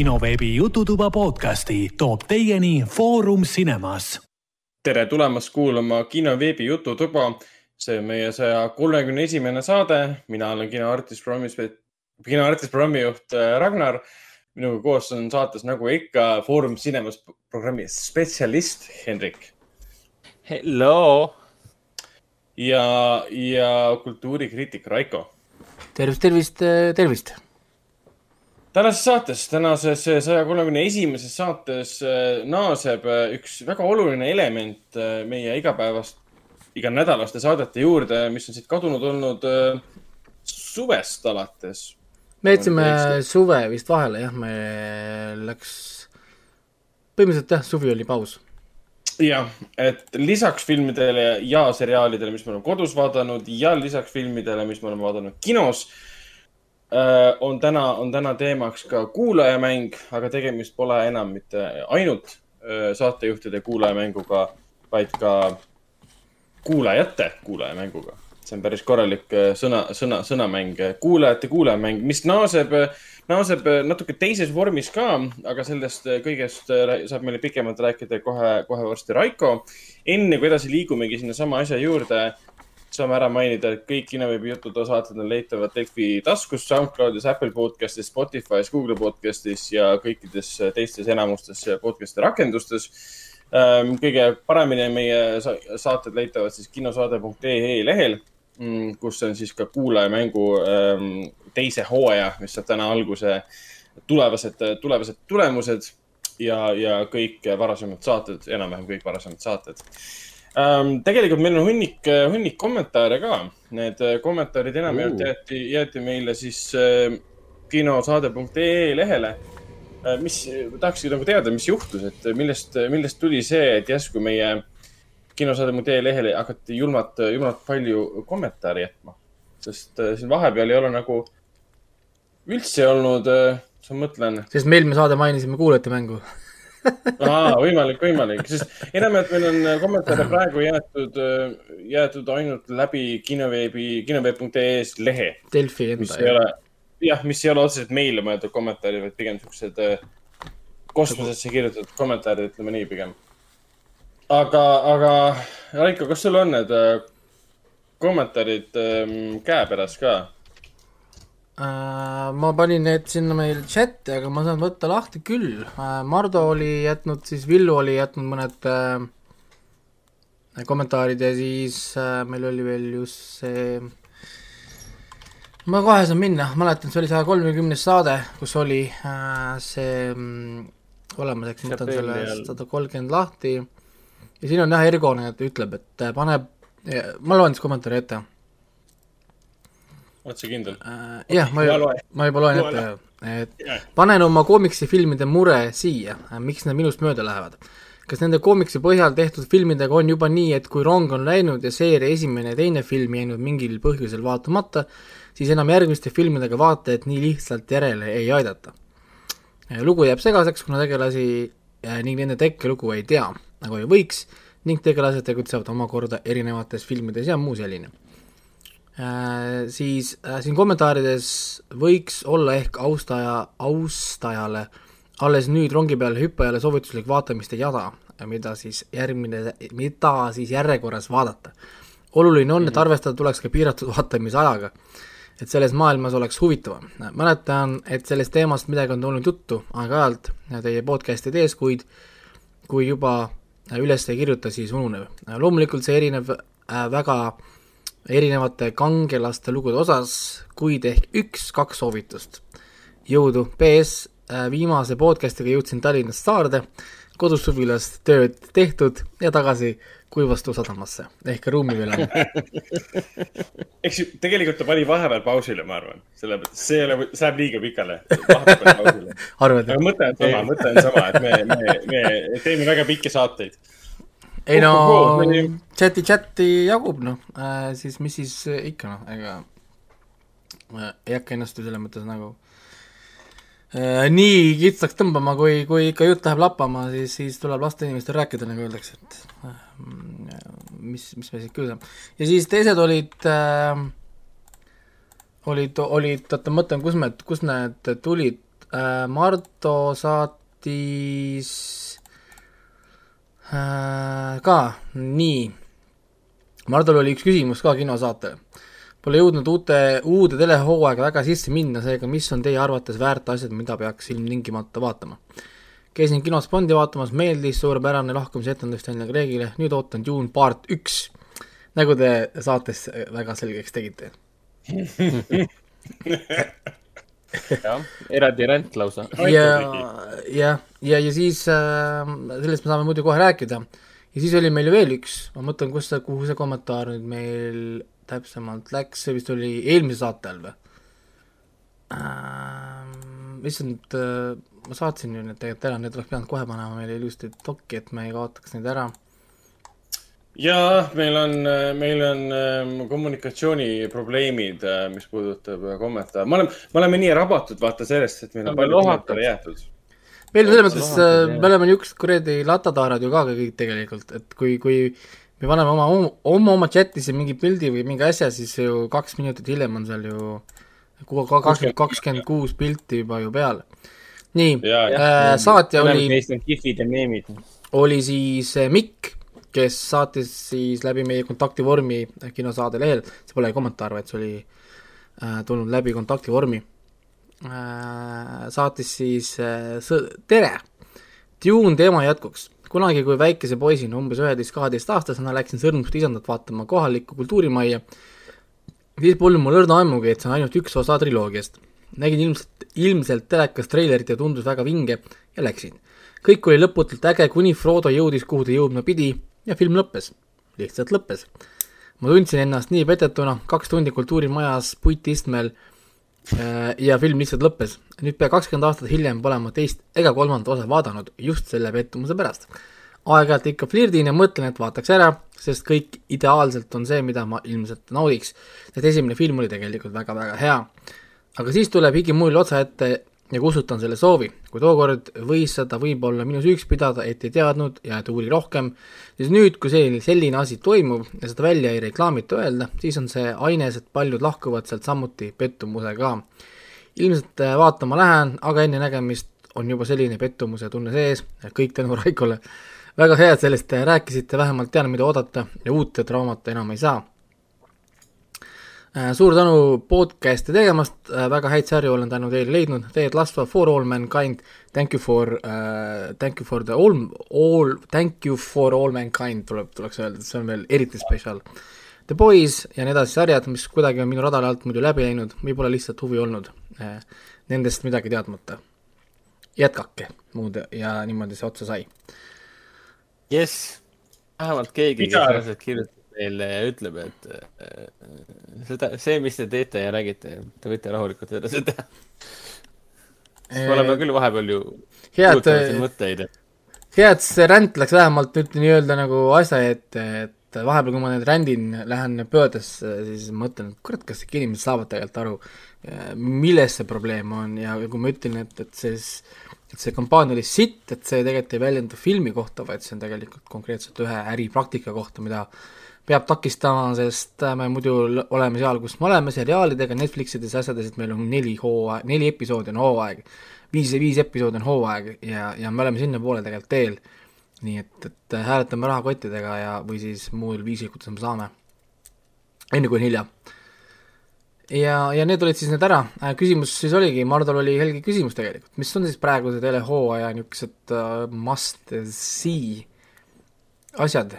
kinoveebi Jututuba podcasti toob teieni Foorum Cinemas. tere tulemast kuulama kinoveebi Jututuba. see on meie saja kolmekümne esimene saade. mina olen kinoartist kinoartist programmijuht äh, Ragnar. minuga koos on saates nagu ikka Foorum Cinemas programmi spetsialist Hendrik. Hello. ja, ja kultuurikriitik Raiko. tervist, tervist, tervist tänases saates, tänases saja kolmekümne esimeses saates äh, naaseb äh, üks väga oluline element äh, meie igapäevast, iganädalaste saadete juurde, mis on siit kadunud olnud suvest alates. me jätsime suve vist vahele jah, me läks, põhimõtteliselt jah, suvi oli paus. jah, et lisaks filmidele ja seriaalidele, mis me oleme kodus vaadanud ja lisaks filmidele, mis me oleme vaadanud kinos Äh, on täna, on täna teemaks ka kuulajamäng, aga tegemist pole enam mitte ainult äh, saatejuhtide kuulajamänguga, vaid ka kuulajate kuulajamänguga. see on päris korralik äh, sõna, sõna, sõnamäng, kuulajate kuulajamäng, mis naaseb, naaseb natuke teises vormis ka, aga sellest kõigest saab meile pikemalt rääkida kohe, kohe varsti Raiko. enne kui edasi liigumegi sinnasama asja juurde saame ära mainida, et kõik Kinoveebi jutud saated on leitavad Delfi taskus, SoundCloudis, Apple podcastis, Spotify's, Google podcastis ja kõikides teistes enamustes podcast'i rakendustes. Ähm, kõige paremini meie saated leitavad siis kinosaade.ee lehel, mm, kus on siis ka kuulajamängu ähm, teise hooaja, mis saab täna alguse, tulevased, tulevased tulemused ja, ja kõik varasemad saated, enam-vähem kõik varasemad saated. Tegelikult meil on hunnik, hunnik kommentaare ka. Need äh, kommentaarid enamjaolt jäeti, jäeti meile siis äh, kinosaade.ee lehele mis, tahakski nagu teada, mis juhtus, et millest, millest tuli see, et järsku meie kinosaade.ee lehele hakati julmalt, julmalt palju kommentaare jätma. sest siin vahepeal ei ole nagu üldse olnud mis ma mõtlen. sest me eelmine saade mainisime kuulajate mängu aa, võimalik, võimalik, sest enamjaolt meil on kommentaare praegu jäetud, jäetud ainult läbi kinoveebi, kinoveeb.ee-s lehe. Delfi enda. mis ei ole, jah, mis ei ole otseselt meile mõeldud kommentaarid, vaid pigem siuksed äh, kosmosesse kirjutatud kommentaarid, ütleme nii pigem. aga, aga Raiko, kas sul on need äh, kommentaarid ähm, käepärast ka? Äh, ma panin need sinna meil chati, aga ma saan võtta lahti küll. Äh, Mardo oli jätnud, siis Villu oli jätnud mõned äh, kommentaarid ja siis meil oli veel just see ma kohe saan minna, mäletan, see oli saja kolmekümnes saade, kus oli see mm, olemas, eks ma võtan selle sada kolmkümmend lahti. Ja siin on jah, Ergo nüüd ütleb, et paneb, ma loen siis kommentaari ette oled sa kindel äh,? jah, ma, ma juba loen ette, et yeah. panen oma koomiksifilmide mure siia, miks need minust mööda lähevad. kas nende koomiksi põhjal tehtud filmidega on juba nii, et kui rong on läinud ja seeria esimene ja teine film jäänud mingil põhjusel vaatamata, siis enam järgmiste filmidega vaatajaid nii lihtsalt järele ei aidata? lugu jääb segaseks, kuna tegelasi äh, ning nende tekkelugu ei tea, nagu ei võiks, ning tegelased tegutsevad omakorda erinevates filmides ja muu selline Äh, siis äh, siin kommentaarides võiks olla ehk austaja, austajale alles nüüd rongi peale hüppajale soovituslik vaatamiste jada, mida siis järgmine, mida siis järjekorras vaadata. oluline on, et mhm. arvestada tuleks ka piiratud vaatamisajaga, et selles maailmas oleks huvitavam. mäletan, et sellest teemast midagi on tulnud juttu aeg-ajalt teie podcast'ide ees, kuid kui juba üles ei kirjuta, siis ununeb. loomulikult see erineb äh, väga äh, erinevate kangelaste lugude osas, kuid ehk üks-kaks soovitust. jõudu, PS, äh, viimase podcastiga jõudsin Tallinnast Saarde, kodus suvilast tööd tehtud ja tagasi Kuivastu sadamasse. Ehk ruumi veel on. Eks ju, tegelikult ta pani vahepeal pausile, ma arvan, sellepärast, see ei ole, see läheb liiga pikale. aga mõte on sama, mõte on sama, et me, me, me teeme väga pikki saateid ei no chati, chati jagub noh äh,, siis mis siis äh, ikka noh, ega äh, ei hakka ennast ju selles mõttes nagu äh, nii kitsaks tõmbama, kui, kui ikka jutt läheb lappama, siis, siis tuleb lasta inimestel rääkida, nagu öeldakse, et äh, mis, mis me siit kiusame. ja siis teised olid äh,, olid, olid, oota ma mõtlen, kus me, kus need tulid äh, Marto saatis ka, nii. Mardol oli üks küsimus ka kinosaatele. Pole jõudnud uute, uude telehooaega väga sisse minna, seega mis on teie arvates väärt asjad, mida peaks ilmtingimata vaatama? käisin kinos Bondi vaatamas, meeldis, suurepärane lahkumise etendus Daniel Craigile, nüüd ootan Dune part üks, nagu te saates väga selgeks tegite jah, eraldi rent lausa. ja, ja, ja, ja siis äh, sellest me saame muidu kohe rääkida. ja siis oli meil veel üks, ma mõtlen, kus see, kuhu see kommentaar nüüd meil täpsemalt läks, see vist oli eelmise saate all või äh,? issand äh,, ma saatsin ju need tegelikult ära, need oleks pidanud kohe panema meile ilusti dokki, et me ei kaotaks neid ära ja meil on, meil on ähm, kommunikatsiooniprobleemid, äh, mis puudutab äh, kommentaare. me oleme, me oleme nii rabatud vaata sellest, et meil on palju kommentaare jäetud. meil on selles mõttes, äh, me oleme niisugused kuradi latataarad ju ka kõik tegelikult, et kui, kui me paneme oma, oma, oma chat'isse mingi pildi või mingi asja, siis ju kaks minutit hiljem on seal ju kakskümmend, kakskümmend kuus pilti juba ju peal. nii, saatja oli. neist on kihvid ja meemid. oli siis Mikk kes saatis siis läbi meie kontaktivormi kinosaade lehel, see pole kommentaar, vaid see oli äh, tulnud läbi kontaktivormi äh,, saatis siis äh, tere, Dune teema jätkuks. kunagi, kui väikese poisina, umbes üheteist-kaheteistaastasena läksin Sõrmuste isandat vaatama kohalikku kultuurimajja, siis polnud mul õrna ammugi, et see on ainult üks osa triloogiast. nägin ilmselt, ilmselt telekas treilerit ja tundus väga vinge ja läksin. kõik oli lõputult äge, kuni Frodo jõudis, kuhu ta jõudma pidi ja film lõppes, lihtsalt lõppes. ma tundsin ennast nii petetuna, kaks tundi kultuurimajas puitistmel äh, ja film lihtsalt lõppes. nüüd pea kakskümmend aastat hiljem pole ma teist ega kolmandat osa vaadanud just selle pettumuse pärast. aeg-ajalt ikka flirdin ja mõtlen, et vaataks ära, sest kõik ideaalselt on see, mida ma ilmselt naudiks. sest esimene film oli tegelikult väga-väga hea. aga siis tuleb higimull otsa ette ja kustutan selle soovi. kui tookord võis seda võib-olla minu süüks pidada, et ei teadnud ja et uuri rohkem, siis nüüd, kui selline, selline asi toimub ja seda välja ei reklaamita öelda, siis on see aines, et paljud lahkuvad sealt samuti pettumusega. ilmselt äh, vaatama lähen, aga enne nägemist on juba selline pettumuse tunne sees, kõik tänu Raikole. väga hea, et sellest rääkisite, vähemalt tean, mida oodata ja uut traumata enam ei saa Äh, suur tänu podcast'i tegemast, äh, väga häid sarju olen tänu teile leidnud, Ted Lasso, For All Mankind, Thank you for uh,, thank you for the all, all, thank you for all mankind tuleb, tuleks öelda, see on veel eriti spetsial. The Boys ja nii edasi sarjad, mis kuidagi on minu radari alt muidu läbi läinud või pole lihtsalt huvi olnud eh, nendest midagi teadmata. jätkake muud ja niimoodi see otsa sai. jess, vähemalt keegi, kes asjad kirjutab teile ja ütleb, et äh, seda, see, mis te teete ja räägite, te võite rahulikult edasi teha. me oleme küll vahepeal ju head, mõtteid. hea, et see ränd läks vähemalt nüüd nii-öelda nagu asja ette, et vahepeal, kui ma nüüd rändin, lähen pöördesse, siis mõtlen, et kurat, kas ikka inimesed saavad tegelikult aru, milles see probleem on ja kui ma ütlen, et, et see et see kampaania oli sitt, et see tegelikult ei väljendu filmi kohta, vaid see on tegelikult konkreetselt ühe äripraktika kohta, mida peab takistama, sest me muidu oleme seal, kus me oleme, seriaalidega, Netflixides, asjades, et meil on neli hooaeg, neli episoodi on hooaeg, viis, viis episoodi on hooaeg ja, ja me oleme sinnapoole tegelikult teel. nii et, et hääletame rahakottidega ja, või siis muul viisil, kuidas me saame. enne kui on hilja. ja, ja need olid siis need ära, äh, küsimus siis oligi, Mardol oli helge küsimus tegelikult, mis on siis praeguse telehooaja niisugused uh, must see asjad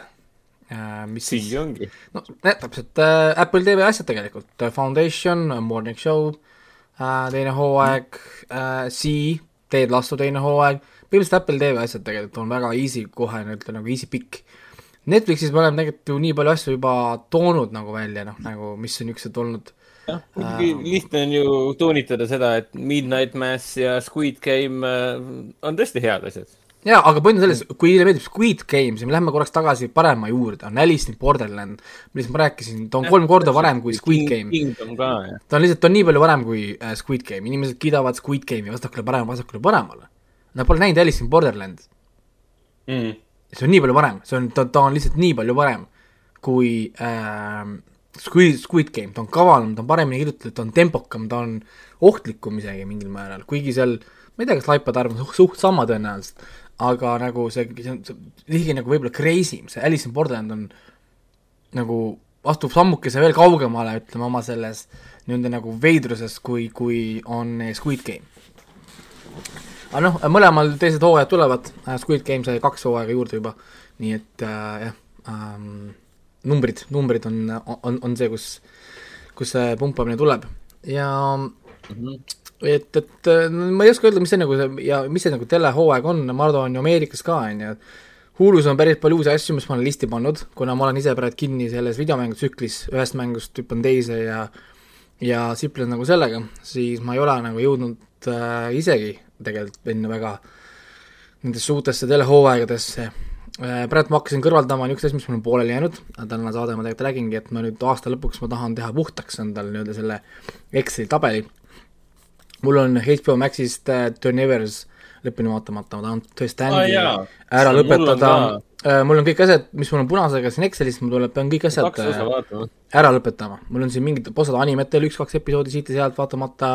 mis siis? ongi. no täpselt äh, Apple TV asjad tegelikult, Foundation, Morning Show äh,, teine hooaeg äh,, Sea, Ted Lasso teine hooaeg, põhimõtteliselt Apple TV asjad tegelikult on väga easy kohe, nii-öelda nagu easy pick. Netflixis me oleme tegelikult ju nii palju asju juba toonud nagu välja, noh, nagu mis on niisugused olnud. Jah, muidugi äh, lihtne on ju toonitada seda, et Midnight Mass ja Squid Game äh, on tõesti head asjad jaa, aga point on selles, kui teile meeldib Squid Game, siis me lähme korraks tagasi parema juurde, on Alice in Borderland, millest ma rääkisin, ta on kolm korda varem kui Squid Game. ta on lihtsalt, ta on nii palju varem kui äh, Squid Game, inimesed kiidavad Squid Game'i vasakule parem, vasakule paremale. Nad pole näinud Alice in Borderland. Mm.. see on nii palju varem, see on, ta, ta on lihtsalt nii palju varem kui äh, Squid, Squid Game, ta on kavalam, ta on paremini kirjutatud, ta on tempokam, ta on ohtlikum isegi mingil määral, kuigi seal ma ei tea, kas laipade arv on suht, suht sama tõenäoliselt, aga nagu see, see on ligi nagu võib-olla crazy im, see Alice in Borderland on nagu astub sammukese veel kaugemale, ütleme, oma selles nii-öelda nagu veidruses, kui, kui on Squid Game. aga noh, mõlemal teised hooajad tulevad, Squid Game sai kaks hooaega juurde juba, nii et äh, jah ähm,, numbrid, numbrid on, on, on see, kus, kus see pumpamine tuleb. Ja mm -hmm et, et ma ei oska öelda, mis see nagu see ja mis see nagu telehooaeg on, ma arvan, Ameerikas ka, on ju, Hulus on päris palju uusi asju, mis ma olen listi pannud, kuna ma olen ise praegu kinni selles videomängutsüklis, ühest mängust hüppan teise ja ja siplen nagu sellega, siis ma ei ole nagu jõudnud äh, isegi tegelikult enne väga nendesse uutesse telehooaegadesse äh,. praegu ma hakkasin kõrvaldama niisugust asja, mis mul on pooleli jäänud, tänane saade ma tegelikult räägingi, et ma nüüd aasta lõpuks ma tahan teha puhtaks endale nii-öelda selle Exceli tabeli. Mul on HBO Maxist äh, Turn Evers lõpuni vaatamata, ma tahan tõesti Andy ah, ära lõpetada. Äh, mul on kõik asjad, mis mul on punasega siin Excelis, mul tuleb, pean kõik asjad äh, ära lõpetama. mul on siin mingid osad animet veel üks-kaks episoodi siit ja sealt vaatamata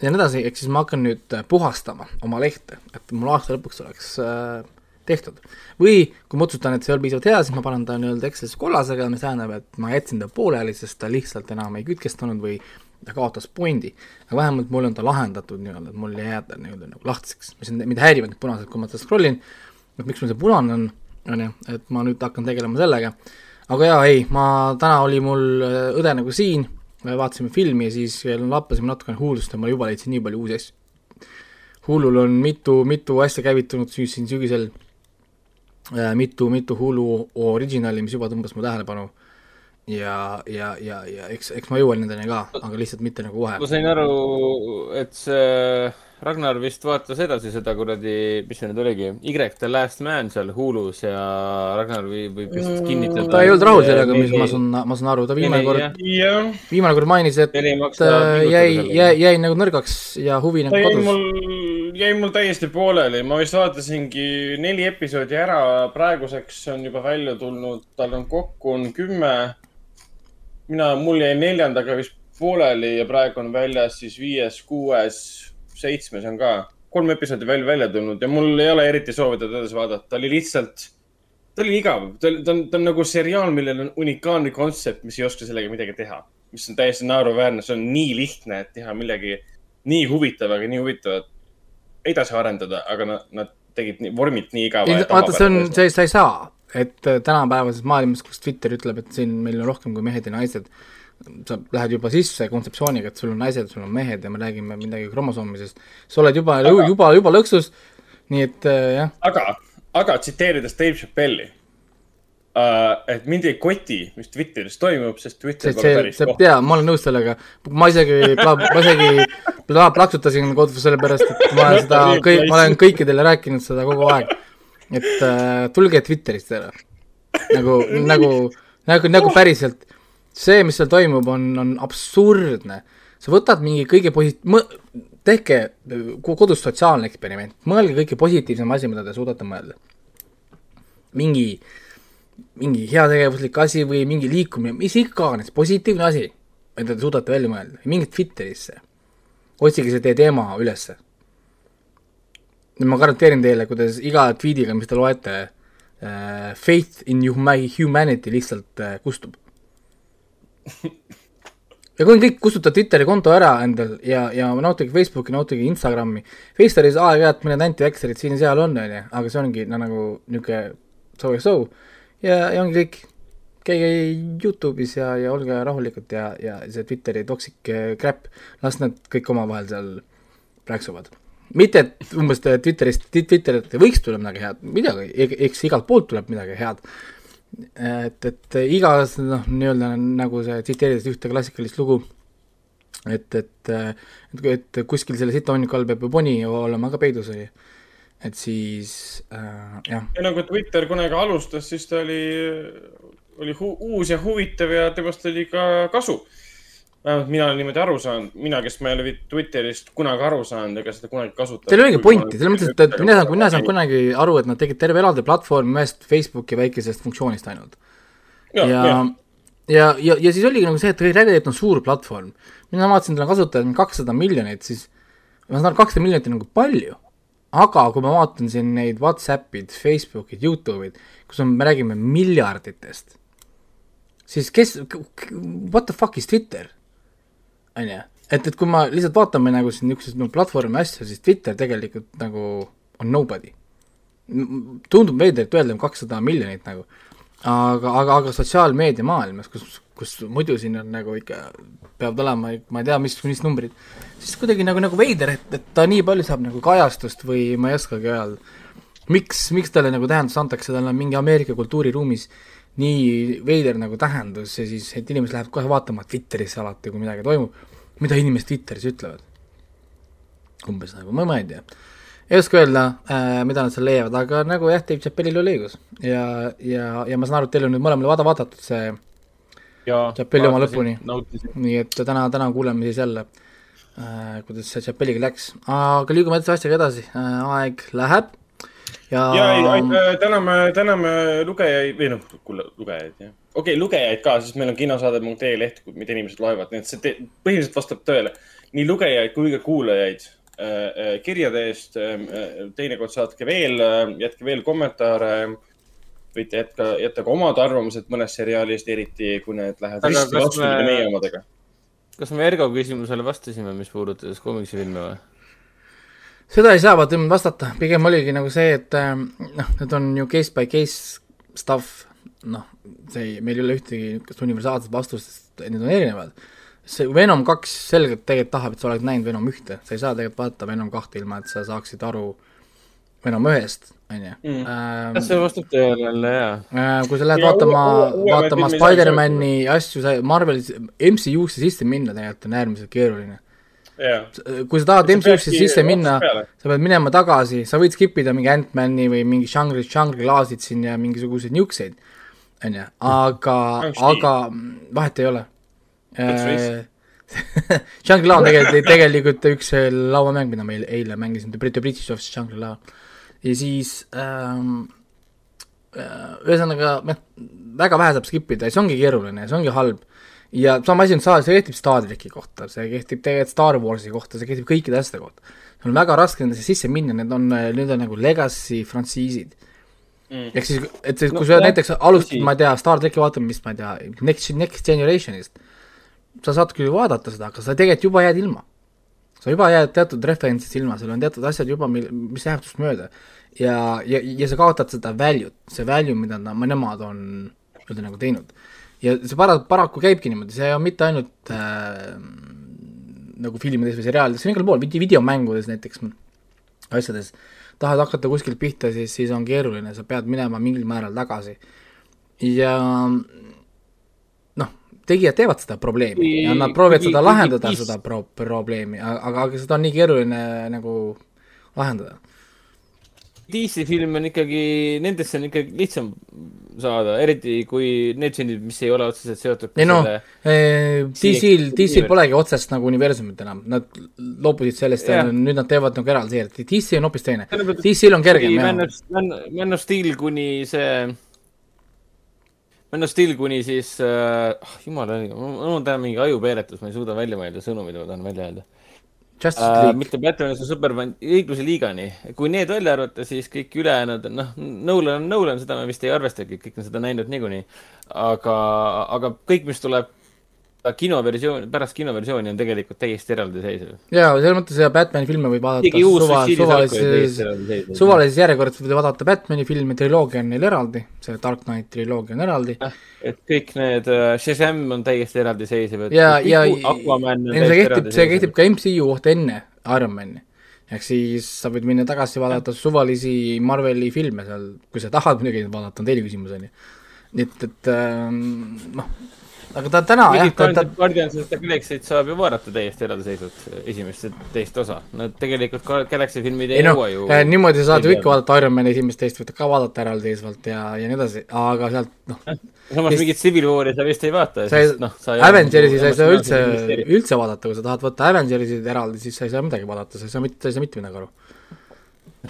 ja nii edasi, ehk siis ma hakkan nüüd äh, puhastama oma lehte, et mul aasta lõpuks oleks äh, tehtud. või kui ma otsustan, et see ei ole piisavalt hea, siis ma panen ta nii-öelda Excelis kollasega, mis tähendab, et ma jätsin ta pooleli, sest ta lihtsalt enam ei kütkestanud või ta kaotas pointi, aga vähemalt mul on ta lahendatud nii-öelda, et mul ei jää ta nii-öelda nagu lahtiseks, mis on, mind häirivad need punased, kui ma seda scroll in, et miks mul see punane on, on ju, et ma nüüd hakkan tegelema sellega. aga jaa, ei, ma, täna oli mul äh, õde nagu siin, vaatasime filmi ja siis lappasime natukene Hulust ja ma juba leidsin nii palju uusi asju. Hulul on mitu, mitu asja käivitunud siin sügisel, äh, mitu, mitu Hulu originali, mis juba tõmbas mu tähelepanu ja, ja, ja, ja eks, eks ma jõuan nendeni ka, aga lihtsalt mitte nagu kohe. ma sain aru, et see Ragnar vist vaatas edasi seda kuradi, mis see nüüd oligi, Y The Last Man seal Hulus ja Ragnar võib vist kinnitada. ta ei olnud rahul sellega, mis ma saan, ma saan aru, ta viimane kord, viimane kord mainis, et jäi, jäi, jäi nagu nõrgaks ja huvi nagu kodus. mul, jäi mul täiesti pooleli, ma vist vaatasingi neli episoodi ära, praeguseks on juba välja tulnud, tal on kokku on kümme mina, mul jäi neljandaga vist pooleli ja praegu on väljas siis viies, kuues, seitsmes on ka. kolm episoodi veel välja tulnud ja mul ei ole eriti soovi teda edasi vaadata, ta oli lihtsalt, ta oli igav, ta, ta on, ta on nagu seriaal, millel on unikaalne kontsept, mis ei oska sellega midagi teha. mis on täiesti naeruväärne, see on nii lihtne, et teha millegi nii huvitavaga, nii huvitavat edasi arendada, aga nad, nad tegid nii, vormilt nii igava. vaata, see on, see, sa ei saa et äh, tänapäevases maailmas, kus Twitter ütleb, et siin meil on rohkem kui mehed ja naised, sa lähed juba sisse kontseptsiooniga, et sul on naised, sul on mehed ja me räägime midagi kromosoomisest, sa oled juba juba, juba lõksus, nii et äh, jah. aga, aga tsiteerides Dave Chappelli uh,, et mind ei koti, mis Twitteris toimub, sest Twitter pole päris koht. jaa, ma olen nõus sellega, ma isegi, ma isegi plaksutasin kodus sellepärast, et ma olen seda, kõik, ma olen kõikidele rääkinud seda kogu aeg et äh, tulge Twitterist ära. nagu, nagu, nagu, nagu päriselt. see, mis seal toimub, on, on absurdne. sa võtad mingi kõige posi-, tehke kodus sotsiaalne eksperiment, mõelge kõige positiivsem asi, mida te suudate mõelda. mingi, mingi heategevuslik asi või mingi liikumine, mis iganes, positiivne asi, mida te suudate välja mõelda, minge Twitterisse. otsige see teie teema ülesse ma garanteerin teile, kuidas iga tweetiga, mis te loete äh,, faith in humanity lihtsalt äh, kustub. ja kui kõik kustutada Twitteri konto ära endal ja, ja nautige Facebooki, nautige Instagrami, Facebookis aeg-ajalt mõned anti-vekserid siin ja seal on, on ju, aga see ongi no, nagu niisugune so ja so ja, ja ongi kõik. käige Youtube'is ja, ja olge rahulikud ja, ja see Twitteri toxic äh, crap, las nad kõik omavahel seal plääksuvad mitte, et umbes Twitterist, Twitterilt võiks tulla midagi head, midagi, eks igalt poolt tuleb midagi head. et, et igas noh, nii-öelda nagu sa tsiteerides ühte klassikalist lugu, et, et, et, et kuskil selle sitaonniku all peab ju poni olema ka peidus, oli. et siis äh, jah. ja nagu Twitter kunagi alustas, siis ta oli, oli uus ja huvitav ja temast oli ka kasu vähemalt mina olen niimoodi aru saanud, mina, kes ma ei ole Twitterist kunagi aru saanud ega seda kunagi kasutanud. Teil ei olegi pointi, selles mõttes, et, et mina mina ei saanud kunagi aru, et nad tegid terve eraldi platvormi ühest Facebooki väikesest funktsioonist ainult. ja, ja, ja, ja, ja siis oligi nagu see, et Reddit on suur platvorm. mina vaatasin, tal on kasutajaid kakssada miljonit, siis ma saan aru, kakssada miljonit on nagu palju. aga kui ma vaatan siin neid Whatsappid, Facebookid, Youtube'id, kus on, me räägime miljarditest, siis kes, what the fuck is Twitter? On ju, et, et kui ma lihtsalt vaatame nagu siin niisuguseid no, platvormi asju, siis Twitter tegelikult nagu on nobody. tundub veider, et öelda kakssada miljonit nagu aga, aga, aga sotsiaalmeedia maailmas, kus, kus muidu siin on nagu ikka, peavad olema, ma ei tea, mis, mis numbrid, siis kuidagi nagu, nagu veider, et, et ta nii palju saab nagu kajastust või ma ei oskagi öelda. miks, miks talle nagu tähendus antakse, tal on mingi Ameerika kultuuriruumis nii veider nagu tähendus ja siis, et inimesed lähevad kohe vaatama Twitterisse alati, kui midagi toimub, mida inimesed Twitteris ütlevad. umbes nagu, ma, ma ei tea. Ei oska öelda äh,, mida nad seal leiavad, aga nagu jah, Dave Chappellil oli õigus. Ja, ja, ja ma saan aru, et teil on nüüd mõlemale vaada vaadatud see Chappelli oma lõpuni. nii et täna, täna kuuleme siis jälle äh,, kuidas see Chappelliga läks, aga liigume asjaga edasi. Äh,, aeg läheb ja. ja äh, täname, täname lugejaid või noh, lugejaid jah, okei okay,, lugejaid ka, sest meil on kinosaade.ee leht, mida inimesed loevad, nii et see põhimõtteliselt vastab tõele. nii lugejaid kui ka kuulajaid Äh, äh, kirjade eest. Ähm, äh, teinekord saatke veel, jätke veel kommentaare. võite jätka, jätta ka omad arvamused mõnest seriaalist, eriti kui need lähevad risti vastupidi meie omadega. kas me Ergo küsimusele vastasime, mis puudutas komiksifilme või? Seda ei saa vaata vastata, pigem oligi nagu see, et noh, need on ju case by case stuff, noh, see ei, meil ei ole ühtegi niisugust universaalset vastust, sest need on erinevad see Venom kaks selgelt tegelikult tahab, et sa oled näinud Venom ühte, sa ei saa tegelikult vaadata Venom kahte ilma, et sa saaksid aru Venom ühest, on ju. Mm. Ähm, see vastab tõele jälle, jaa. Äh, kui sa lähed ja, vaatama, vaatama Spider-man'i asju, sa Marveli, MCU-sse sisse minna tegelikult on äärmiselt keeruline yeah.. kui sa tahad MCU-sse sisse minna, sa pead minema tagasi, sa võid skip ida mingi Ant-Man'i või mingi Shangri, Shangri-Laasid siin ja mingisuguseid niisuguseid, on ju, aga, aga vahet ei ole. Äh, Shangri-La on tegelikult, tegelikult üks lauamäng, mida ma eile mängisin, The British of Shangri-La. ja siis ähm, äh, ühesõnaga, noh, väga vähe saab skip ida ja see ongi keeruline ja see ongi halb. Ja sama asi on, see kehtib Star tracki kohta, see kehtib tegelikult Star Warsi kohta, see kehtib kõikide asjade kohta. on väga raske nendesse sisse minna, need on, need on nagu legacy frantsiisid mm.. ehk siis, et kui no, sa näiteks alustad, ma ei tea, Star tracki vaatamist, ma ei tea, Next, Next Generationist sa saad küll vaadata seda, aga sa tegelikult juba jääd ilma. sa juba jääd teatud referentsist ilma, sul on teatud asjad juba, mil, mis läheb sinust mööda. ja, ja, ja sa kaotad seda value't, see value, mida nad, nemad on nii-öelda nagu teinud. Ja see para-, paraku käibki niimoodi, see on mitte ainult äh, nagu filmides või seriaalides, see on igal pool, videomängudes näiteks, asjades, tahad hakata kuskilt pihta, siis, siis on keeruline, sa pead minema mingil määral tagasi. ja tegijad teevad seda probleemi ja nad proovivad seda lahendada, seda pro-, probleemi, aga, aga seda on nii keeruline nagu lahendada. DC film on ikkagi, nendesse on ikkagi lihtsam saada, eriti kui need filmid, mis ei ole otseselt seotud ei noh, DC-l, DC-l polegi otsest nagu universumit enam, nad loobusid sellest ja nüüd nad teevad nagu eraldi seeriat, DC on hoopis teine. DC-l on kergem, jah. Man of Steel kuni see Man of Steel kuni siis äh,, oh, jumala mul on täna mingi ajupeeretus, ma ei suuda välja mõelda sõnu, mida ma tahan välja öelda. Äh, mitte Batman ja Superman, õigluse liigani. kui need välja arvata, siis kõik ülejäänud, noh, Nolan on Nolan, seda me vist ei arvestagi, kõik on seda näinud niikuinii. aga, aga kõik, mis tuleb kinoversioon, pärast kinoversiooni on tegelikult täiesti eraldiseisev. jaa, selles mõttes ja Batman'i filme võib vaadata suva, suvalises, suvalises järjekorras võid vaadata Batman'i filme, triloogia on neil eraldi, see Dark Knight triloogia on eraldi. et kõik need uh,, Shazam on täiesti eraldiseisev. ja, ja, see kehtib, see kehtib ka MCU kohta enne Ironman'i. ehk siis sa võid minna tagasi vaadata suvalisi Marveli filme seal, kui sa tahad muidugi vaadata, on teine küsimus, on ju. nii et, et ähm, noh aga ta täna jah. Guardians of the Galaxy't saab ju vaadata täiesti eraldiseisvalt, esimest ja teist osa. no tegelikult Galaxy filmid ei, ei jõua ju. Eh, niimoodi saad ju ikka vaadata Ironmani esimest, teist võite ka vaadata eraldiseisvalt ja, ja nii edasi, aga sealt noh. samas Vist... mingit Civil War'i sa vist ei vaata. sa ei, noh, Avengersi sa ei saa üldse, üldse vaadata, kui sa tahad võtta Avengersi eraldi, siis sa ei saa midagi vaadata, sa ei saa mitte, sa ei saa mitte midagi aru.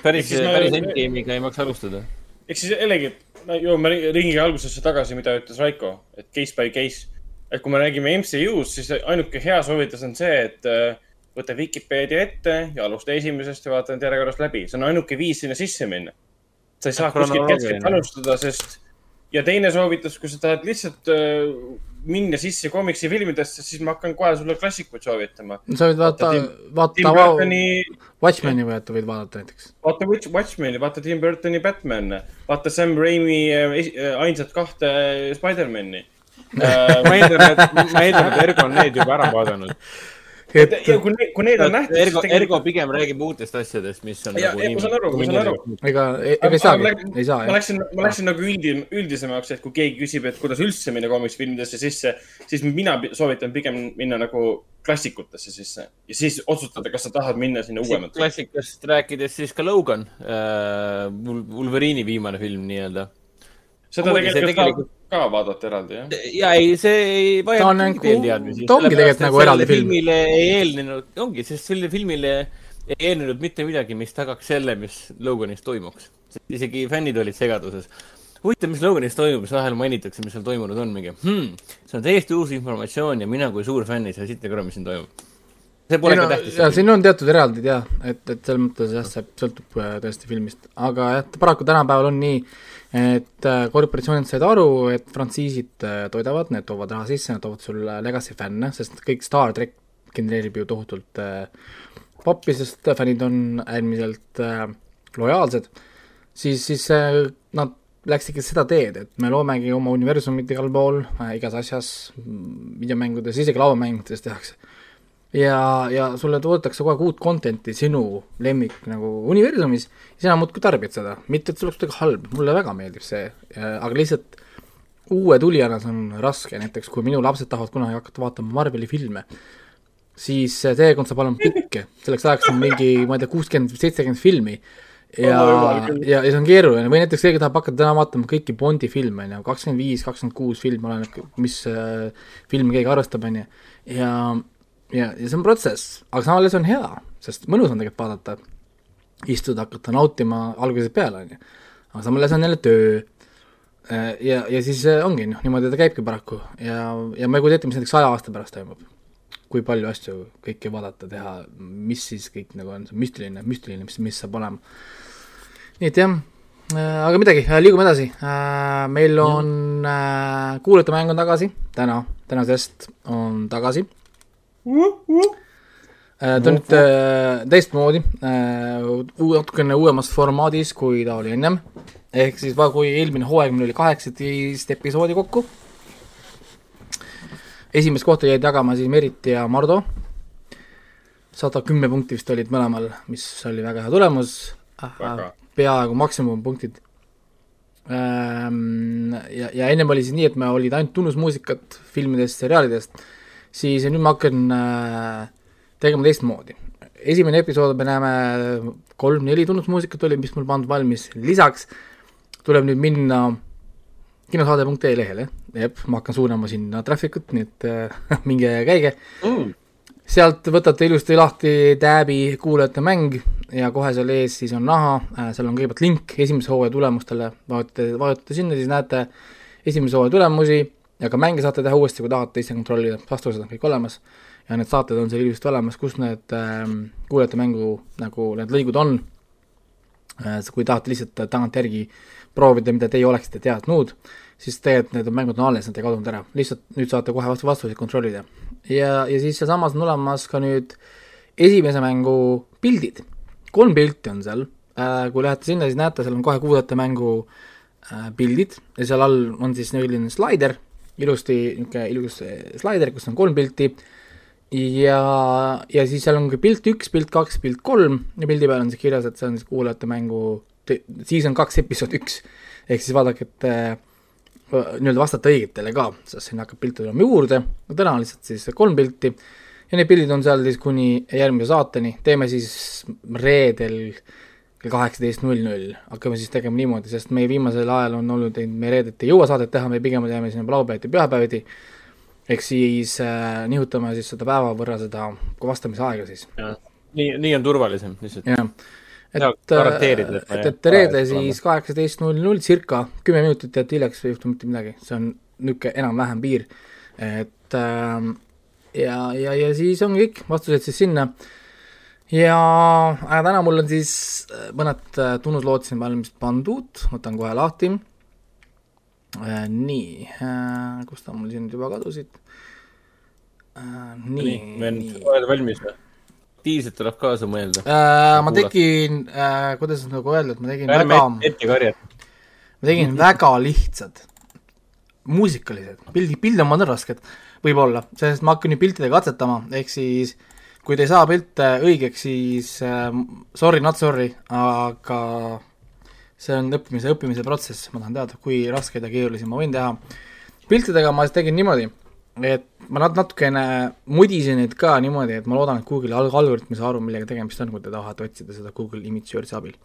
päris, päris endgame'iga ei maksa alustada. eks siis jällegi, jõuame ringi algusesse tagasi, mida ütles Raiko, et case by case et kui me räägime MCU-st, siis ainuke hea soovitus on see, et äh, võta Vikipeedia ette ja alusta esimesest ja vaata need järjekorras läbi. see on ainuke viis sinna sisse minna. sa ei saa kuskilt keskelt alustada, sest ja teine soovitus, kui sa tahad lihtsalt äh, minna sisse komiksifilmidesse, siis ma hakkan kohe sulle klassikuid soovitama. sa võid vaata, vaata, vaata Watchmeni või et võid vaadata näiteks. vaata Watchmeni, vaata Tim Burtoni Batman'e, vaata Sam Raimi äh, ainsat kahte Spider-man'i ma eeldan, et, ma eeldan, et Ergo on need juba ära vaadanud et ja kui, kui need on nähtud. Ergo, Ergo pigem räägib uutest asjadest, mis on ja, nagu. ma saan aru, ma saan aru. ega, ega ei saagi, ei saa. ma läksin, ma läksin nagu üldim, üldisemaks, et kui keegi küsib, et kuidas üldse minna komiksfilmidesse sisse, siis mina soovitan pigem minna nagu klassikutesse sisse ja siis otsustada, kas sa tahad minna sinna uuematesse. klassikast rääkides siis ka Logan äh,, Wolverine'i viimane film nii-öelda seda tegelikult, tegelikult ka vaadata eraldi, jah? ja ei, see ei vaja ta on nagu, ta ongi tegelikult nagu eraldi film. filmile ei eelnenud, ongi, sest sellele filmile ei eelnenud mitte midagi, mis tagaks selle, mis Loganis toimuks. isegi fännid olid segaduses. huvitav, mis Loganis toimub, siis vahel mainitakse, mis seal toimunud on, mingi hmm, see on täiesti uus informatsioon ja mina kui suur fänn ei saa siit aru, mis siin toimub see pole no, ka tähtis. ja siin on teatud eraldid jah, et, et selles mõttes jah, see sõltub äh, tõesti filmist, aga jah, paraku tänapäeval on nii, et äh, korporatsioonid said aru, et frantsiisid äh, toidavad, need toovad raha sisse, nad toovad sulle legacy fänne, sest kõik Star track genereerib ju tohutult äh, poppi, sest fännid on äärmiselt lojaalsed, siis, siis nad läksidki seda teed, et me loomegi oma universumit igal pool äh,, igas asjas, videomängudes, isegi lauamängudes tehakse ja, ja sulle toodetakse kogu aeg uut content'i sinu lemmik nagu universumis sina muudkui tarbid seda, mitte et see oleks kuidagi halb, mulle väga meeldib see, aga lihtsalt uue tulijana see on raske, näiteks kui minu lapsed tahavad kunagi hakata vaatama Marveli filme, siis see teekond saab olema pikk, selleks ajaks on mingi, ma ei tea, kuuskümmend, seitsekümmend filmi. Ja oh,, ja, ja see on keeruline. Või näiteks keegi tahab hakata täna vaatama kõiki Bondi filme, on ju, kakskümmend viis, kakskümmend kuus filmi, oleneb, mis äh, filmi keegi arvestab, on ju, ja ja, ja see on protsess, aga samal ajal see on hea, sest mõnus on tegelikult vaadata, istuda, hakata nautima algusest peale, on ju. aga samal ajal see on jälle töö äh, ja, ja siis äh, ongi noh, niimoodi ta käibki paraku ja, ja ma ei kujuta ette, mis näiteks saja aasta pärast toimub. kui palju asju kõike vaadata, teha, mis siis kõik nagu on, see on müstiline, müstiline, mis, mis saab olema. nii et jah, äh, aga midagi, liigume edasi. meil on, kuulajate mäng on tagasi, täna, tänasest on tagasi ta on nüüd äh, teistmoodi, äh, natukene uuemas formaadis, kui ta oli ennem. ehk siis, kui eelmine hooaeg meil oli kaheksateist episoodi kokku. esimest kohta jäid jagama siis Merit ja Mardo. sada kümme punkti vist olid mõlemal, mis oli väga hea tulemus. peaaegu maksimumpunktid. Ähm, ja, ja ennem oli siis nii, et me olid ainult tunnusmuusikat filmidest, seriaalidest siis nüüd ma hakkan äh, tegema teistmoodi. esimene episood me näeme kolm-neli tunnusmuusikat oli, mis mul pandud valmis, lisaks tuleb nüüd minna kinosaade.ee lehele, jep, ma hakkan suunama sinna traffic ut, nii et äh, minge käige. Mm.. sealt võtate ilusti lahti tääbi kuulajate mäng ja kohe seal ees siis on näha äh,, seal on kõigepealt link esimese hooaja tulemustele, vajutate, vajutate sinna, siis näete esimese hooaja tulemusi ja ka mänge saate teha uuesti, kui tahate ise kontrollida, vastused on kõik olemas. Ja need saated on seal ilusti olemas, kus need äh, kuulajate mängu nagu need lõigud on. Äh,. kui tahate lihtsalt tagantjärgi proovida, mida teie oleksite teadnud, siis tegelikult need mängud on alles, nad ei kadunud ära, lihtsalt nüüd saate kohe vastu vastuseid kontrollida. ja, ja siis sealsamas on olemas ka nüüd esimese mängu pildid, kolm pilti on seal. Äh,, kui lähete sinna, siis näete, seal on kohe kuulajate mängu äh, pildid. Ja seal all on siis selline slaider ilusti niisugune ilus slaider, kus on kolm pilti. Ja, ja siis seal on ka pilt üks, pilt kaks, pilt kolm. Ja pildi peal on siis kirjas, et see on siis kuulajate mängu, siis on kaks episood üks. ehk siis vaadake, et äh, nii-öelda vastata õigetele ka, sest sinna hakkab pilte tulema juurde, no täna on lihtsalt siis kolm pilti. Ja need pildid on seal siis kuni järgmise saateni, teeme siis reedel äh, kell kaheksateist null null. Hakkame siis tegema niimoodi, sest meie viimasel ajal on olnud, me reedet ei jõua saadet teha, me pigem teeme sinna laupäeviti, pühapäeviti, ehk siis äh, nihutame siis seda päeva võrra seda vastamise aega siis. nii, nii on turvalisem lihtsalt. jah, et, äh, et, et reede siis kaheksateist null null, circa kümme minutit jääb hiljaks, ei juhtu mitte midagi, see on niisugune enam-vähem piir, et äh, ja, ja, ja siis ongi kõik, vastused siis sinna. Ja äh, täna mul on siis äh, mõned äh, tunnuslood siin valmis pandud, võtan kohe lahti äh,. nii äh,, kus ta mul siin juba kadusid äh,? nii, nii. oled valmis või? diislit tuleb kaasa mõelda äh,. ma tegin äh,, kuidas nagu öelda, et ma tegin Ärme väga. ette karjad. ma tegin väga lihtsad, muusikalised, pildi, pild on mõnda rasked, võib-olla, sest ma hakkan ju piltidega katsetama, ehk siis kui te ei saa pilte õigeks, siis äh, sorry, not sorry, aga see on õppimise, õppimise protsess, ma tahan teada, kui raskeid ja keerulisi ma võin teha. piltidega ma tegin niimoodi et ma nat-, natukene mudisin neid ka niimoodi, et ma loodan, et Google'i alg-, algoritm ei saa aru, millega tegemist on, kui te tahate otsida seda Google Image Search'i abil.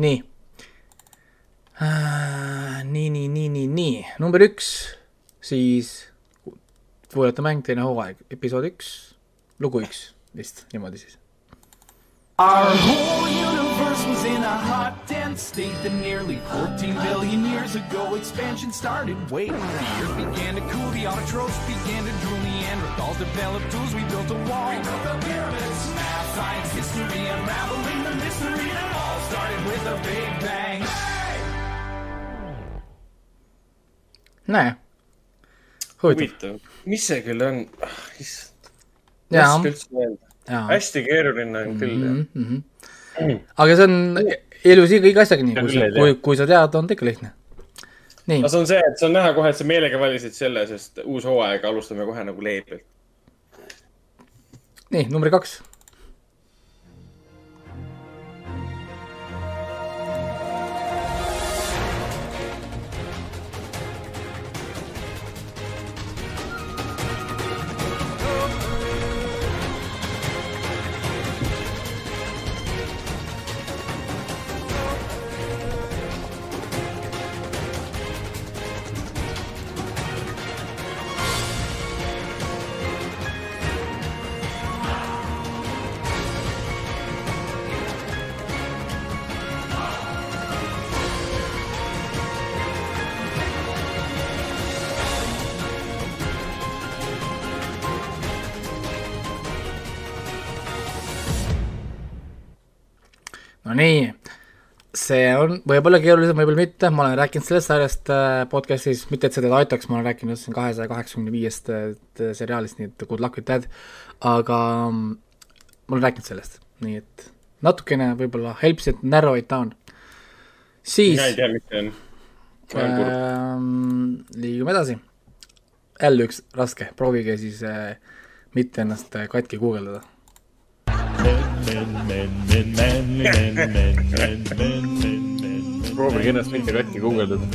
nii äh,. nii, nii, nii, nii, nii, number üks, siis Võõrate mäng, teine hooaeg, episood üks, lugu üks, vist niimoodi siis Our whole universe was in a hot, dense state that nearly 14 billion years ago expansion started. Wait, the earth began to cool, the autotrophs began to drool, Neanderthals developed tools, we built a wall. We built the pyramids, math, science, history, unraveling the mystery. It all started with a big bang. näe. huvitav, mis see küll on? Ah, issand. Raske üldse öelda hästi keeruline on küll mm. -hmm. aga see on elus kõigi asjaga nii, kui kui, kui sa tead, on ta ikka lihtne. no see on see, et see on näha kohe, et sa meelega valisid selle, sest uus hooaeg alustame kohe nagu leebilt. nii, number kaks see on võib-olla keerulisem, võib-olla mitte, ma olen rääkinud sellest sarjast äh, podcast'is, mitte et see teda aitaks, ma olen rääkinud siin kahesaja kaheksakümne viiest äh, seriaalist, nii et Good luck with that, aga mm, ma olen rääkinud sellest, nii et natukene võib-olla helps it narrow it down. siis. mina ei tea, mis see on. Ähm, liigume edasi. jälle üks raske, proovige siis äh, mitte ennast äh, katki guugeldada proovige ennast mitte katki guugeldada.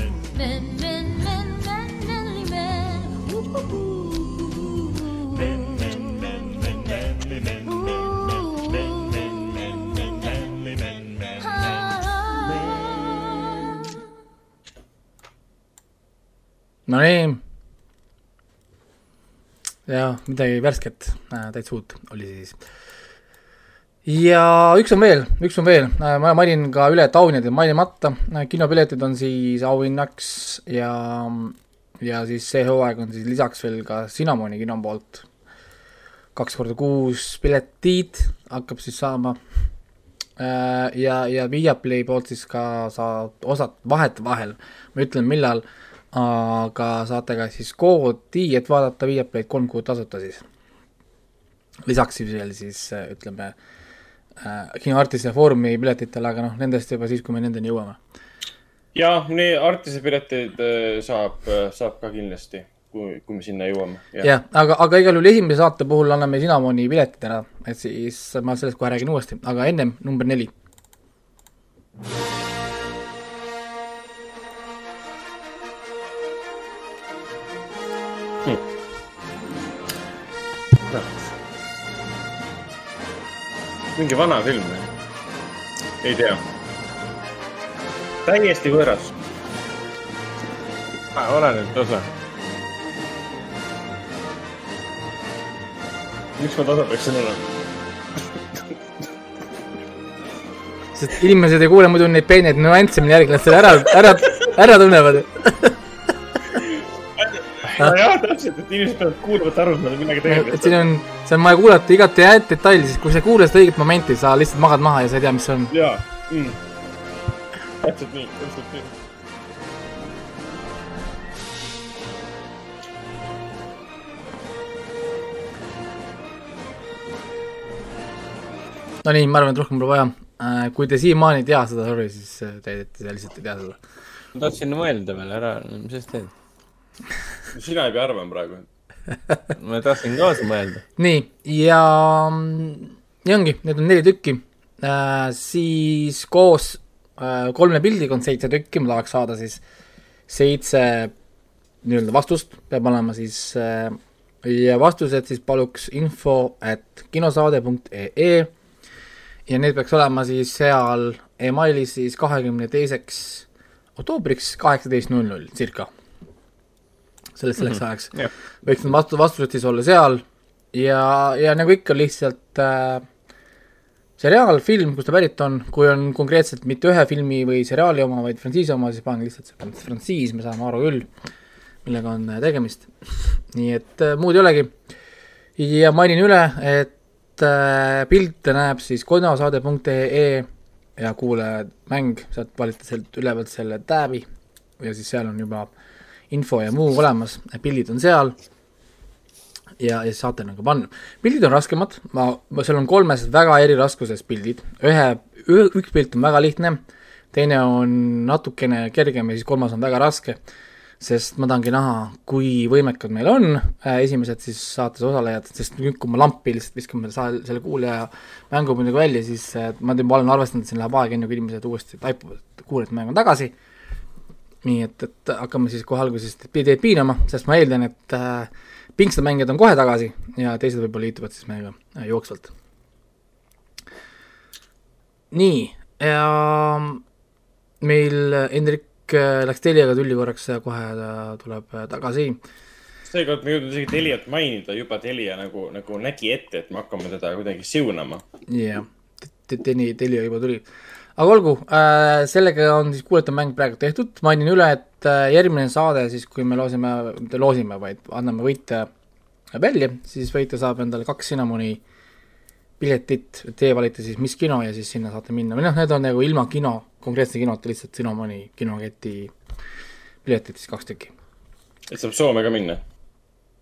Nonii. ja midagi värsket äh,, täitsa uut oli siis ja üks on veel, üks on veel, äh, ma mainin ka üle, et auhinnad jäid mainimata, äh, kinopiletid on siis auhinnaks ja, ja siis see hooaeg on siis lisaks veel ka Cinnamoni kino poolt kaks korda kuus piletid hakkab siis saama. Äh, ja, ja Viaplay poolt siis ka saad osad vahetevahel, ma ütlen, millal, aga saate ka siis koodi, et vaadata Viaplayd kolm kuud tasuta siis. lisaks veel siis ütleme äh, äh, kinoartistide foorumi piletitele, aga noh, nendest juba siis, kui me nendeni jõuame. jah, nii artistide piletid äh, saab, äh, saab ka kindlasti, kui, kui me sinna jõuame. jah ja,, aga, aga igal juhul esimese saate puhul anname Cinnamoni piletid ära, et siis ma sellest kohe räägin uuesti, aga ennem number neli mingi vana film ei tea. täiesti võõras. oleneb osa. miks ma tasa peaksin olema? sest inimesed ei kuule muidu neid peeneid nüansse, mille järgi nad selle ära, ära, ära tunnevad jah, täpselt, et inimesed peavad kuulama, et aru saada, millega tegemist et siin on, see on vaja kuulata igat detaili, sest kui sa ei kuule seda õiget momenti, sa lihtsalt magad maha ja sa ei tea, mis on. jaa mm., täpselt nii, täpselt nii no nii, ma arvan, et rohkem pole vaja. Äh, kui te siiamaani ei tea seda, sorry, siis äh, te, te lihtsalt ei tea seda. ma tahtsin mõelda veel ära, mis sa teed? Sina ei pea arvama praegu ma tahtsin kaasa mõelda. nii, ja nii ongi, need on neli tükki äh,. siis koos äh, kolme pildiga on seitse tükki, ma tahaks saada siis seitse nii-öelda vastust, peab olema siis äh, ja vastused siis paluks info at kinosaade.ee ja need peaks olema siis seal emailis siis kahekümne teiseks oktoobriks kaheksateist null null circa. Sellest, selleks mm -hmm. ajaks yeah. võiks need vastu, vastused siis olla seal ja, ja nagu ikka lihtsalt äh, seriaal, film, kust ta pärit on, kui on konkreetselt mitte ühe filmi või seriaali oma, vaid frantsiisi oma, siis panen lihtsalt see frantsiis, me saame aru küll, millega on äh, tegemist. nii et äh, muud ei olegi. ja mainin üle, et Äh, pilte näeb siis konasaade.ee ja kuulajamäng, sealt valite sealt ülevalt selle tääbi ja siis seal on juba info ja muu olemas, pildid on seal ja, ja saate nagu panna. pildid on raskemad, ma, seal on kolmes väga eri raskuses pildid, ühe, üks pilt on väga lihtne, teine on natukene kergem ja siis kolmas on väga raske sest ma tahangi näha, kui võimekad meil on äh, esimesed siis saates osalejad, sest nüüd, kui ma lampi lihtsalt viskame selle, selle kuulaja mängu muidugi välja, siis äh, ma juba olen arvestanud, et siin läheb aega, enne kui inimesed uuesti taipuvad, et kuulajate mäng on tagasi. Nii et, et hakkame siis kohe alguses teid piinama, sest ma eeldan, et äh, pingsad mängijad on kohe tagasi ja teised võib-olla liituvad siis meiega äh, jooksvalt. nii, ja meil Hendrik Äh, läks Teliaga tülli korraks ja kohe ta tuleb äh, tagasi. seekord me jõudnud isegi Teliat mainida, juba Telia nagu, nagu nägi ette, et me hakkame teda kuidagi siunama. jah yeah., Telia juba tuli. Aga olgu äh,, sellega on siis kuulajate mäng praegu tehtud, mainin üle, et äh, järgmine saade siis, kui me loosime, mitte loosime, vaid anname võite välja, siis võitja saab endale kaks Cinnamoni piletit, teie valite siis, mis kino ja siis sinna saate minna või noh, need on nagu ilma kino konkreetse kinot, lihtsalt Cinnamoni kinoketi piletid siis kaks tükki. et saab Soome ka minna?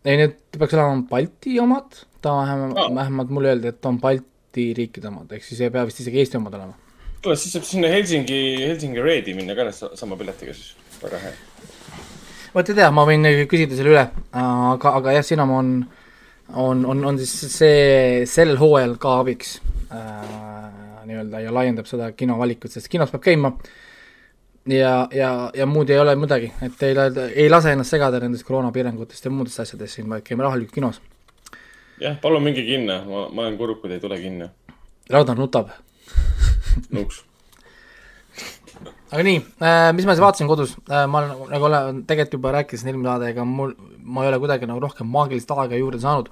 ei, need peaks olema Balti omad, ta vähemalt vähemalt mulle öeldi, et on Balti riikide omad, ehk siis ei pea vist isegi Eesti omad olema. Kuule, siis saab sinna Helsingi, Helsingi Redi minna ka sama piletiga siis, väga hea. vot ei tea, ma võin küsida selle üle, aga, aga jah, Cinnamon on, on, on siis see sellel hooajal ka abiks äh, nii-öelda ja laiendab seda kinovalikut, sest kinos peab käima ja, ja, ja muud ei ole midagi, et ei, ei lase ennast segada nendest koroonapiirangutest ja muudest asjadest siin, vaid käime rahulikult kinos. jah, palun minge kinno, ma, ma olen kurb, kui te ei tule kinno. Ragnar nutab. nõus aga nii äh,, mis ma siis vaatasin kodus äh,, ma olen, nagu olen tegelikult juba rääkisin eelmine saade, ega mul, ma ei ole kuidagi nagu rohkem maagilist aega juurde saanud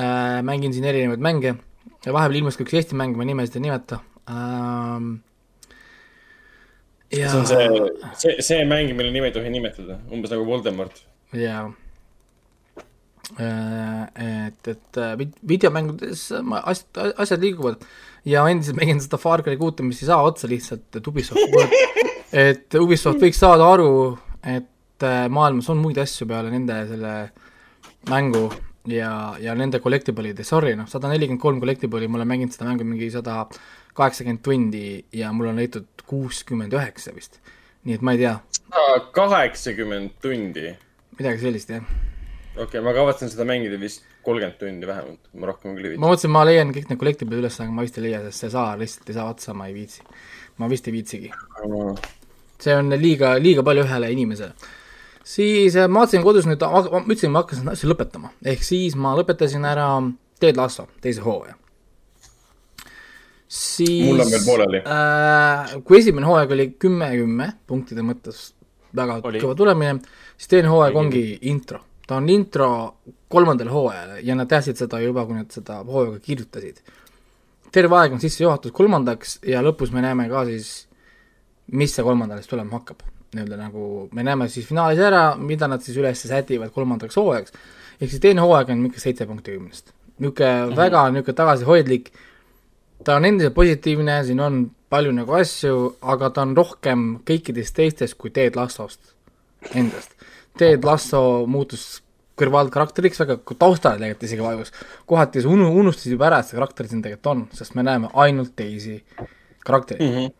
äh,. mängin siin erinevaid mänge ja vahepeal ilmus ka üks Eesti mäng, ma nimesid ei nimeta ähm,. Ja... see on see, see, see mäng, mille nime ei tohi nimetada, umbes nagu Voldemort. jaa. Äh, et, et äh, videomängudes asjad, asjad liiguvad ja ma endiselt mängin seda Far Cry kuute, mis ei saa otsa lihtsalt, et Ubisoft, et Ubisoft võiks saada aru, et äh, maailmas on muid asju peale nende selle mängu ja, ja nende collectible'ide, sorry, noh, sada nelikümmend kolm collectible'i, ma olen mänginud seda mängu mingi sada kaheksakümmend tundi ja mul on leitud kuuskümmend üheksa vist. nii et ma ei tea. kaheksakümmend tundi? midagi sellist, jah. Okei okay,, ma kavatsen seda mängida vist kolmkümmend tundi vähemalt, ma rohkem küll ei viitsi. ma mõtlesin, ma leian kõik need collectible'id üles, aga ma vist ei leia, sest see saar lihtsalt ei saa otsa, ma ei viitsi. ma vist ei viitsigi. see on liiga, liiga palju ühele inimesele siis äh, ma vaatasin kodus nüüd, ma ütlesin, ma hakkasin asja lõpetama, ehk siis ma lõpetasin ära Ted Lasso teise hooaja. siis mul on veel pooleli äh,. kui esimene hooaeg oli kümme, kümme punktide mõttes väga oli. kõva tulemine, siis teine hooaeg ongi intro. Ta on intro kolmandale hooajale ja nad teadsid seda juba, kui nad seda hooaega kirjutasid. terve aeg on sissejuhatus kolmandaks ja lõpus me näeme ka siis, mis see kolmandale siis tulema hakkab nii-öelda nagu me näeme siis finaalis ära, mida nad siis üles sätivad kolmandaks hooajaks. ehk siis teine hooaeg on niisugune seitse punkti kümnest. niisugune -hmm. väga niisugune tagasihoidlik, ta on endiselt positiivne, siin on palju nagu asju, aga ta on rohkem kõikidest teistest kui Ted Lassost endast. Ted Lasso muutus kõrvalkarakteriks, väga taustale tegelikult isegi vajus. kohati sa unu-, unustasid juba ära, et see karakter siin tegelikult on, sest me näeme ainult teisi karaktereid mm. -hmm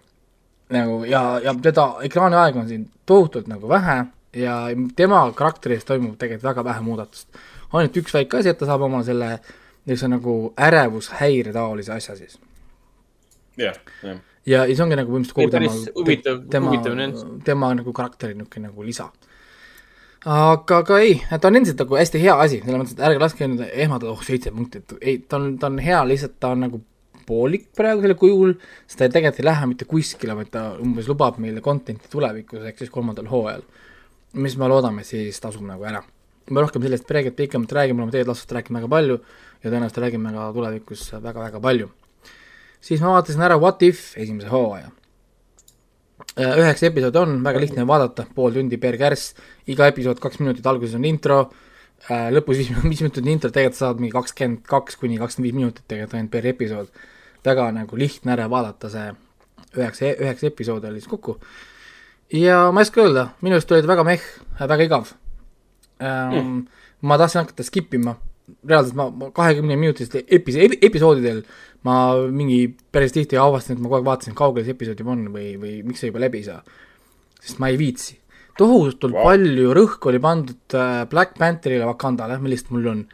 nagu ja, ja teda ekraaniaega on siin tohutult nagu vähe ja tema karakteris toimub tegelikult väga vähe muudatust. ainult üks väike asi, et ta saab oma selle niisuguse nagu ärevushäire taolise asja siis. jah, jah. ja, ja see ongi nagu põhimõtteliselt kogu tema, tema, tema nagu karakteri niisugune nagu lisa. Aga, aga ei, ta on endiselt nagu hästi hea asi, selles mõttes, et ärge laske nüüd ehmatada, oh seitse punkti, et ei, ta on, ta on hea, lihtsalt ta on nagu poolik praegusel kujul, sest ta tegelikult ei lähe mitte kuskile, vaid ta umbes lubab meile content'i tulevikus, ehk siis kolmandal hooajal. mis me loodame, siis tasub nagu ära. me rohkem sellest praegult pikemalt räägime, oleme teed lastest rääkinud väga palju ja tõenäoliselt räägime ka tulevikus väga-väga palju. siis ma vaatasin ära What if esimese hooaja. Äh, üheksa episoodi on, väga lihtne vaadata, pool tundi per kärss, iga episood kaks minutit, alguses on intro äh,, lõpus viis, viis minutit intro, tegelikult saad mingi kakskümmend kaks kuni kakskümmend viis minutit tegelikult ainult per episood. Väga nagu lihtne ära vaadata see üheksa, üheksa episoodi oli siis kokku. ja ma ei oska öelda, minu arust oli ta väga meh, väga igav. Ähm, mm.. ma tahtsin hakata skip ima, reaalselt ma, kahekümne minutistel epis-, episoodidel ma mingi päris tihti avastasin, et ma kogu aeg vaatasin, kaugel see episood juba on või, või miks see juba läbi ei saa. sest ma ei viitsi. tohutult wow. palju rõhku oli pandud äh, Black Pantherile, Wakandale, millest mul on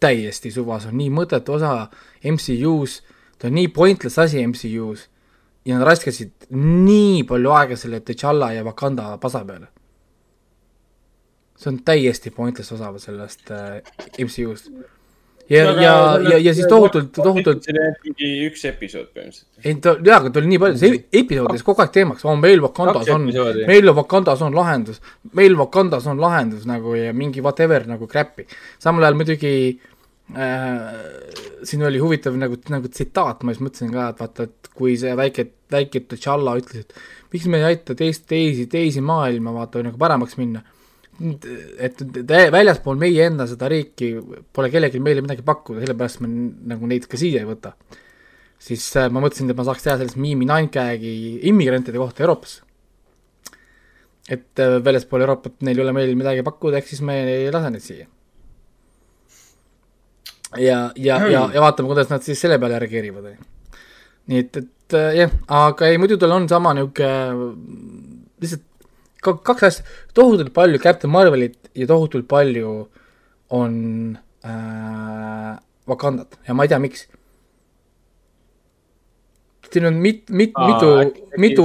täiesti suva, see on nii mõttetu osa MCU-s ta on nii pointless asi MCU-s ja nad raiskasid nii palju aega selle T'Challa ja Wakanda pasa peale. See on täiesti pointless osa sellest äh, MCU-st. ja no,, ja, ja, ja siis tohutult, tohutult. mingi üks episood põhimõtteliselt. ei, ta, jaa, aga ta oli nii palju, see episoodides kogu aeg teemaks, on meil Wakandas on, meil Wakandas on lahendus, meil Wakandas on lahendus nagu ja mingi whatever nagu crap'i. samal ajal muidugi äh, siin oli huvitav nagu, nagu tsitaat, ma just mõtlesin ka, et vaata, et kui see väike, väike T'Challa ütles, et miks me ei aita teist, teisi, teisi maailma, vaata, nagu paremaks minna. Et väljaspool meie enda seda riiki pole kellelgi meile midagi pakkuda, sellepärast me nagu neid ka siia ei võta. siis äh, ma mõtlesin, et ma saaks teha sellist miimi nine-gag'i immigrantide kohta Euroopasse. et äh, väljaspool Euroopat neil ei ole meil midagi pakkuda, ehk siis me ei lase neid siia ja, ja hmm., ja, ja vaatame, kuidas nad siis selle peale reageerivad. nii et, et äh, jah, aga ei, muidu tal on sama niisugune lihtsalt kaks asja, tohutult palju Captain Marvelit ja tohutult palju on äh, Wakandat. Ja ma ei tea, miks. siin on mit-, mit-, mitu, mitu,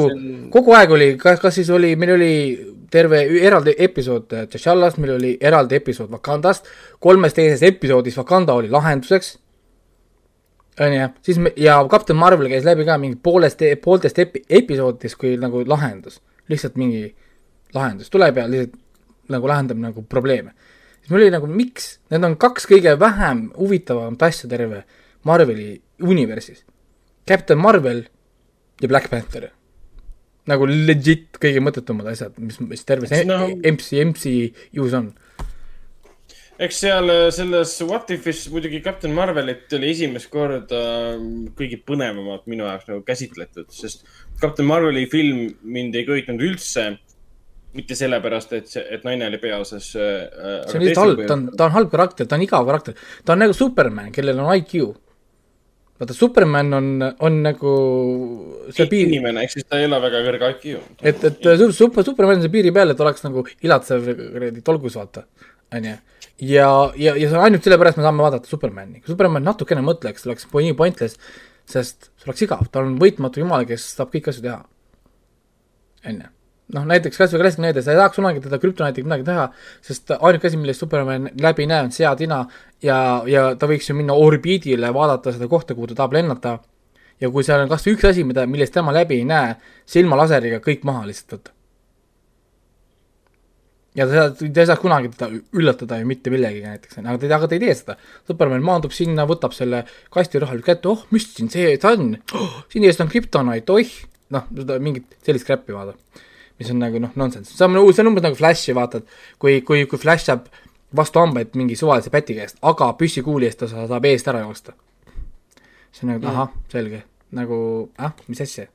kogu aeg oli, kas, kas siis oli, meil oli terve eraldi episood T'Challast, meil oli eraldi episood Wakandast, kolmes teises episoodis Wakanda oli lahenduseks, on ju, siis me, ja Captain Marvel käis läbi ka mingi poolest, pooltest epi-, episoodidest kui nagu lahendus, lihtsalt mingi lahendus tuleb ja lihtsalt nagu lahendab nagu probleeme. siis mul oli nagu, miks, need on kaks kõige vähem huvitavamat asja terve Marveli universis. Captain Marvel ja Black Panther nagu legit kõige mõttetumad asjad, mis, mis terves no, MC, MC-us on. eks seal äh, selles What If'is muidugi Captain Marvelit oli esimest korda ähm, kõige põnevamalt minu jaoks nagu käsitletud, sest Captain Marveli film mind ei köitnud üldse. Mitte sellepärast, et see, et naine oli peaosas äh,. see on lihtsalt halb, ta on, ta on halb karakter, ta on igav karakter, ta on nagu Superman, kellel on IQ vaata, Superman on, on nagu see piir. inimene, ehk siis ta ei ole väga kõrge IQ. et, et super, Superman on see piiri peal, et oleks nagu ilatsev kuradi tolgus, vaata, onju. ja, ja, ja see on ainult sellepärast me saame vaadata Supermani, kui Superman natukene mõtleks, oleks nii pointless, sest see oleks igav, ta on võitmatu jumal, kes saab kõiki asju teha. onju noh, näiteks kasvõi klassikaline näide, sa ei tahaks kunagi teda krüptonitiga midagi teha, sest ainuke asi, millest Superman läbi ei näe, on seatina ja, ja ta võiks ju minna orbiidile, vaadata seda kohta, kuhu ta tahab lennata. ja kui seal on kas või üks asi, mida, millest tema läbi ei näe, silmalaseriga kõik maha lihtsalt võtta. ja ta, ta ei saa kunagi teda üllatada ju mitte millegagi näiteks, aga ta, aga ta ei tee seda. Superman maandub sinna, võtab selle kasti rahaliselt kätte, oh, mis siin see on oh,, siin ees on krüptonait, oih, noh, mingit sellist crap'i vaata mis on nagu noh, nonsense, see on, see on umbes nagu Flashi, vaatad, kui, kui, kui Flash saab vastu hambaid mingi suvalise päti käest, aga püssikuuli eest ta saab eest ära joosta. see on nagu mm., ahah, selge, nagu ah, mis asja.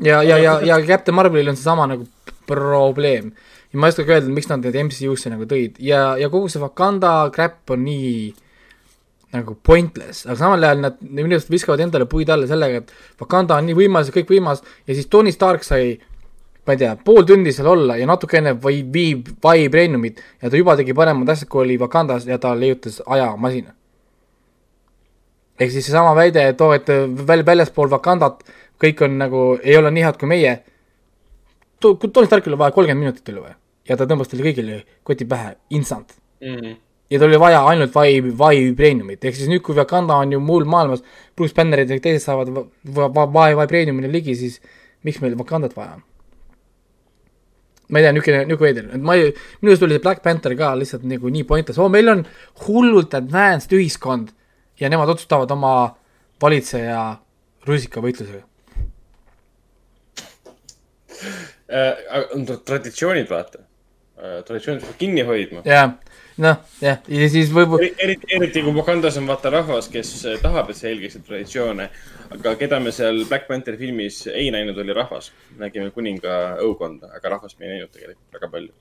ja, ja, ja, ja Captain Marvelil on seesama nagu probleem. ja ma ei oskagi öelda, miks nad need MCU-sse nagu tõid ja, ja kogu see Wakanda crap on nii nagu pointless, aga samal ajal nad minu arust viskavad endale puid alla sellega, et Wakanda on nii võimas ja kõik võimas ja siis Tony Stark sai ma ei tea, pool tundi seal olla ja natukene või viib vibraniumit ja ta juba tegi paremad asjad, kui oli Wakandas ja ta leiutas ajamasina. ehk siis seesama väide, et oo, et väl-, väljaspool Wakandat kõik on nagu, ei ole nii head kui meie, Tony Starkil on vaja kolmkümmend minutit oli vaja ja ta tõmbas teile kõigile koti pähe, instant mm. -hmm ja tal oli vaja ainult vibe, vibraniumit, ehk siis nüüd, kui Wakanda on ju muul maailmas, Bruce Bannerid ja teised saavad vibraniumile ligi, siis miks meil Wakandat vaja on? ma ei tea, niisugune, niisugune veider, et ma ei, minu arust oli see Black Panther ka lihtsalt nagu nii pointless, oo, meil on hullult advanced ühiskond ja nemad otsustavad oma valitseja rusikavõitlusega äh,. traditsioonid, vaata äh,, traditsioonid peab kinni hoidma. jah noh, jah, ja siis võib-olla. eriti, eriti kui Wakandas on vaata rahvas, kes eh, tahab, et sa jälgiksid traditsioone. aga keda me seal Black Pantheri filmis ei näinud, oli rahvas. nägime kuninga õukonda, aga rahvast me ei näinud tegelikult väga palju.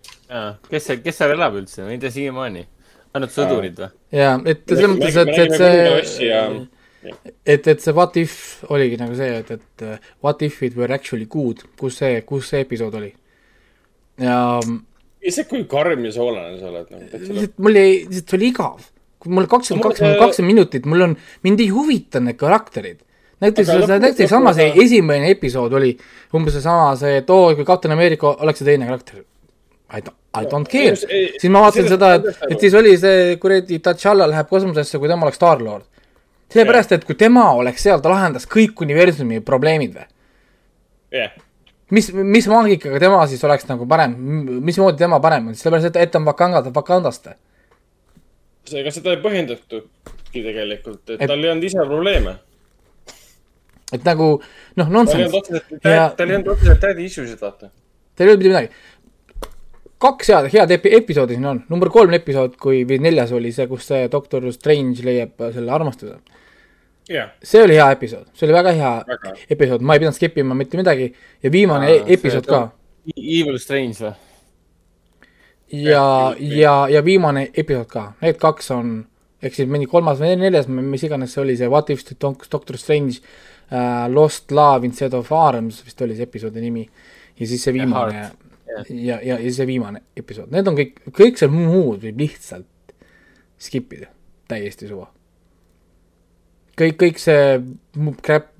kes see, kes seal elab üldse, ma ei tea siiamaani. ainult sõdurid või? ja, et selles mõttes, et, et see et, et see What if oligi nagu see, et, et uh, what if it were actually good, kus see, kus see episood oli? ja lihtsalt kui karm ja soolane sa oled nagu. lihtsalt mul jäi, lihtsalt see oli igav. kui mul kakskümmend, kakskümmend, kakskümmend minutit, mul on, mind ei huvita need karakterid. näiteks, näiteks sama see esimene episood oli umbes seesama see, et oo, kui Captain America oleks see teine karakter. I don't, I don't care. siis ma vaatasin seda, et, et siis oli see kuradi T'Challa läheb kosmosesse, kui tema oleks Star-Lord. sellepärast, et kui tema oleks seal, ta lahendas kõik universumi probleemid või? yeah mis, mis maagikaga tema siis oleks nagu parem, mismoodi tema parem on, sellepärast et, et on Wakanda, Wakandaste. ega seda ei põhjendatudki tegelikult, et, tal ei olnud ise probleeme. et nagu noh, nonsense. tal ei olnud otseselt daddy issue'sid, vaata. tal ei olnud mitte midagi. kaks head, head epi-, episoodi siin on, number kolm episood, kui, või neljas oli see, kus see doktor Strange leiab selle armastuse yeah.. see oli hea episood, see oli väga hea väga. episood, ma ei pidanud skip ima mitte midagi. Ja viimane Aa, episood ka. Evil Strange või? ja, ja, ja viimane episood ka, need kaks on, ehk siis mingi kolmas või neljas, mis iganes see oli, see What if Doctor Strange uh, Lost Love instead of Arms vist oli see episoodi nimi. ja siis see viimane ja, ja, ja, ja siis see viimane episood, need on kõik, kõik see muud võib lihtsalt skip ida, täiesti suva kõik, kõik see crap,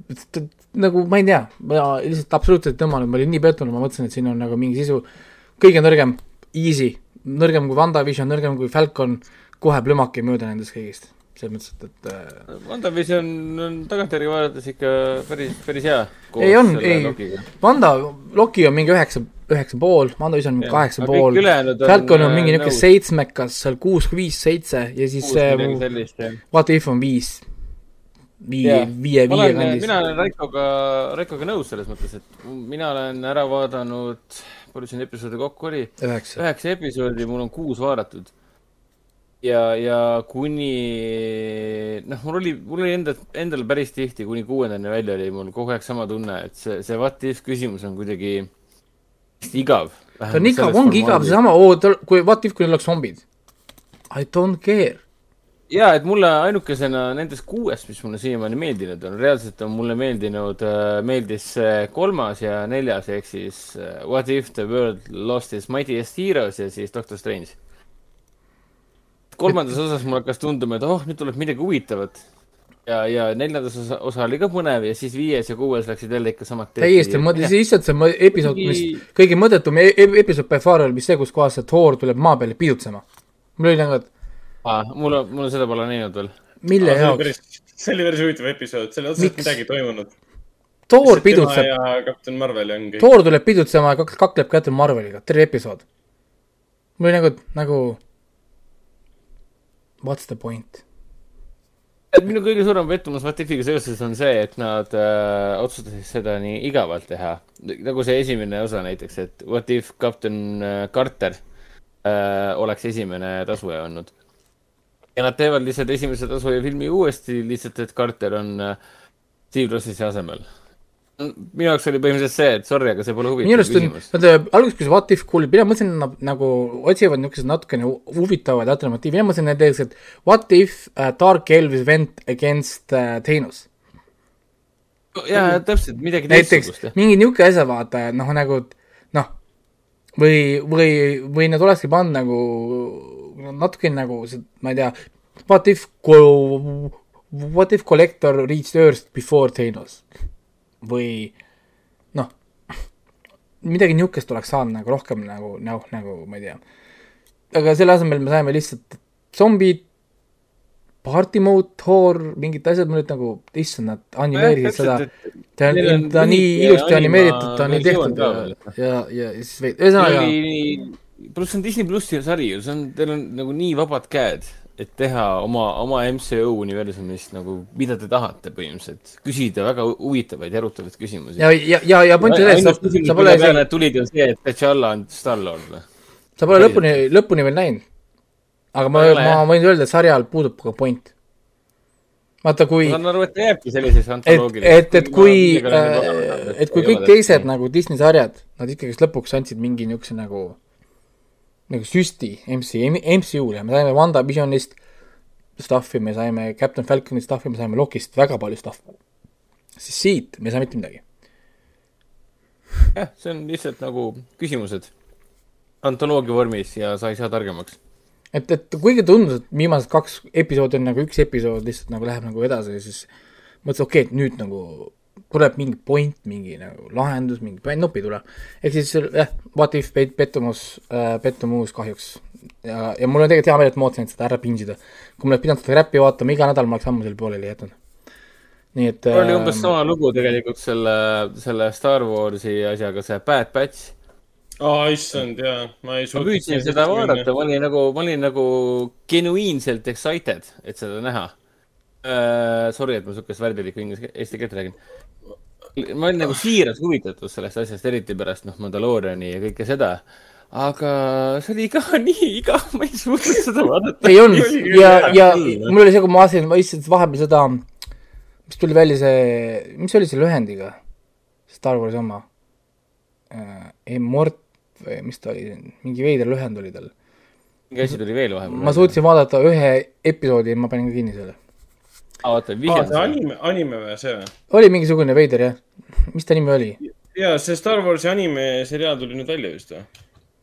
nagu ma ei tea, ma lihtsalt absoluutselt tõmmanud, ma olin nii pettunud, ma mõtlesin, et siin on nagu mingi sisu, kõige nõrgem, easy, nõrgem kui WandaVision, nõrgem kui Falcon, kohe plümaki mööda nendest kõigist. Selles mõttes, et, et äh, WandaVision on tagantjärgi vaadates ikka päris, päris hea. ei on, ei, Wanda, Loki on mingi üheksa, üheksa pool, WandaVision on kaheksa pool, Falcon on mingi niisugune seitsmekas, seal kuus, viis, seitse ja siis see What If on viis viie, viie, viie kandis. mina olen Raikoga, Raikoga nõus selles mõttes, et mina olen ära vaadanud, palju siin episoode kokku oli? üheksa. episoodi, mul on kuus vaadatud. ja, ja kuni, noh, mul oli, mul oli enda, endal päris tihti, kuni kuuendani välja oli mul kogu aeg sama tunne, et see, see what if küsimus on kuidagi igav. ta on igav, ongi igav, seesama, oo, kui what if, kui neil oleks zombid. I don't care ja et mulle ainukesena nendest kuuest, mis mulle siiamaani meeldinud on, reaalselt on mulle meeldinud, äh, meeldis kolmas ja neljas ehk siis äh, What if the world lost its mightiest heroes ja siis Doctor Strange. kolmandas osas mulle hakkas tunduma, et oh, nüüd tuleb midagi huvitavat. ja, ja neljandas osa, osa oli ka põnev ja siis viies ja kuues läksid jälle ikka samad teed. täiesti, ma lihtsalt see episood, mis kõige mõttetum e-, episood by far oli vist see, kus kohas see Thor tuleb maa peale pidutsema. mul oli nagu, et mul on, mul on seda pole näinud veel. mille jaoks? see oli päris huvitav episood, seal otseselt midagi toimunud. Thor pidutseb. ja Captain Marvel ongi. Thor tuleb pidutsema ja kakleb Captain Marveliga, terve episood. mul oli nagu, nagu. What's the point? minu kõige suurem pettumus What Ifiga seoses on see, et nad äh, otsustasid seda nii igavalt teha. nagu see esimene osa näiteks, et What if kapten äh, Carter äh, oleks esimene tasuja olnud. Ja nad teevad lihtsalt esimese tasuja filmi uuesti, lihtsalt et Carter on äh, Steve Rossisi asemel minu jaoks oli põhimõtteliselt see, et sorry, aga see pole huvitav küsimus. vaata, alguses, kui see What if kuulib, mina mõtlesin, nad nagu otsivad niisuguseid natukene huvitavaid alternatiive, mina mõtlesin näiteks, et What if uh, Dark Elvis went against uh, Thanos? jaa, täpselt, midagi teistsugust. mingi niisugune asja, vaata, noh, nagu noh, või, või, või nad olekski pannud nagu natuke nagu, ma ei tea, What if, what if Collector reached Earth before Thanos? või noh, midagi niisugust oleks saanud nagu rohkem nagu, noh, nagu ma ei tea. aga selle asemel me saime lihtsalt zombid, party mode, horror, mingid asjad, ma nüüd nagu, issand, nad animeerisid seda, ta on, ta on nii ilusti animeeritud, ta on nii tehtud ja, ja, ja siis veel, ühesõnaga. Pluss see on Disney plussi sari ju, see on, teil on nagu nii vabad käed et teha oma, oma MCU universumist nagu, mida te tahate põhimõtteliselt, küsida väga huvitavaid ja erutavaid küsimusi. ja, ja, ja, ja point selles, sa, sa pole isegi. tulid on see, et T'Challa on Star-Lord või? sa pole lõpuni, lõpuni veel näinud. aga ma, ma, ma võin öelda, et sarjal puudub ka point. vaata, kui. ma saan aru, et ta jääbki selliseks antoloogiliseks. et, et, et kui, äh, et kui kõik teised nagu Disney sarjad, nad ikkagi lõpuks andsid mingi niisuguse nagu nagu süsti MC, MCU-le, me saime WandaVisionist stuff'i, me saime Captain Falconist stuff'i, me saime Lokist väga palju stuff'i. siis siit me ei saa mitte midagi. jah, see on lihtsalt nagu küsimused antoloogia vormis ja sa ei saa targemaks. et, et kuigi tundus, et viimased kaks episoodi on nagu üks episood lihtsalt nagu läheb nagu edasi, siis mõtlesin, okei okay,, et nüüd nagu tuleb mingi point, mingi nagu lahendus, mingi nopp ei tule. ehk siis jah, what if pet-, pettumus äh,, pettumus kahjuks. ja, ja mul on tegelikult hea meel, et ma ootasin, et seda ära pinsida. kui ma oleks pidanud seda räppi vaatama iga nädal, ma oleks ammu selle pooleli jätnud. nii et oli umbes äh, sama lugu tegelikult selle, selle Star Warsi asjaga, see Bad Batch aa oh,, issand, jaa, ma ei suutnud. ma püüdsin seda vaadata, ma olin nagu, ma olin nagu genuiinselt excited, et seda näha uh,. Sorry, et ma sihukest värvilikku inglise, eesti keelt räägin ma olin nagu siiras huvitatud sellest asjast, eriti pärast noh, Mandalooriani ja kõike seda. aga see oli ka nii igav, ma ei suutnud seda vaadata. ei olnud ja, ja mul oli see, kui ma vaatasin, ma vaatasin vahepeal seda, mis tuli välja see, mis oli selle lühendiga? Star Warsi oma äh,. Immort või mis ta oli, mingi veider lühend oli tal. mingi asi tuli veel vahepeal. ma suutsin vaadata ühe episoodi ja ma panin kinni selle oota, vihjad sa? anime, anime või see või? oli mingisugune veider jah. mis ta nimi oli? jaa, see Star Warsi anime seriaal tuli nüüd välja vist või?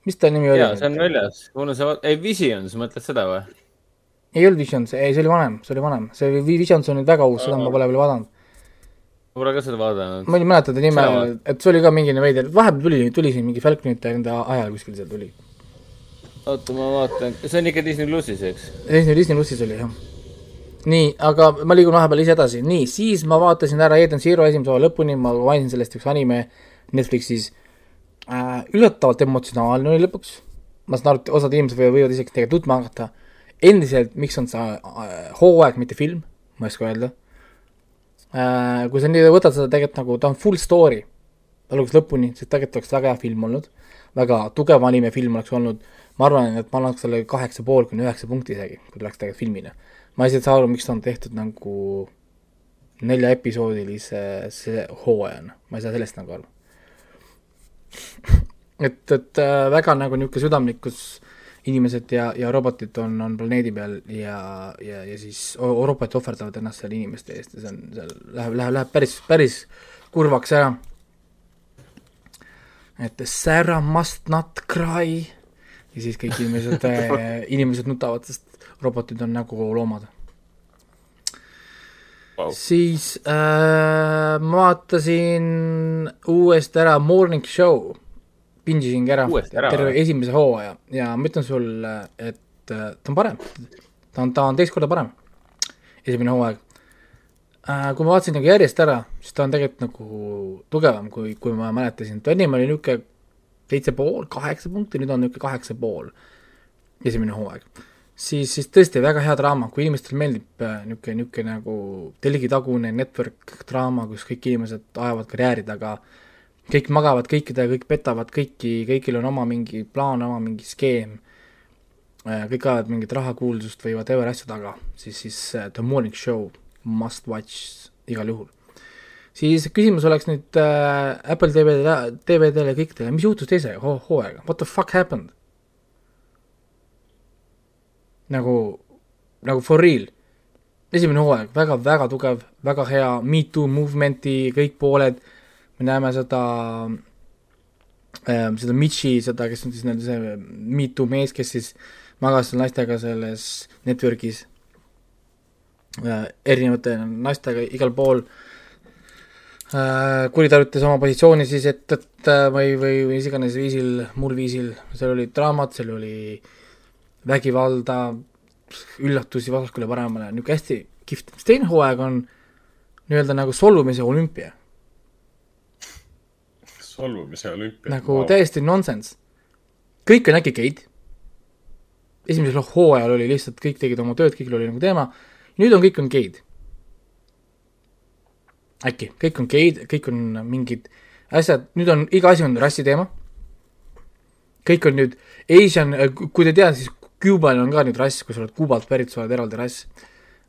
mis ta nimi oli? jaa, see on väljas. on see, ei Visions, mõtled seda või? ei olnud Visions, ei, see oli vanem, see oli vanem, see Visions on nüüd väga uus, seda ma pole veel vaadanud. ma pole ka seda vaadanud. ma ei mäleta ta nime, et see oli ka mingi veider, vahepeal tuli, tuli siin mingi Falconite enda ajal kuskil seal tuli. oota, ma vaatan, see on ikka Disney plussis, eks? Disney, Disney plussis oli jah nii, aga ma liigun vahepeal ise edasi, nii, siis ma vaatasin ära Eden Zero esimese osa lõpuni, ma mainisin sellest üks anime Netflixis. Äh,, üllatavalt emotsionaalne oli lõpuks, ma saan aru, et osad inimesed võivad, võivad isegi teiega tutma hakata, endiselt, miks on see äh, hooaeg, mitte film, ma ei oska öelda. Äh,, kui sa nii võtad seda tegelikult nagu, ta on full story, algusest lõpuni, siis tegelikult oleks väga hea film olnud, väga tugev animefilm oleks olnud, ma arvan, et ma annaks talle kaheksa pool kuni üheksa punkti isegi, kui ta läks tegelikult filmina ma ei saa aru, miks ta on tehtud nagu neljaepisoodilise see hooajana, ma ei saa sellest nagu aru. et, et äh, väga nagu niisugune südamlik, kus inimesed ja, ja robotid on, on planeedi peal ja, ja, ja siis robotid ohverdavad ennast seal inimeste eest ja see on, seal läheb, läheb, läheb päris, päris kurvaks ära. et Sarah must not cry ja siis kõik inimesed äh, inimesed nutavad, sest robotid on nagu loomad. Wow.. siis äh, ma vaatasin uuesti ära Morning Show, pingisingi ära, terve esimese hooaja ja ma ütlen sulle, et äh, ta on parem. ta on, ta on teist korda parem, esimene hooaeg. Äh,. kui ma vaatasin nagu järjest ära, siis ta on tegelikult nagu tugevam, kui, kui ma mäletasin, et enim oli niisugune seitse pool, kaheksa punkti, nüüd on niisugune kaheksa pool, esimene hooaeg siis, siis tõesti väga hea draama, kui inimestele meeldib niisugune, niisugune nagu telgitagune network draama, kus kõik inimesed ajavad karjääri taga, kõik magavad kõikidega, kõik petavad kõiki, kõigil on oma mingi plaan, oma mingi skeem, kõik ajavad mingit rahakuulsust või whatever asja taga, siis, siis The Morning Show must watch igal juhul. siis küsimus oleks nüüd äh, Apple TV-dele, DVD-le ja kõikidele, mis juhtus teise ho hooaega, what the fuck happened? Nagu, nagu for real. esimene hooaeg väga-väga tugev, väga hea, Me Too movement'i kõik pooled, me näeme seda äh,, seda Mitchi, seda, kes on siis nii-öelda see Me Too mees, kes siis magas naistega selles network'is äh,, erinevate naistega igal pool äh,, kuritarvitas oma positsiooni siis, et, et äh, või, või mis iganes viisil, muul viisil, seal oli draamat, seal oli vägivalda, üllatusi vasakule-paremale, niisugune hästi kihvt, siis teine hooaeg on nii-öelda nagu solvumise olümpia. solvumise olümpia? nagu wow. täiesti nonsense. kõik on äkki geid. esimesel hooajal oli lihtsalt, kõik tegid oma tööd, kõigil oli nagu teema, nüüd on, kõik on geid. äkki, kõik on geid, kõik on mingid asjad, nüüd on, iga asi on rassi teema. kõik on nüüd Asian, kui te teate, siis Cuubal on ka nüüd rass, kui sa oled Kuubalt pärit, sa oled eraldi rass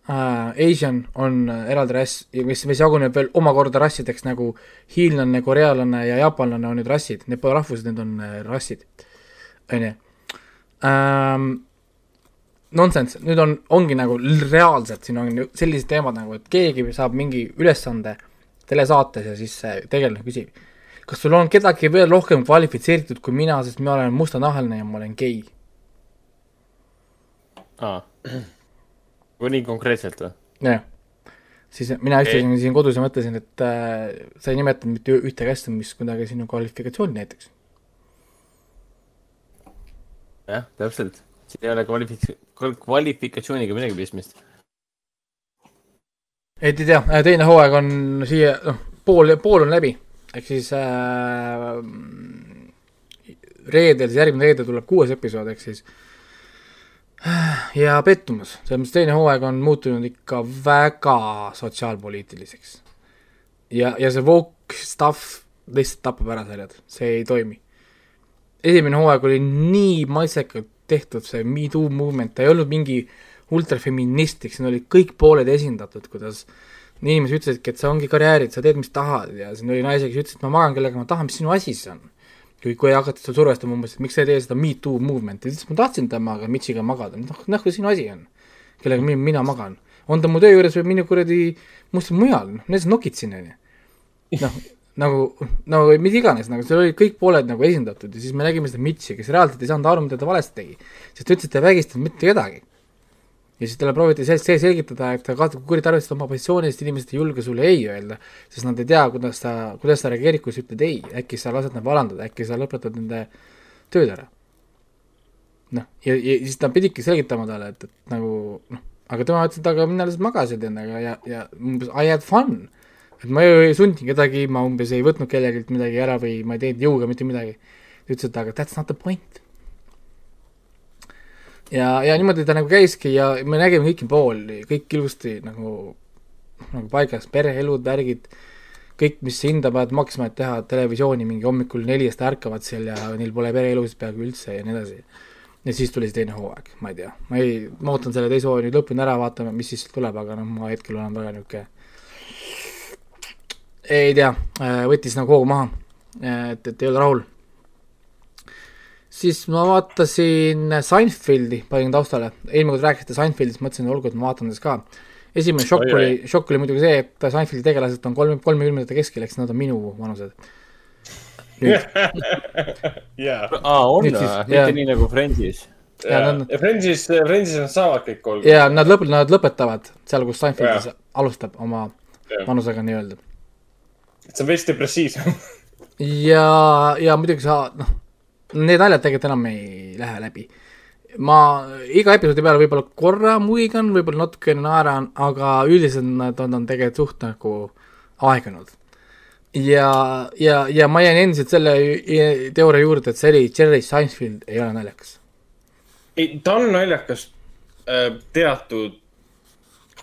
uh,. Asian on eraldi rass, mis, mis jaguneb veel omakorda rassideks nagu hiinlane, korealane ja jaapanlane on nüüd rassid, need pole rahvused, need on uh, rassid, on ju. Um, nonsense, nüüd on, ongi nagu reaalselt, siin on sellised teemad nagu, et keegi saab mingi ülesande telesaates ja siis see tegelane küsib, kas sul on kedagi veel rohkem kvalifitseeritud kui mina, sest mina olen mustanahaline ja ma olen gei aa, kui nii konkreetselt või? jah, siis mina istusin siin kodus ja mõtlesin, et äh, sa ei nimetanud mitte ühtegi asja, mis kuidagi sinu kvalifikatsiooni näiteks. jah, täpselt, siin ei ole kvalifik-, kvalifikatsiooniga midagi pistmist. et ei tea, äh, teine hooaeg on siia, noh, pool, pool on läbi, ehk siis äh, reedel, siis järgmine reede tuleb kuues episood, ehk siis äh, ja pettumus, selles mõttes teine hooaeg on muutunud ikka väga sotsiaalpoliitiliseks. ja, ja see woke stuff lihtsalt tapab ära sarjad, see ei toimi. esimene hooaeg oli nii maitsekalt tehtud, see Me Too movement, ta ei olnud mingi ultrafeministlik, siin olid kõik pooled esindatud, kuidas inimesed ütlesidki, et see ongi karjäärid, sa teed, mis tahad. Ja siin oli naisi, kes ütles, et ma magan kellega ma tahan, mis sinu asi see on kui, kui hakati seal survestama umbes, et miks sa ei tee seda Me Too movement'i, ütles, ma tahtsin temaga, Mitchiga magada, noh, noh, kui sinu asi on, kellega mina, mina magan. on ta mu töö juures või mine kuradi must mujal, noh, need nokid siin, on ju. noh, nagu, nagu mis iganes, nagu seal olid kõik pooled nagu esindatud ja siis me nägime seda Mitchi, kes reaalselt ei saanud aru, mida ta valesti tegi. sest ta ütles, et ta ei vägistanud mitte kedagi ja siis talle prooviti see, see selgitada, et ta kuritarvitas oma positsiooni, sest inimesed ei julge sulle ei öelda, sest nad ei tea, kuidas sa, kuidas sa reageerid, kui sa ütled ei, äkki sa lased nad vallandada, äkki sa lõpetad nende tööd ära. noh, ja, ja siis ta pidigi selgitama talle, et, et nagu noh, aga tema ütles, et aga mina lihtsalt magasin endaga ja, ja umbes I had fun. et ma ju ei sundinud kedagi, ma umbes ei võtnud kellelgi midagi ära või ma ei teinud jõuga mitte midagi. ta ütles, et aga that's not the point ja, ja niimoodi ta nagu käiski ja me nägime kõiki pooli, kõik ilusti nagu, nagu paigas, pereelud, värgid, kõik, mis hinda peavad maksma, et teha televisiooni mingi hommikul neljast ärkavad seal ja neil pole pereelusid peaaegu üldse ja nii edasi. ja siis tuli see teine hooaeg, ma ei tea, ma ei, ma ootan selle teise hooaja nüüd lõpuni ära, vaatame, mis siis tuleb, aga noh, ma hetkel olen väga niisugune ei tea, võttis nagu hoogu maha, et, et ei ole rahul siis ma vaatasin Seinfeldi, panin taustale, eelmine kord rääkisite Seinfeldist, mõtlesin, olgu, et ma vaatan seda ka. esimene šokk oli, šokk oli muidugi see, et Seinfeldi tegelased on kolm, kolmekümnendate keskel, siis nad on minu vanused. jaa. aa, on või? mitte nii nagu Friendsis. ja, ja Friendsis, Friendsis nad saavad kõik kolm. ja nad lõp-, nad lõpetavad seal, kus Seinfeld alustab oma ja. vanusega nii-öelda. see on veits depressiivsem ja, ja muidugi sa, noh need naljad tegelikult enam ei lähe läbi. ma iga episoodi peale võib-olla korra muigan, võib-olla natukene naeran, aga üldiselt nad on, on tegelikult suht nagu aegunud. ja, ja, ja ma jään endiselt selle teooria juurde, et see oli Jerry Seinfeld ei ole naljakas. ei, ta on naljakas äh, teatud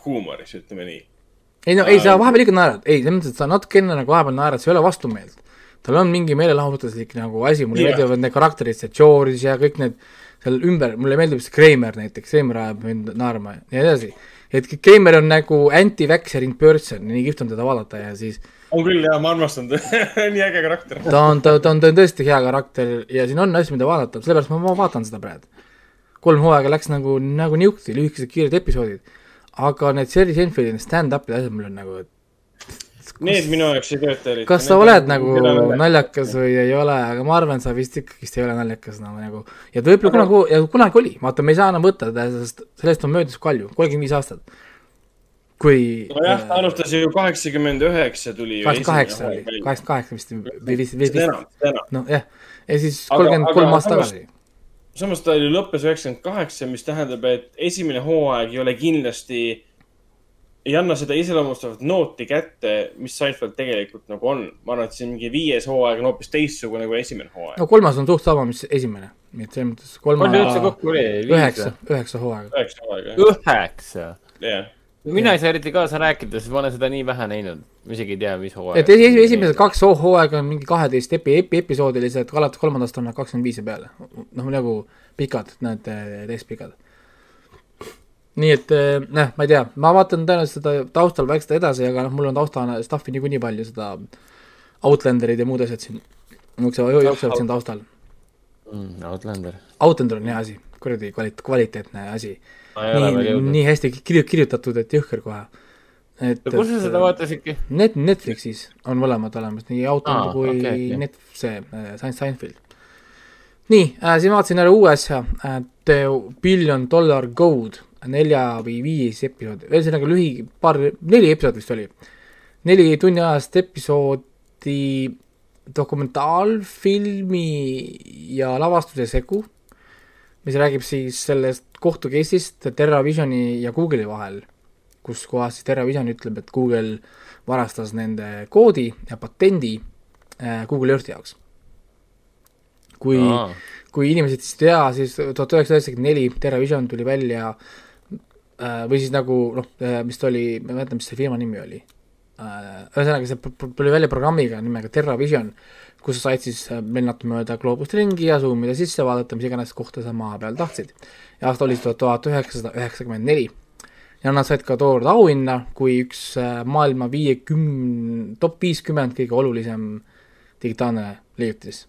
huumoris, ütleme nii. ei no, ei sa vahepeal ikka naerad, ei, selles mõttes, et sa natukene nagu vahepeal naerad, sa ei ole vastumeelt. Tal on mingi meelelahutuslik nagu asi, mulle yeah. meeldivad need karakterid, see George ja kõik need seal ümber, mulle meeldib see Kramer näiteks, Kramer ajab mind naerma ja nii edasi. et Kramer on nagu anti-vaxxer in person, nii kihvt on teda vaadata ja siis on küll jah, ma armastan teda nii äge karakter. ta on, ta, ta on, ta on tõesti hea karakter ja siin on asju, mida vaadata, sellepärast ma, ma vaatan seda praegu. kolm hooaega läks nagu, nagu niuhti, lühikesed kiired episoodid aga need Jerry Seinfeldi stand-up'id asjad mul on nagu, et Need minu jaoks ei tööta eriti. kas sa oled nagu naljakas või ei ole, aga ma arvan, sa vist ikkagist ei ole naljakas no, nagu. ja ta võib-olla kunagi, ja kunagi oli, vaata, me ei saa enam võtta sest sellest on möödas palju, kolmkümmend viis aastat. kui. nojah, ta alustas ju kaheksakümmend üheksa tuli. kaheksakümmend kaheksa oli, kaheksakümmend kaheksa vist või vist, vist, vist. noh, jah, ja siis kolmkümmend kolm aastat tagasi samas ta oli lõppes üheksakümmend kaheksa, mis tähendab, et esimene hooaeg ei ole kindlasti, ei anna seda iseloomustavat nooti kätte, mis Seinfeld tegelikult nagu on. ma arvan, et see mingi viies hooaeg on hoopis teistsugune kui esimene hooaeg. no kolmas on suht sama, mis esimene, nii et selles mõttes kolma. palju üldse kokku oli? üheksa, üheksa hooaega. üheksa hooaega, jah. üheksa? jah mina ei saa eriti kaasa rääkida, sest ma olen seda nii vähe näinud, ma isegi ei tea, mis hooaeg. et esi, esimesed kaks hooaega on mingi kaheteist epi, epi, episoodilised, alates kolmandast on nad kakskümmend viis ja peale. noh, nagu pikad, need täis pikad. Nii et noh, ma ei tea, ma vaatan tõenäoliselt seda taustal vaikselt edasi, aga noh, mul on taustana stuff'i niikuinii palju, seda Outlanderid ja muud asjad siin jooksevad, jooksevad siin taustal mm,. Outlander. Outlander on hea asi, kuradi kvalit-, kvaliteetne asi nii, nii hästi kirju-, kirjutatud, et jõhker kohe. et kus sa seda vaatasidki? Net-, Netflixis on mõlemad olemas, nii Outlander kui okay, okay. Net-, see äh, Seinfeld. nii äh,, siis ma vaatasin ära uue asja äh,, The Billion Dollar Gold, nelja või viis episoodi, ühesõnaga lühi, paar, neli episoodi vist oli. neli tunniajast episoodi dokumentaalfilmi ja lavastuse segu mis räägib siis sellest kohtu case'ist TerraVisioni ja Google'i vahel, kus kohas siis TerraVision ütleb, et Google varastas nende koodi ja patendi äh, Google Earthi jaoks. kui kui inimesed siis ei tea, siis tuhat üheksasada üheksakümmend neli TerraVision tuli välja või siis nagu noh, äh, mis ta oli, ma ei mäleta, mis see firma nimi oli. ühesõnaga, see tuli välja programmiga nimega TerraVision kus sa said siis äh, lennata mööda gloobust ringi ja zoom ida sisse, vaadata, mis iganes kohta sa maa peal tahtsid. ja aasta oli tuhat üheksasada üheksakümmend neli. ja nad said ka tookord auhinna kui üks äh, maailma viiekümne, top viiskümmend kõige olulisem digitaalne leiutis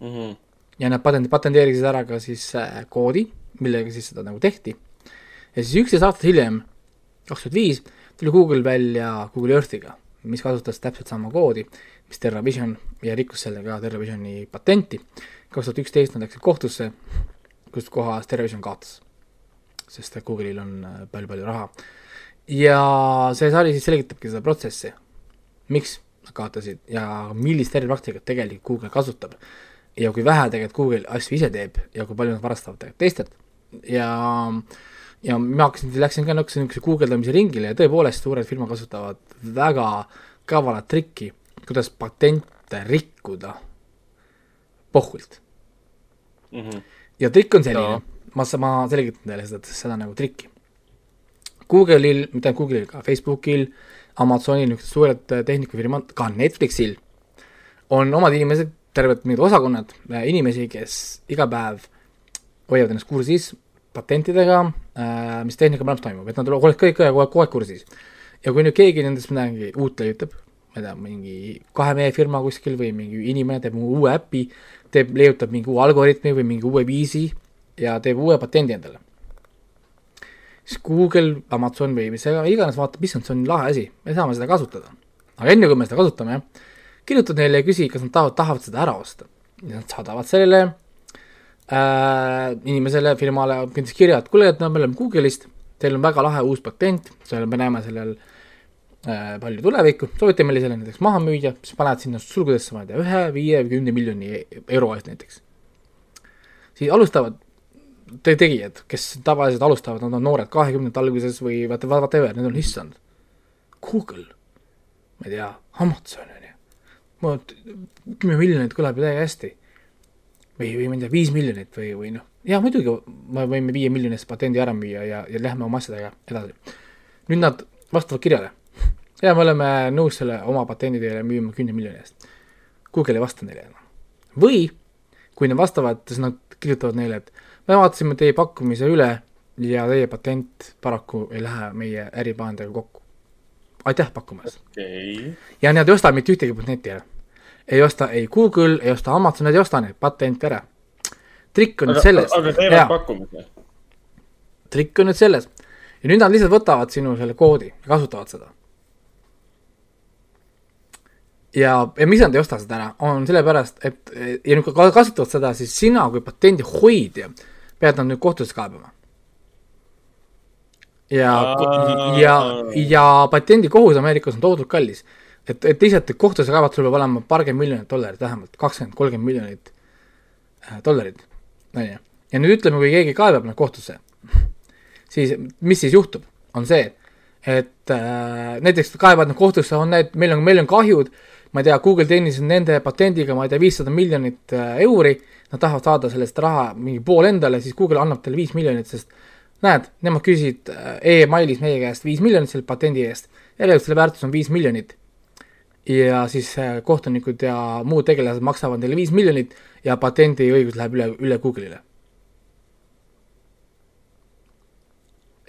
mm. -hmm. ja nad patendi-, patenteerisid ära ka siis äh, koodi, millega siis seda nagu tehti. Ja siis üksteist aastat hiljem, kaks tuhat viis, tuli Google välja Google Earthiga, mis kasutas täpselt sama koodi mis TerraVision ja rikkus sellega TerraVisioni patenti. kaks tuhat üksteist nad läksid kohtusse, kus kohas TerraVision kaotas. sest et Google'il on palju-palju äh, raha. ja see sari siis selgitabki seda protsessi, miks nad kaotasid ja millist tervepraktikat tegelikult Google kasutab. ja kui vähe tegelikult Google asju ise teeb ja kui palju nad varastavad tegelikult teistelt ja ja ma hakkasin, läksin ka niisuguse guugeldamise ringile ja tõepoolest suured firmad kasutavad väga kavalat trikki kuidas patente rikkuda pohvult mm. -hmm. ja trikk on selline no., ma, ma selgitan teile seda, seda nagu trikki. Google'il, mitte ainult Google'il, ka Facebookil, Amazonil, niisugused suured tehnikafirmad, ka Netflixil on omad inimesed, terved mingid osakonnad, inimesi, kes iga päev hoiavad ennast kursis patentidega, äh, mis tehnikamaailmas toimub, et nad oleksid kõik, kõik kogu aeg kursis. ja kui nüüd keegi nendest midagi uut leiutab, ma ei tea, mingi kahe mehe firma kuskil või mingi inimene teeb uue äpi, teeb, leiutab mingi uue algoritmi või mingi uue viisi ja teeb uue patendi endale. siis Google, Amazon või mis iganes vaatab, issand, see on lahe asi, me saame seda kasutada. aga enne, kui me seda kasutame, kirjuta neile ja küsi, kas nad tahavad, tahavad seda ära osta. ja nad saadavad sellele äh, inimesele, firmale kindlasti kirja, et kuule, et me oleme Google'ist, teil on väga lahe uus patent, seal me näeme sellel äh, palju tulevikku, soovite meile selle näiteks maha müüa, siis paned sinna sulgudesse, ma ei tea, ühe, viie või kümne miljoni euro eest näiteks. siis alustavad te tegijad, kes tavaliselt alustavad, nad on noored, kahekümnendate alguses või vaata, whatever, need on issand. Google, ma ei tea, Amazon on ju, kümme miljonit kõlab ju täiega hästi. Või, või ma ei tea, viis miljonit või, või noh, ja muidugi me võime viie miljoni eest patendi ära müüa ja, ja lähme oma asjadega edasi. nüüd nad vastavad kirjale. ja me oleme nõus selle oma patendi teile müüma kümne miljoni eest. Google ei vasta neile enam. või kui nad vastavad, siis nad kirjutavad neile, et me vaatasime teie pakkumise üle ja teie patent paraku ei lähe meie äriplaanidega kokku. aitäh pakkumast okei. ja nad ei osta mitte ühtegi patenti ära. Ei osta ei Google, ei osta Amazon, nad ei osta neid patente ära. trikk on nüüd aga, selles, aga teevad pakkumise. trikk on nüüd selles ja nüüd nad lihtsalt võtavad sinu selle koodi ja kasutavad seda. ja, ja miks nad ei osta seda ära, on sellepärast, et ja nüüd kui ka- kasutavad seda, siis sina kui patendi hoidja pead nad nüüd kohtusse kaebama. ja ja, ja patendikohus Ameerikas on tohutult kallis. et, et lihtsalt kohtusse kaevata sul peab olema paarkümmend miljonit dollarit vähemalt, kakskümmend, kolmkümmend miljonit äh, dollarit, on ju. ja nüüd ütleme, kui keegi kaebab nad kohtusse, siis mis siis juhtub, on see, et äh, näiteks kaebavad nad kohtusse, on need, meil on, meil on kahjud, ma ei tea, Google teenis nende patendiga, ma ei tea, viissada miljonit äh, euri, nad tahavad saada sellest raha mingi pool endale, siis Google annab talle viis miljonit, sest näed, nemad küsisid äh, e-mailis meie käest viis miljonit selle patendi eest, järelikult selle väärtus on viis miljonit. Ja siis äh, kohtunikud ja muud tegelased maksavad neile viis miljonit ja patendiõigus läheb üle, üle Google'ile.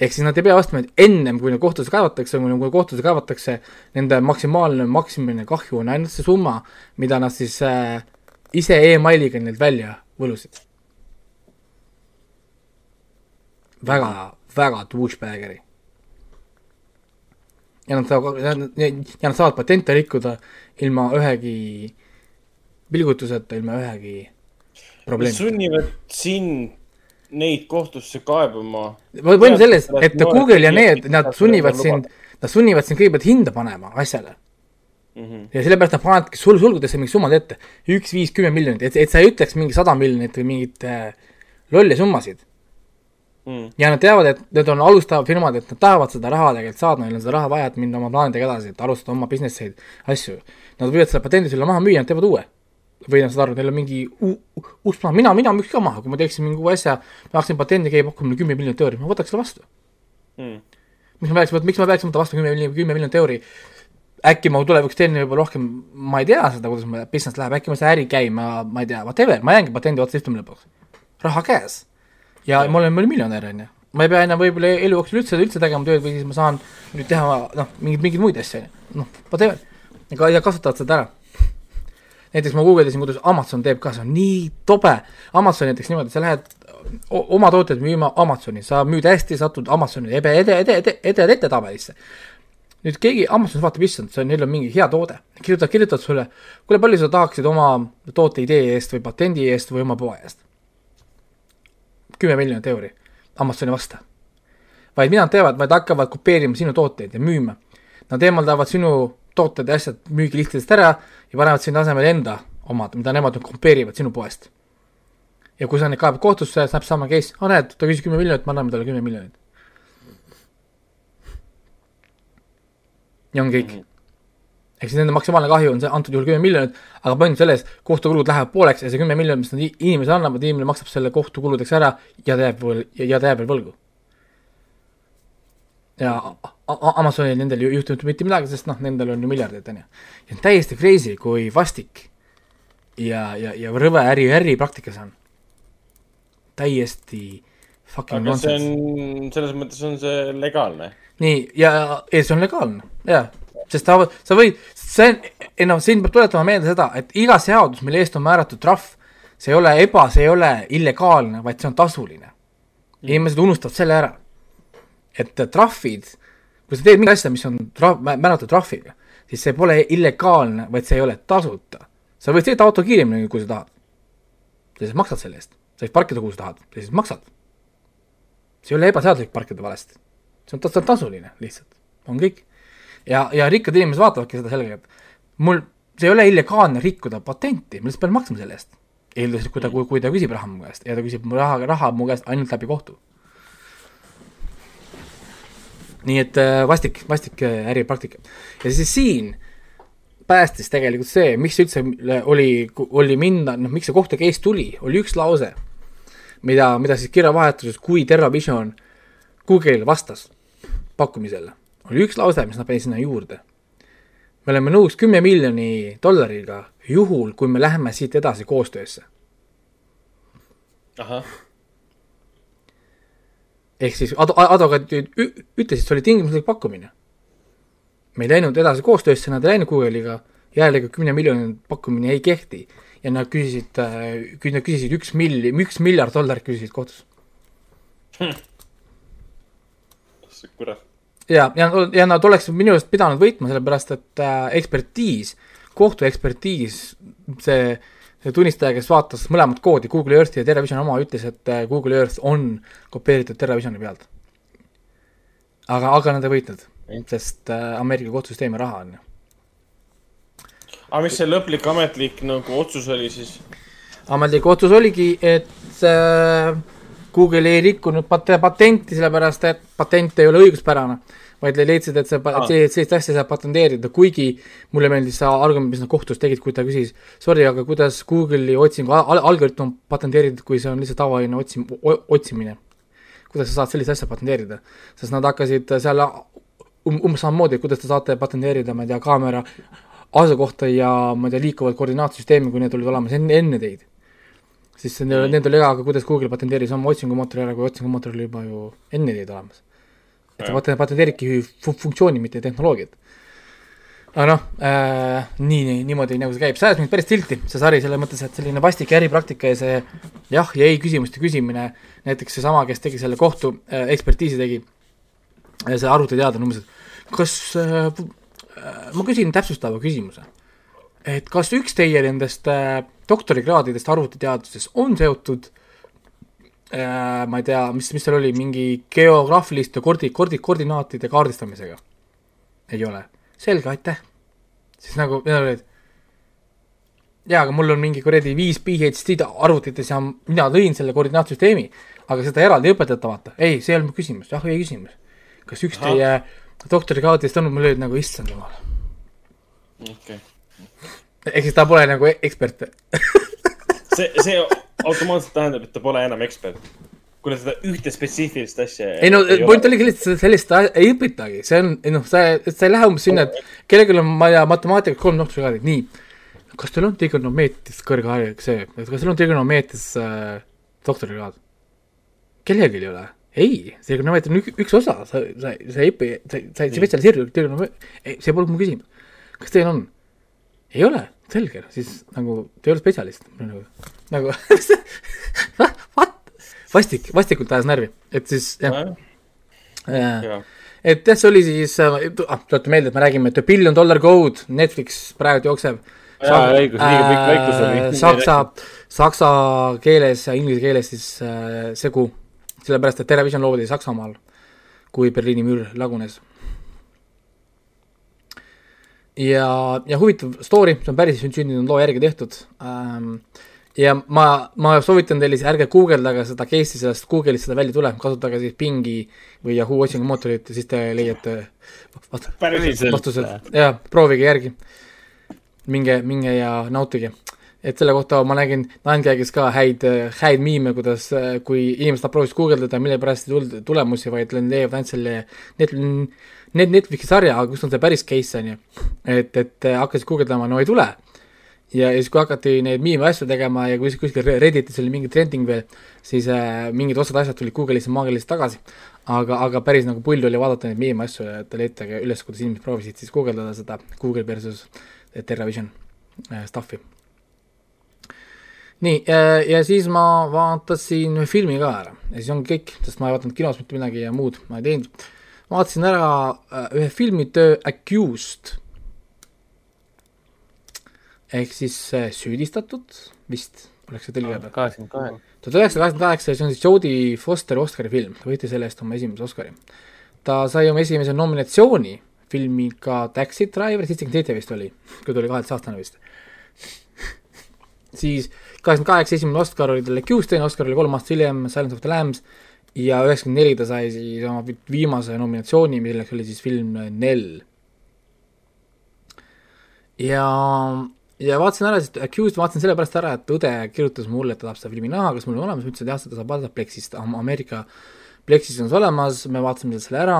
ehk siis nad ei pea ostma neid ennem, kui neid kohtusse kaevatakse, kui kohtusse kaevatakse, nende maksimaalne maksimumiline kahju on ainult see summa, mida nad siis äh, ise emailiga neilt välja võlusid. väga, väga douchebag'eri. Ja nad saavad, ja nad saavad patente rikkuda ilma ühegi pilgutuseta, ilma ühegi probleemita. sunnivad sind neid kohtusse kaebama. võim selles, et Google ja need, nad sunnivad sind, nad sunnivad sind kõigepealt hinda panema asjale. Mhm. ja sellepärast nad panevadki sul sulgudesse mingid summad ette, üks, viis, kümme miljonit, et, et sa ei ütleks mingi sada miljonit või mingeid äh, lolli summasid. Mm. ja nad teavad, et need on alustavad firmad, et nad tahavad seda raha tegelikult saada, neil on seda raha vaja, et minna oma plaanidega edasi, et alustada oma business eid, asju. Nad võivad selle patendi sulle maha müüa, nad teevad uue. või nad saavad aru, neil on mingi uus plaan, mina, mina müüks ka maha, kui ma teeksin mingi uue asja, ma tahaksin patendi, pakub mulle kümme miljonit euri, ma võtaks selle vastu. Mm. miks ma peaks, miks ma peaks võtma vastu kümme miljonit, kümme miljonit euri äkki ma tulevikus teen juba rohkem, ma ei tea seda, kuidas mu business läheb, äkki ma saan äri käima, ma ei tea, whatever, ma jäängi patendi otsa istuma lõpuks. raha käes. Ja ma olen veel miljonär, on ju. ma ei pea enam võib-olla elu jooksul üldse, üldse tegema tööd või siis ma saan nüüd teha noh, mingeid, mingeid muid asju, on ju. noh, whatever. ega, ja kasutavad seda ära. näiteks ma guugeldasin, kuidas Amazon teeb ka, see on nii tobe. Amazon näiteks niimoodi, sa lähed oma tooteid müüma Amazoni, sa müüd hästi, satud Amazoni ebe, ede, ede, ede, ede, edetabelisse nüüd keegi Amazonis vaatab, issand, see on, neil on mingi hea toode, kirjutad, kirjutad sulle, kuule, palju sa tahaksid oma toote idee eest või patendi eest või oma poe eest? Kümme miljonit euri, Amazon ei vasta. vaid mida nad teevad, vaid hakkavad kopeerima sinu tooteid ja müüma. Nad eemaldavad sinu tooted ja asjad müügilistidest ära ja panevad sinna asemele enda omad, mida nemad nüüd kopeerivad sinu poest. ja kui sa neid kaebad kohtusse, saab sama case, aa näed, ta küsis kümme miljonit, me anname talle kümme miljonit. ja on kõik mm. -hmm. Ehk siis nende maksimaalne kahju on see antud juhul kümme miljonit, aga point selles, kohtukulud lähevad pooleks ja see kümme miljonit, mis nad inimesele annavad, inimene maksab selle kohtukuludeks ära ja ta jääb veel, ja ta jääb veel võlgu. ja Amazonil nendel ei juhtunud mitte midagi, sest noh, nendel on ju miljardid, on ju. ja on täiesti crazy, kui vastik ja, ja, ja rõve äri, äripraktika see on. täiesti fucking see nonsense on, selles mõttes on see legaalne. nii, ja, ja see on legaalne, jaa. Sest ta, sa võid, see on, ei noh, siin peab tuletama meelde seda, et iga seadus, mille eest on määratud trahv, see ei ole eba, see ei ole illegaalne, vaid see on tasuline mm.. inimesed unustavad selle ära. et trahvid, kui sa teed mingit asja, mis on trahv, määratud trahviga, siis see pole illegaalne, vaid see ei ole tasuta. sa võid sõita auto kiiremini, kui sa tahad. sa lihtsalt maksad selle eest, sa võid parkida, kuhu sa tahad, sa lihtsalt maksad. see ei ole ebaseaduslik parkida valesti see on, see on tasuline lihtsalt, on kõik. ja, ja rikkad inimesed vaatavadki seda sellega, et mul, see ei ole illegaalne rikkuda patenti, ma lihtsalt pean maksma selle eest. eeldusel, kui ta, kui, kui ta küsib raha mu käest ja ta küsib mu raha, raha mu käest ainult läbi kohtu. nii et äh, vastik, vastik äh, äripraktika. ja siis siin päästis tegelikult see, miks üldse oli, oli minna, noh, miks see kohtu case tuli, oli üks lause, mida, mida siis kirjavahetuses, kui TerraVision Google'ile vastas pakkumisele, oli üks lause, mis nad panid sinna juurde. me oleme nõus kümne miljoni dollariga juhul, kui me läheme siit edasi koostöösse. ehk siis ad-, advokaadid ütlesid, see oli tingimuslik pakkumine. me ei läinud edasi koostöösse, nad ei läinud Google'iga, jällegi kümne miljoni pakkumine ei kehti. ja nad küsisid äh,, nad küsisid üks milli, üks miljard dollarit küsisid kohtus hm.. kurat. Ja, ja, ja nad oleks minu arust pidanud võitma, sellepärast et äh, ekspertiis, kohtuekspertiis, see see tunnistaja, kes vaatas mõlemat koodi, Google Earthi ja TerraVision oma, ütles, et äh, Google Earth on kopeeritud TerraVisioni pealt. aga, aga nad ei võitnud, sest äh, Ameerika kohtusüsteemi raha on ju. aga mis see lõplik ametlik nagu otsus oli siis? ametlik otsus oligi, et äh, Google ei rikkunud pat-, patenti, sellepärast et patent ei ole õiguspärane vaid leidsid, et see ah., sellist asja saab patenteerida, kuigi mulle meeldis see argument, mis nad kohtus tegid, kui ta küsis, sorry, aga kuidas Google'i otsingu al algoritm on patenteeritud, kui see on lihtsalt tavaline otsim-, otsimine? kuidas sa saad sellist asja patenteerida? sest nad hakkasid seal um, umbes samamoodi, kuidas te saate patenteerida, ma ei tea, kaamera asukohta ja ma ei tea, liikuvat koordinaatsüsteemi, kui need olid olemas enne, enne teid. Siis see, need oli hea, aga kuidas Google patenteeris oma otsingumootori ära, kui otsingumootor oli juba ju enne teid olemas. Et ta pat-, patenteeribki funktsiooni, mitte tehnoloogiat. aga noh äh,, nii, nii, niimoodi nagu see käib, see ajas mind päris tilti, see sari, selles mõttes, et selline vastik äripraktika ja see jah ja ei küsimuste küsimine, näiteks seesama, kes tegi selle kohtu äh, ekspertiisi tegi, äh, see arvutiteadlane umbes, et kas äh, äh, ma küsin täpsustava küsimuse, et kas üks teie nendest äh, doktorikraadidest arvutiteadustes on seotud äh, Äh, ma ei tea, mis, mis seal oli, mingi geograafiliste koordi-, koordi-, koordinaatide kaardistamisega. ei ole. selge, aitäh. siis nagu, need olid, jaa, aga mul on mingi kuradi viis PhD-d arvutites ja mina lõin selle koordinaatsüsteemi, aga seda eraldi ei õpetata, vaata. ei, see ei olnud mu küsimus, jah, ei küsimus. kas üks Aha. teie doktorikraadist on, mul olid nagu, issand jumal. okei okay.. Ehk siis ta pole nagu ekspert see, see automaatselt tähendab, et ta pole enam ekspert. kuna seda ühte spetsiifilist asja. ei no point oligi lihtsalt, sellist ei õpitagi, see on, noh, sa, sa ei lähe umbes sinna, et kellelgi on, ma ei tea, matemaatikas kolm doktorikraadi, nii. kas teil on trigonomeetris kõrgharidus, see, et kas teil on trigonomeetris äh, doktorikraad? kellelgi ei ole ei, trigonomeetria on üks, osa, sa, sa, sa ei õpi, sa, sa ei spetsialiseeru trigonomeetria, see polnud mu küsimus. kas teil on? Ei ole, selge, siis nagu te ei ole spetsialist, nagu nagu what? vastik, vastikult ajas närvi, et siis jah ja. et jah, see oli siis äh,, ah, tuletan meelde, et me räägime, The Billion Dollar Code, Netflix praegu jookseb. oli. Äh, saksa, saksa keeles ja inglise keeles siis äh, segu, sellepärast et Television loodi Saksamaal, kui Berliini müür lagunes. Ja, ja huvitav story, see on päris sündinud loo järgi tehtud ähm, ja ma, ma soovitan teile siis ärge guugeldage seda case'i, sellest Google'ist seda välja ei tule, kasutage siis Bingi või Yahoo otsingumootorit ja siis te leiate vast, vastused, jaa, proovige järgi. minge, minge ja nautige. et selle kohta ma nägin Nine-Gagis ka häid, häid miime, kuidas, kui inimesed proovisid guugeldada, mille pärast ei tulnud tulemusi, vaid leiavad ainult selle net, net, Netflixi sarja, aga kus on see päris case, on ju. et, et hakkasid guugeldama, no ei tule ja, ja siis, kui hakati neid miime asju tegema ja kui kuskil Redditis oli mingi trending veel, siis äh, mingid osad asjad tulid Google'isse maagiliselt tagasi. aga, aga päris nagu pull oli vaadata neid miime asju ja te leitage üles, kuidas inimesed proovisid siis guugeldada seda Google versus TerraVision äh, stuff'i. nii äh,, ja siis ma vaatasin filmi ka ära ja siis ongi kõik, sest ma ei vaadanud kinos mitte midagi ja muud ma ei teinud. Vaatasin ära äh, ühe filmi The Accused ehk siis äh, süüdistatud vist oleks see tõlge peal. kaheksakümmend kaheksa. tuhat üheksasada kaheksakümmend kaheksa, see on siis Jodie Fosteri Oscari film, ta võitis selle eest oma esimese Oscari. ta sai oma esimese nominatsiooni filmiga Taxi Driver, seitsekümmend seitse vist oli, kui ta oli kaheteistaastane vist siis kaheksakümmend kaheksa esimene Oscar oli talle Q's, teine Oscar oli kolm aastat hiljem Silence of the Lambs ja üheksakümmend neli ta sai siis oma viimase nominatsiooni, milleks oli siis film Nell. ja ja vaatasin ära, siis Accused vaatasin sellepärast ära, et õde kirjutas mulle, et ta tahab seda filmi näha, kas mul on olemas, ma ütlesin, et jah, seda saab vaadata Plexist, Ameerika Plexis on see olemas, me vaatasime selle ära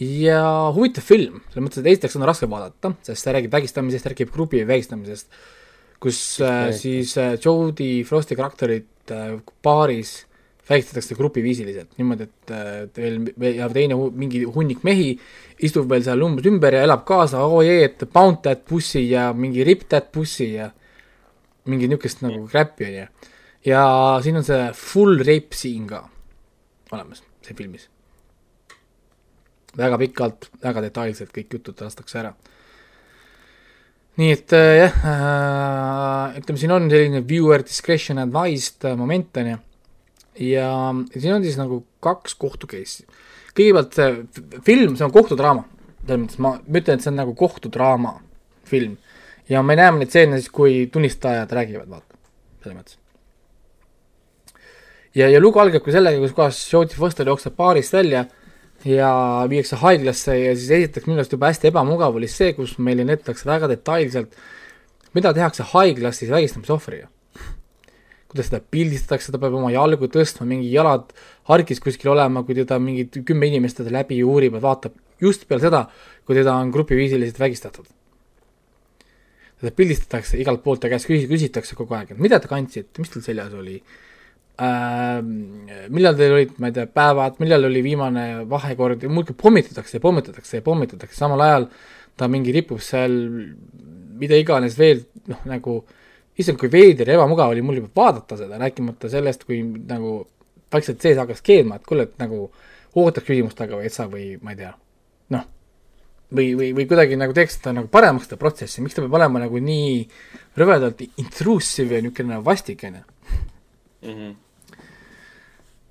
ja huvitav film, selles mõttes, et esiteks on raske vaadata, sest see räägib vägistamisest, räägib grupi vägistamisest, kus äh, siis äh, Jodie Frosti karakterit äh, paaris vägistatakse grupiviisiliselt, niimoodi, et, veel, veel ja teine mingi hunnik mehi istub veel seal umbes ümber ja elab kaasa, oo jee, et pound that pussy ja mingi rip that pussy ja mingi niisugust nagu crap'i, on ju. ja siin on see full rape scene ka olemas, see filmis väga pikalt, väga detailselt kõik jutud lastakse ära. nii et äh, jah äh,, ütleme, siin on selline viewer discretion advised moment, on ju, ja siin on siis nagu kaks kohtu case'i. kõigepealt see film, see on kohtudraama, selles mõttes ma, ma ütlen, et see on nagu kohtudraama film. ja me näeme neid stseene siis, kui tunnistajad räägivad, vaata, selles mõttes ja, ja lugu algab ka sellega, kus kohas Jodie Foster jookseb baarist välja ja viiakse haiglasse ja siis esiteks minu arust juba hästi ebamugav oli see, kus meile näidatakse väga detailselt, mida tehakse haiglas siis vägistamisohvriga. Kuidas seda pildistatakse, ta peab oma jalgu tõstma, mingi jalad harkis kuskil olema, kui teda mingid kümme inimest teda läbi uurivad, vaatab just peale seda, kui teda on grupiviisiliselt vägistatud. teda pildistatakse igalt poolt ta käest küsitakse kogu aeg, et mida te kandsite, mis teil seljas oli äh,. millal teil olid, ma ei tea, päevad, millal oli viimane vahekord ja muudkui pommitatakse ja pommitatakse ja pommitatakse, samal ajal ta mingi ripub seal mida iganes veel, noh nagu issand, kui veider ja ebamugav oli mul juba vaadata seda, rääkimata sellest, kui nagu vaikselt sees hakkas keelma, et kuule, et nagu ootaks küsimust taga või etsa või ma ei tea, noh. või, või, või kuidagi nagu teeks seda nagu paremaks seda protsessi, miks ta peab olema nagu nii rõvedalt intrusive ja niisugune vastik, on ju. Mhm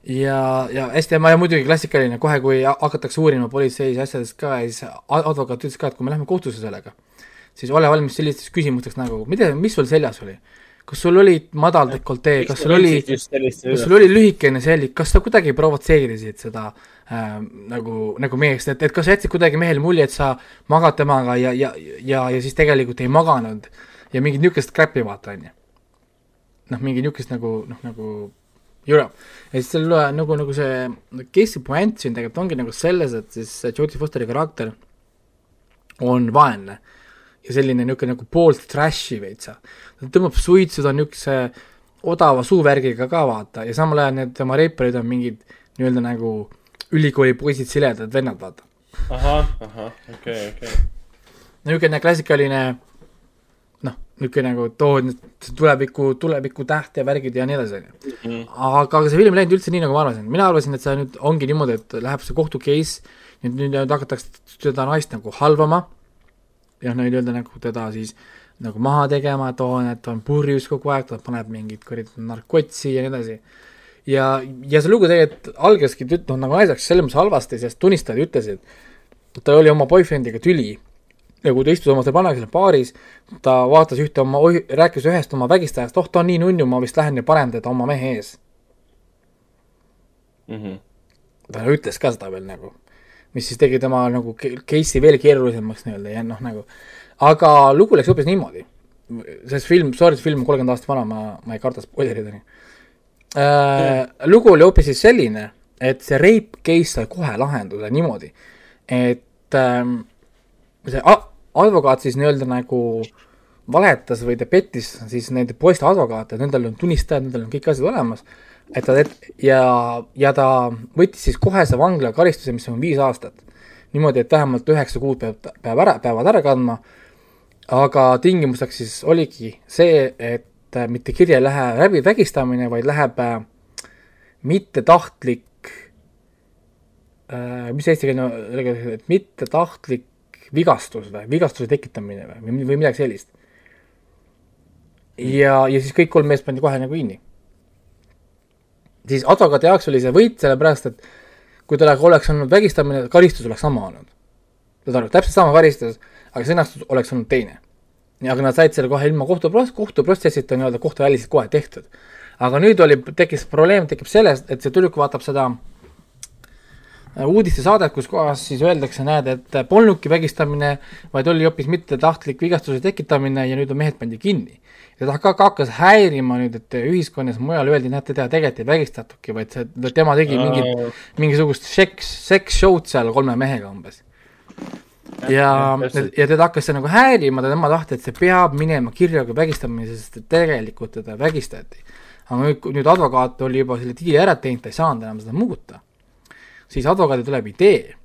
ja, ja hästi, ja muidugi klassikaline, kohe kui hakatakse uurima politseis asjadest ka siis advokaat ütles ka, et kui me läheme kohtusse sellega, siis ole valmis sellisteks küsimusteks nagu, mida, mis sul seljas oli? kas sul oli madal dekoltee, kas sul oli, kas sul oli lühikene selg, kas sa kuidagi provotseerisid seda äh, nagu, nagu meest, et, et kas sa jätsid kuidagi mehele mulje, et sa magad temaga ja, ja, ja, ja siis tegelikult ei maganud ja mingit niisugust crap'i vaata, on ju. noh, mingi niisugust nagu, noh, nagu jura. ja siis seal nagu, nagu see case'i point siin tegelikult ongi nagu selles, et siis Jodie Fosteri karakter on vaene ja selline niisugune nagu poolt trash'i veitsa. ta tõmbab suitsu, ta on niisuguse odava suuvärgiga ka vaata ja samal ajal need tema reiparid on mingid nii-öelda nagu ülikooli poisid, siledad vennad, vaata. ahah, ahah, okei okay,, okei okay.. niisugune klassikaline niisugune nagu, et oo, tuleviku, tuleviku täht ja värgid ja nii edasi, on ju. Mhm. aga, aga see film ei läinud üldse nii, nagu ma arvasin, mina arvasin, et see nüüd ongi niimoodi, et läheb see kohtu case, nüüd, nüüd hakatakse seda naist nagu halvama ja nii-öelda nagu teda siis nagu maha tegema, et oo, et ta on purjus kogu aeg, ta paneb mingit kuradi narkotsi ja nii edasi. ja, ja see lugu tegelikult algaski, noh, nagu naiseks selles mõttes halvasti, sest tunnistajad ütlesid, et tal oli oma boyfriendiga tüli ja kui ta istus oma seal Panagisel baaris, ta vaatas ühte oma, rääkis ühest oma vägistajast, oh, ta on nii nunnu, ma vist lähen ja panen teda oma mehe ees mm. -hmm. ta ütles ka seda veel nagu, mis siis tegi tema nagu case'i veel keerulisemaks nii-öelda ja noh, nagu, aga lugu läks hoopis niimoodi. sest film, sorry, see film on kolmkümmend aastat vana, ma, ma ei karda spoilerideni äh,. lugu oli hoopis siis selline, et see rape case sai kohe lahenduse niimoodi, et ähm, see advokaat siis nii-öelda nagu valetas või ta pettis siis nende poiste advokaate, nendel on tunnistajad, nendel on kõik asjad olemas, et ta et, ja, ja ta võttis siis kohese vanglakaristuse, mis on viis aastat. niimoodi, et vähemalt üheksa kuud peab, peab ära, peavad ära kandma, aga tingimuseks siis oligi see, et mitte kirja ei lähe läbi vägistamine, vaid läheb äh, mittetahtlik äh,, mis eestikeelne, et mittetahtlik vigastus või, vigastuse tekitamine või, või midagi sellist. ja, ja siis kõik kolm meest pandi kohe nagu kinni. Siis advokaadi jaoks oli see võit, sellepärast et kui tal oleks olnud vägistamine, karistus oleks sama olnud. saad aru, täpselt sama karistus, aga sõnastus oleks olnud teine. aga nad said selle kohe ilma kohtu, kohtuprotsessita nii-öelda kohtuväliselt kohe tehtud. aga nüüd oli, tekkis probleem, tekib sellest, et see tüdruk vaatab seda uudistesaadet, kus kohas siis öeldakse, näed, et polnudki vägistamine, vaid oli hoopis mittetahtlik vigastuse tekitamine ja nüüd on mehed pandi kinni. Ja ta ka hakkas häirima nüüd, et ühiskonnas mujal öeldi, näete, teda tegelikult ei vägistatudki, vaid see, tema tegi mingit, mingisugust seks, seks-show'd seal kolme mehega umbes. ja, ja teda hakkas see nagu häirima, tema tahtis, et see peab minema kirja kui vägistamine, sest et tegelikult teda vägistati. aga nüüd, nüüd advokaat oli juba selle diili ära teinud, ta ei saanud enam seda muuta siis advokaadil tuleb idee,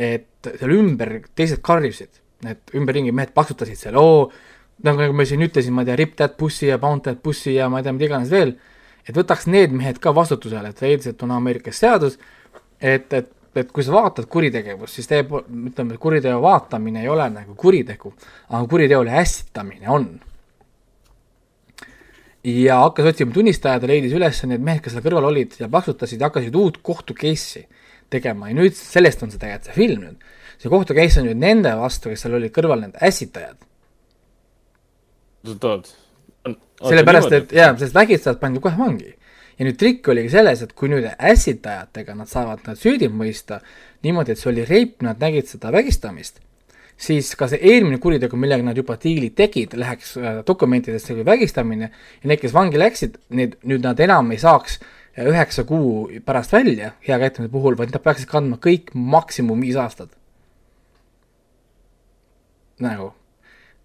et seal ümber teised karjusid, need ümberringi mehed paksutasid seal, oo, nagu, nagu ma siin ütlesin, ma ei tea, rip that pussy ja pound that pussy ja ma ei tea, mida iganes veel, et võtaks need mehed ka vastutusele, et leidis, et on Ameerikas seadus, et, et, et kui sa vaatad kuritegevust, siis teeb, ütleme, kuriteo vaatamine ei ole nagu kuritegu, aga kuriteole ässitamine on. ja hakkas otsima tunnistajad ja leidis üles need mehed, kes seal kõrval olid ja paksutasid ja hakkasid uut kohtu case'i tegema ja nüüd sellest on see tegelikult see film nüüd. see kohtu case on nüüd nende vastu, kes seal olid kõrval, need ässitajad. Oot-oot. sellepärast, et jaa, sest vägistajad pandi kohe vangi. ja nüüd trikk oligi selles, et kui nüüd ässitajatega nad saavad nad süüdi mõista niimoodi, et see oli reip, nad nägid seda vägistamist, siis ka see eelmine kuritegu, millega nad juba diili tegid, läheks äh, dokumentidesse kui vägistamine ja need, kes vangi läksid, need nüüd nad enam ei saaks äh, üheksa kuu pärast välja hea käitumise puhul, vaid nad peaksid kandma kõik maksimum viis aastat. nagu.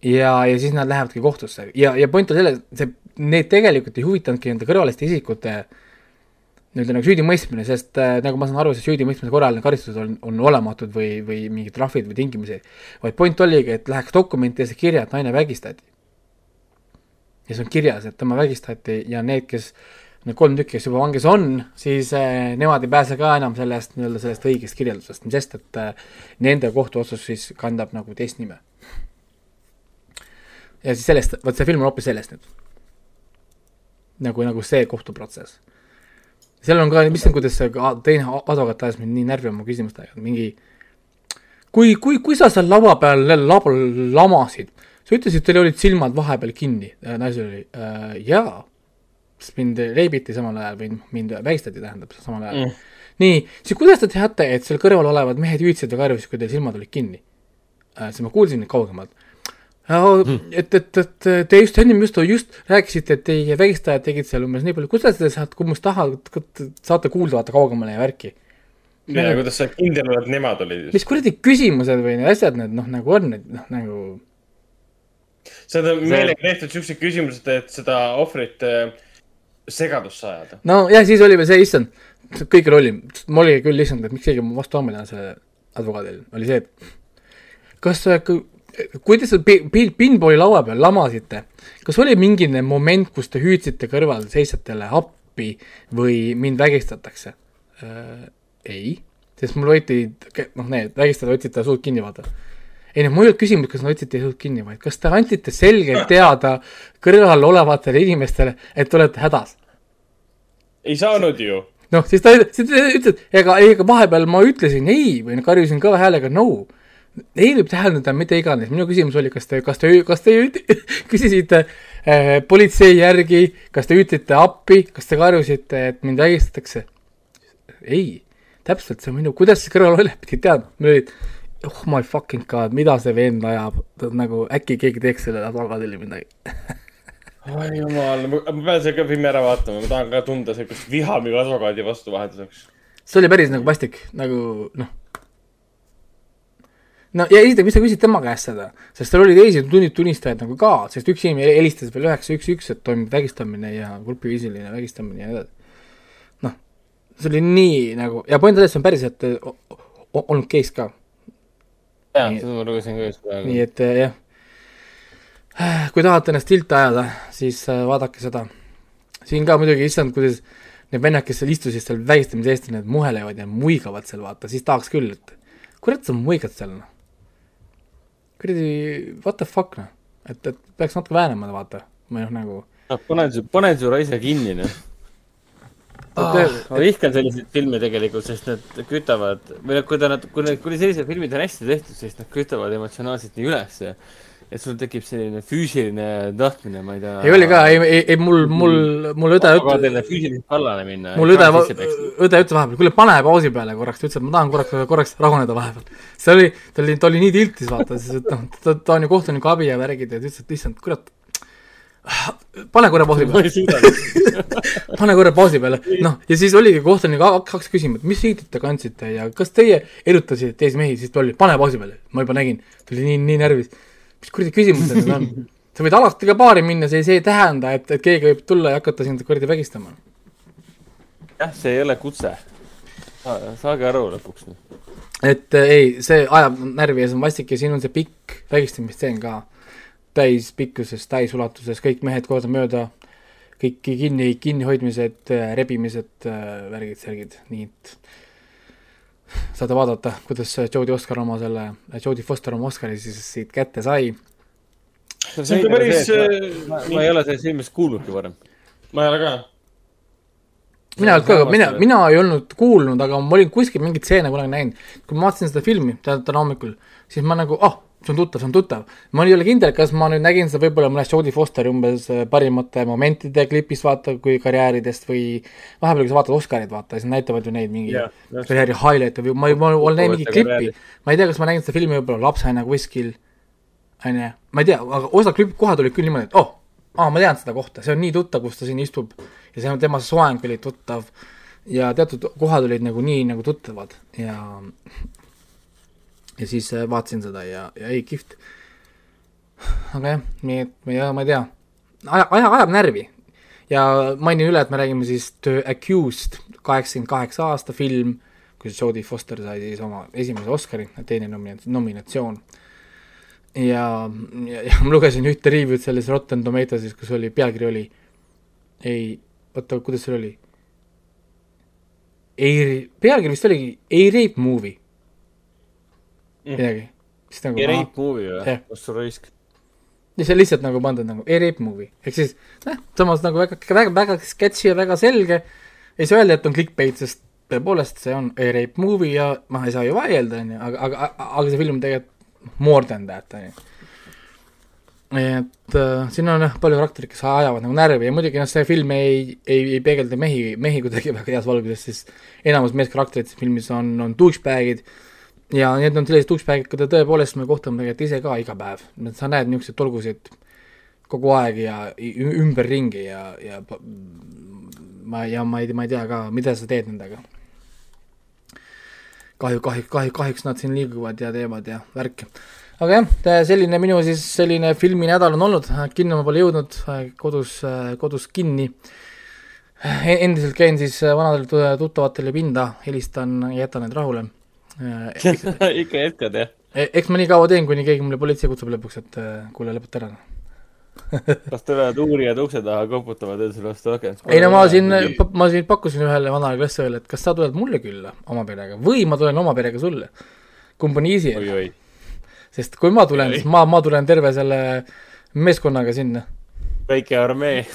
Ja, ja siis nad lähevadki kohtusse ja, ja point on selles, see, neid tegelikult ei huvitanudki nende kõrvaliste isikute nii-öelda nagu süüdimõistmine, sest äh, nagu ma saan aru, see süüdimõistmise korral need karistused on, on olematud või, või mingid trahvid või tingimusi, vaid point oligi, et läheks dokumentides kirja, et naine vägistati. ja see on kirjas, et tema vägistati ja need, kes need kolm tükki, kes juba vangis on, siis äh, nemad ei pääse ka enam sellest nii-öelda sellest õigest kirjeldusest, sest et äh, nende kohtuotsus siis kandab nagu teist nime. Ja siis sellest, vot see film on hoopis sellest nüüd. nagu, nagu see kohtuprotsess. seal on ka, mis kuidas see teine advokaat ajas mind nii närvi oma küsimustega, mingi kui, kui, kui sa seal laua peal lab, lamasid, sa ütlesid, teil olid silmad vahepeal kinni, naisel oli äh,, jaa sest mind reibiti samal ajal või mind vägistati, tähendab, samal ajal mm.. nii, siis kuidas te teate, et seal kõrval olevad mehed hüüdsid ja karjusid, kui teil silmad olid kinni äh,? siis ma kuulsin neid kaugemalt. Et, et, et te just ennem just, just rääkisite, et teie vägistajad tegid seal umbes nii palju, kuidas te saate, kummas taha, saate kuulda vaata kaugemale ja värki? ja nagu, kuidas sa kindel oled, nemad olid just. mis kuradi küsimused või need asjad need noh, nagu on, et noh, nagu. seda meelega tehtud siuksed küsimused, et seda ohvrit äh, segadusse ajada. no ja siis oli veel see, issand, kõigil oli, mul oli küll issand, et miks keegi vastu ammu ei lähe sellele advokaadile, oli see, et kas, kui te seal pinballi laua peal lamasite, kas oli mingi moment, kus te hüüdsite kõrval seisjatele appi või mind vägistatakse äh,? ei, sest mul võeti, noh, need vägistajad võtsid ta suud kinni, vaata ei noh, mul ei olnud küsimus, kas nad võtsid teie suud kinni, vaid kas te andsite selgelt teada kõrval olevatele inimestele, et te olete hädas? ei saanud ju. noh, siis ta, siis ta ütles, ega, ega vahepeal ma ütlesin ei või karjusin kõva häälega no. Ei võib tähendada mida iganes, minu küsimus oli, kas te, kas te, kas te küsisite äh, politsei järgi, kas te ütlesite appi, kas te karjusite, et mind vägistatakse? ei, täpselt see on minu, kuidas see kõrval oli, pidi teadma, mul olid oh my fucking god, mida see vend ajab, nagu äkki keegi teeks sellele advokaadile midagi oi jumal, ma pean selle ka filmi ära vaatama, ma tahan ka tunda siukest viha minu advokaadi vastu vahetuseks. see oli päris nagu vastik, nagu noh. No ja esiteks, miks sa küsid tema käest seda, sest seal oli teisi tunnistajaid nagu ka, sest üks inimene helistas veel üheksa, üks, üks, et toimub vägistamine ja grupiviisiline vägistamine ja nii edasi. noh, see oli nii nagu ja point on selles, see on päriselt olnud case ka jaa, seda ma lugesin ka just praegu. nii et eh, jah, kui tahate ennast tilti ajada, siis eh, vaadake seda. siin ka muidugi, issand, kuidas need vennad, kes seal istusid seal vägistamise eest, need muhelevad ja muigavad seal, vaata, siis tahaks küll, et kurat, sa muigad seal, noh. Kuradi, what the fuck, noh. et, et peaks natuke väänama, vaata, või noh, nagu. noh, pane su, pane su raisa kinni, noh ah,. ma vihkan selliseid filme tegelikult, sest nad kütavad, või kui ta, nad, kui need, kui sellised filmid on hästi tehtud, siis nad kütavad emotsionaalselt nii ülesse. Et sul tekib selline füüsiline tahtmine, ma ei tea. ei oli ka, ei, ei, ei mul, mul, mul õde üt-. teile füüsiliselt kallale minna. mul õde, õde ütles vahepeal, kuule, pane pausi peale korraks, ta ütles, et ma tahan korraks, korraks rahuneda vahepeal. see oli, ta oli, ta oli nii tiltis, vaata, siis, et noh, ta, ta on ju kohtuniku abi ja värgid ja ta ütles, et issand, kurat, pane korra pausi peale pane korra pausi peale, noh, ja siis oligi kohtunik kaks küsimust, mis riided te kandsite ja kas teie erutasite teisi mehi, siis ta oli, pane pausi peale, ma juba nägin, ta oli nii, nii närvis mis kuradi küsimused need on? sa võid alati ka baari minna, see, see ei tähenda, et, et keegi võib tulla ja hakata sind kuradi vägistama. jah, see ei ole kutse. saage aru lõpuks. et äh, ei, see ajab närvi ja see on vastik ja siin on see pikk vägistamisstseen ka. täispikkuses, täisulatuses, kõik mehed kordamööda, kõik kinni, kinnihoidmised, äh, rebimised, äh, värgid, särgid, nii et saate vaadata, kuidas Jodie Oscar oma selle, Jodie Foster oma Oscari siis siit kätte sai. see on päris. ma, ma ei ole sellest filmist kuulnudki varem. ma ei ole ka. mina ei olnud ka, mina, mina ei olnud kuulnud, aga ma olin kuskil mingit stseene kunagi näinud. kui ma vaatasin seda filmi täna hommikul, siis ma nagu, ah oh,, see on tuttav, see on tuttav. ma ei ole kindel, kas ma nüüd nägin seda võib-olla mõnest Jodie Fosteri umbes äh, parimate momentide klipist, vaata, kui karjääridest või vahepeal, kui sa vaatad Oscarit, vaata, siis näitavad ju neid mingi yeah, karjääri highlight'e või ma, ma olen näinud mingit klippi. ma ei tea, kas ma nägin seda filmi võib-olla lapsena kuskil, on ju, ma ei tea, aga osad klip-, kohad olid küll niimoodi, et oh, aa, ma tean seda kohta, see on nii tuttav, kus ta siin istub ja see on tema soeng oli tuttav ja teatud kohad olid nagu nii nagu tuttavad ja ja siis äh, vaatasin seda ja, ja ei, kihvt. aga jah, nii et ja ma ei tea, aja, aja, ajab närvi. ja mainin üle, et me räägime siis The Accused, kaheksakümmend kaheksa aasta film, kus Jodie Foster sai siis oma esimese Oscari, teine nomina-, nominatsioon. ja, ja, ja ma lugesin ühte review'd selles Rotten Tomatoesis, kus oli, pealkiri oli ei, oota, kuidas see oli? ei, pealkiri vist oligi A rape movie. Midagi. Nagu, E-rape movie või? kas sul raisk? ja see on lihtsalt nagu pandud nagu E-rape movie, ehk siis noh, samas nagu väga, väga, väga sketši ja väga selge. ei saa öelda, et on clickbait, sest tõepoolest see on E-rape movie ja noh, ei saa ju vaielda, on ju, aga, aga, aga see film tegelikult more than that, on ju et äh, siin on jah palju karaktereid, kes ajavad nagu närvi ja muidugi noh, see film ei, ei, ei peegelda mehi, mehi kuidagi väga heas valguses, siis enamus meeskarakterid filmis on, on douchebag'id äh,, ja need on sellised douchebag'id, keda tõepoolest me kohtame tegelikult ise ka iga päev, sa näed niisuguseid tolgusid kogu aeg ja ümberringi ja, ja ma, ja ma ei, ma ei tea ka, mida sa teed nendega. kahju, kahju, kahju, kahjuks nad siin liiguvad ja teevad ja värki. aga jah, selline minu siis selline filminädal on olnud, kinno ma pole jõudnud, kodus, kodus kinni. endiselt käin siis vanadele tuttavatele pinda, helistan, jätan need rahule ikka jätkad, jah? E, eks ma nii kaua teen, kuni keegi mulle politsei kutsub lõpuks, et äh, kuule, lõpeta ära kas tulevad uurijad ukse taha, koputavad ja sulle vastu akent? ei no ma siin, ma siin pakkusin ühele vanale klassiõele, et kas sa tuled mulle külla oma perega või ma tulen oma perega sulle. kumb on easy? sest kui ma tulen, siis ma, ma tulen terve selle meeskonnaga sinna. väike armee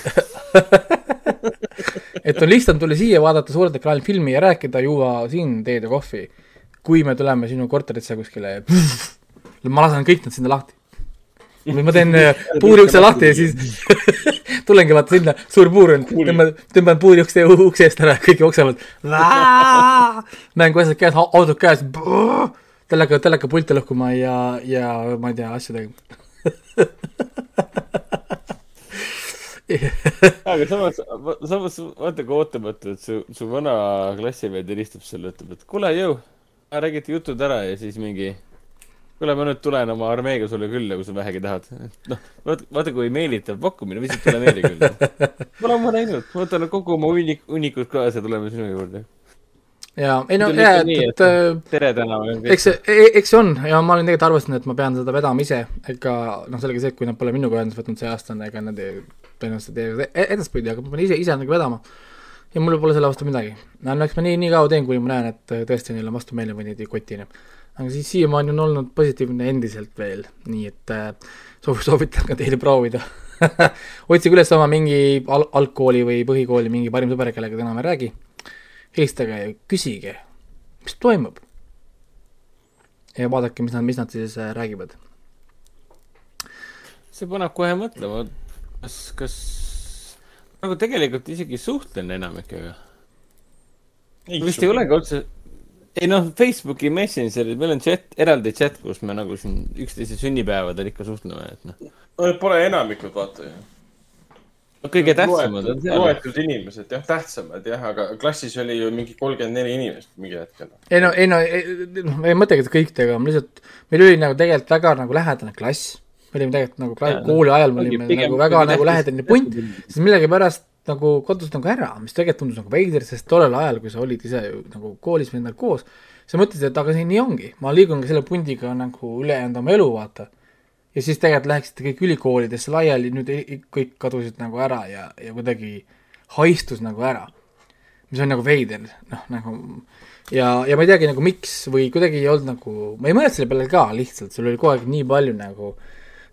et on lihtsam tulla siia, vaadata suurelt ekraanilt filmi ja rääkida, juua siin teed ja kohvi kui me tuleme sinu korterisse kuskile ja ma lasen kõik nad sinna lahti. või ma teen äh, puuriukse lahti ja siis tulengi vaata sinna, suur puur on, tõmban, tõmban puuriukse ukse eest ära, kõik jooksevad. mängu asjad käes, autod käes, teleka, telekapulti lõhkuma ja, ja ma ei tea, asju tegema aga samas, samas vaata kui ootamatu, et su, su vana klassivend helistab sulle, ütleb, et kuule, jõu räägite jutud ära ja siis mingi kuule, ma nüüd tulen oma armeega sulle külla, kui sa vähegi tahad. noh, vaata, vaata kui meelitav pakkumine, lihtsalt tule meile külla. Pole ammu näinud, ma võtan kogu oma hunnik, hunnikud kaasa ja tuleme sinu juurde. ja, ei no, jaa, et, et äh, tere tänav. eks see, e-, eks see on ja ma olen tegelikult arvestanud, et ma pean seda vedama ise, ega noh, sellega see, et kui nad pole minuga ühendust võtnud see aasta, ega nad tõenäoliselt ei tee edaspidi, aga ma pean ise, ise nagu vedama ja mul pole selle vastu midagi. no eks ma nii, nii kaua teen, kuni ma näen, et äh, tõesti neil on vastu meele või neid ei kotine. aga siis siiamaani on olnud positiivne endiselt veel, nii et äh, soov, soovitan ka teile proovida otsige üles oma mingi al-, algkooli või põhikooli mingi parim sõber, kellega te enam ei räägi, helistage ja küsige, mis toimub. ja vaadake, mis nad, mis nad siis äh, räägivad. see paneb kohe mõtlema, kas, kas nagu tegelikult isegi suhtlen enamikega. vist ei olegi otse, ei noh, Facebooki Messengerid, meil on chat, eraldi chat, kus me nagu siin üksteise sünnipäevadel ikka suhtleme, et noh. no need pole enamikud, vaata ju no kõige tähtsamad on seal. loetud inimesed, jah, tähtsamad jah, aga klassis oli ju mingi kolmkümmend neli inimest mingi hetkel. ei no, ei no, noh, ma ei mõtlegi, et kõik tegema, lihtsalt meil oli nagu tegelikult väga nagu lähedane klass. Me olime tegelikult nagu klass, kooli ajal me olime pigem, nagu väga nagu lähedane punt, siis millegipärast nagu kadus nagu ära, mis tegelikult tundus nagu veider, sest tollel ajal, kui sa olid ise ju nagu koolis või endal koos, sa mõtlesid, et aga see nii ongi, ma liigun ka selle pundiga nagu ülejäänud oma elu, vaata. Ja siis tegelikult läheksite kõik ülikoolidesse laiali, nüüd kõik kadusid nagu ära ja, ja kuidagi haistus nagu ära. mis on nagu veider, noh nagu ja, ja ma ei teagi nagu miks või kuidagi ei olnud nagu, ma ei mõelnud selle peale ka lihtsalt, sul oli kogu aeg nii palju nagu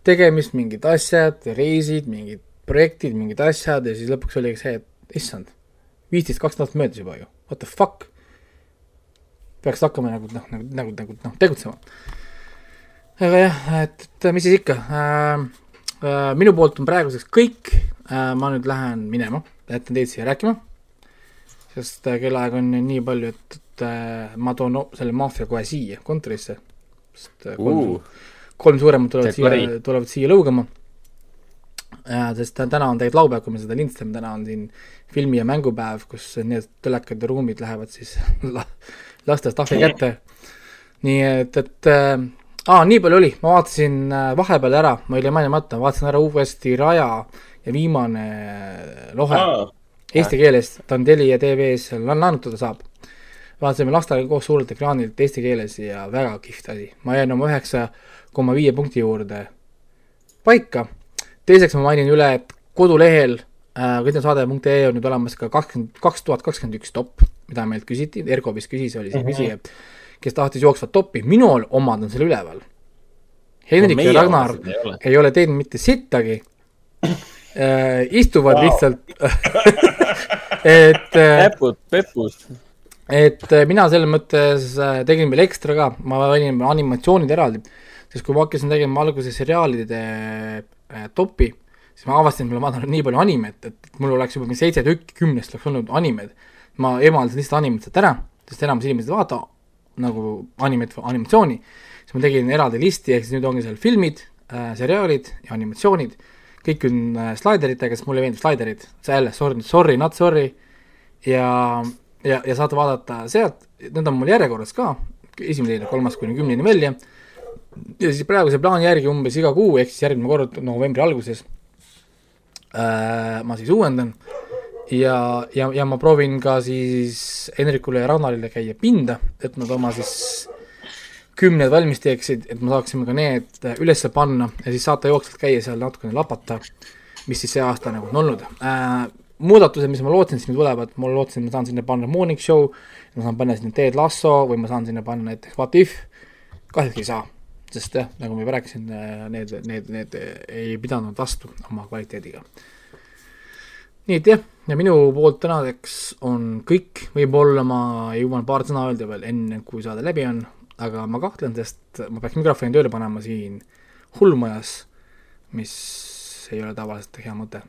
tegemist, mingid asjad, reisid, mingid projektid, mingid asjad ja siis lõpuks oligi see, et issand, viisteist, kakskümmend aastat möödas juba ju, what the fuck. peaks hakkama nagu noh, nagu, nagu, nagu noh, tegutsema aga jah, et, et mis siis ikka äh,. Äh, minu poolt on praeguseks kõik äh,. ma nüüd lähen minema, jätan teid siia rääkima. sest äh, kellaaeg on nii palju, et, et äh, ma toon no, selle maffia kohe siia kontorisse. sest äh, uh. Kolm suuremat tulevad siia, tulevad siia lõugama äh,. sest täna on tegelikult laupäev, kui me seda lindistame, täna on siin filmi- ja mängupäev, kus need telekad ja ruumid lähevad siis lastest ahvi kätte. nii et, et äh, aa, nii palju oli, ma vaatasin äh, vahepeal ära, ma olin mainimata, vaatasin ära uuesti Raja ja viimane lohe ah. eesti keeles, ta on Telia tv-s, laenutada saab. vaatasime lastega koos suurelt ekraanilt eesti keeles ja väga kihvt asi, ma jäin oma üheksa koma viie punkti juurde paika. teiseks ma mainin üle, et kodulehel äh, kõndisaade.ee on nüüd olemas ka kakskümmend, kaks tuhat kakskümmend üks top, mida meilt küsiti, Erko vist küsis, oli see mhm. küsija kes tahtis jooksvat toppi, minul omad on seal üleval. Hendrik no, ja Ragnar ei ole. ei ole teinud mitte sittagi äh,. istuvad wow. lihtsalt et äh,. pepud, pepus. et äh, mina selles mõttes äh, tegin veel ekstra ka, ma panin animatsioonid eraldi, sest kui ma hakkasin tegema alguses seriaalide äh, topi, siis ma avastasin, et mul on vaadanud nii palju animet, et mul oleks juba mingi seitse tükki kümnest oleks olnud animed. ma eemaldasin lihtsalt animed sealt ära, sest enamus inimesed ei vaata nagu animet-, animatsiooni, siis ma tegin eraldi listi, ehk siis nüüd ongi seal filmid äh,, seriaalid ja animatsioonid, kõik on äh, slaideritega, sest mulle meeldivad slaiderid, see jälle, sorry, sorry, not sorry, ja, ja, ja saate vaadata sealt, need on mul järjekorras ka, esimene, teine, kolmas kuni kümneni välja, ja siis praeguse plaani järgi umbes iga kuu, ehk siis järgmine kord novembri alguses äh, ma siis uuendan. Ja, ja, ja ma proovin ka siis Henrikule ja Ragnarile käia pinda, et nad oma siis kümned valmis teeksid, et me saaksime ka need üles panna ja siis saate jooksvalt käia seal natukene lapata, mis siis see aasta nagu on olnud. Äh,. muudatused, mis ma lootsin, nüüd tulevad, ma lootsin, ma saan sinna panna Morning Show, ma saan panna sinna Ted Lasso või ma saan sinna panna näiteks What If, kahjuks ei saa, sest jah, nagu ma juba rääkisin, äh, need, need, need ei pidanud vastu oma kvaliteediga nii et jah, ja minu poolt tänaseks on kõik, võib-olla ma jõuan paar sõna öelda veel enne, kui saade läbi on, aga ma kahtlen, sest ma peaks mikrofoni tööle panema siin hullmajas, mis ei ole tavaliselt hea mõte.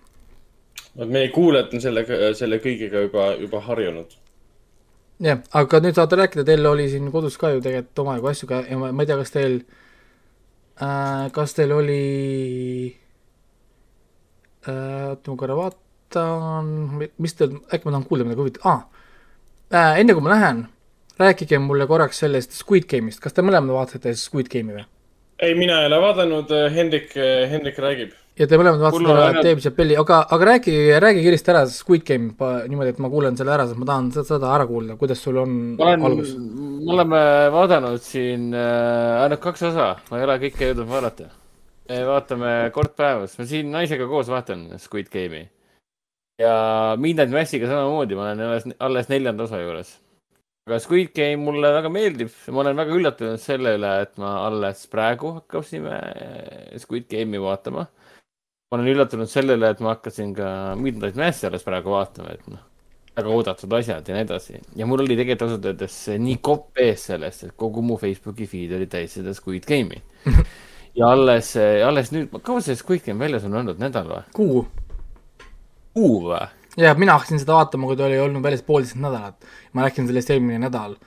vot meie kuulajad on sellega, selle kõigega juba, juba harjunud. jah, aga nüüd saate rääkida, teil oli siin kodus ka ju tegelikult omajagu asju ka ja ma, ma ei tea, kas teil äh,, kas teil oli äh,, oota ma korra vaatan, mis te, äkki ma tahan kuulda midagi huvitavat ah,, äh,. enne kui ma lähen, rääkige mulle korraks sellest Squid Game'ist, kas te mõlemad vaatasite Squid Game'i või? ei, mina ei ole vaadanud, Hendrik, Hendrik räägib. Ja te mõlemad vaatasite Dave Chappelli, aga, aga rääkige, räägi kiiresti ära Squid Game niimoodi, et ma kuulen selle ära, sest ma tahan seda ära kuulda, kuidas sul on olen, algus? me oleme vaadanud siin äh, ainult kaks osa, ma ei ole kõike jõudnud vaadata. vaatame kord päevas, ma siin naisega koos vaatan Squid Game'i ja Midnight Massiga samamoodi, ma olen alles, alles neljanda osa juures. aga Squid Game mulle väga meeldib, ma olen väga üllatunud selle üle, et ma alles praegu hakkasime Squid Game'i vaatama. Ma olen üllatunud selle üle, et ma hakkasin ka Midnight Massi alles praegu vaatama, et noh, väga oodatud asjad ja nii edasi. ja mul oli tegelikult ausalt öeldes nii kopp ees sellest, et kogu mu Facebooki feed oli täis seda Squid Game'i ja alles, alles nüüd, kaua see Squid Game väljas on olnud, nädal või? kuu. kuu või? ja mina hakkasin seda vaatama, kui ta oli olnud väljas poolteist nädalat. ma rääkisin sellest eelmine nädal.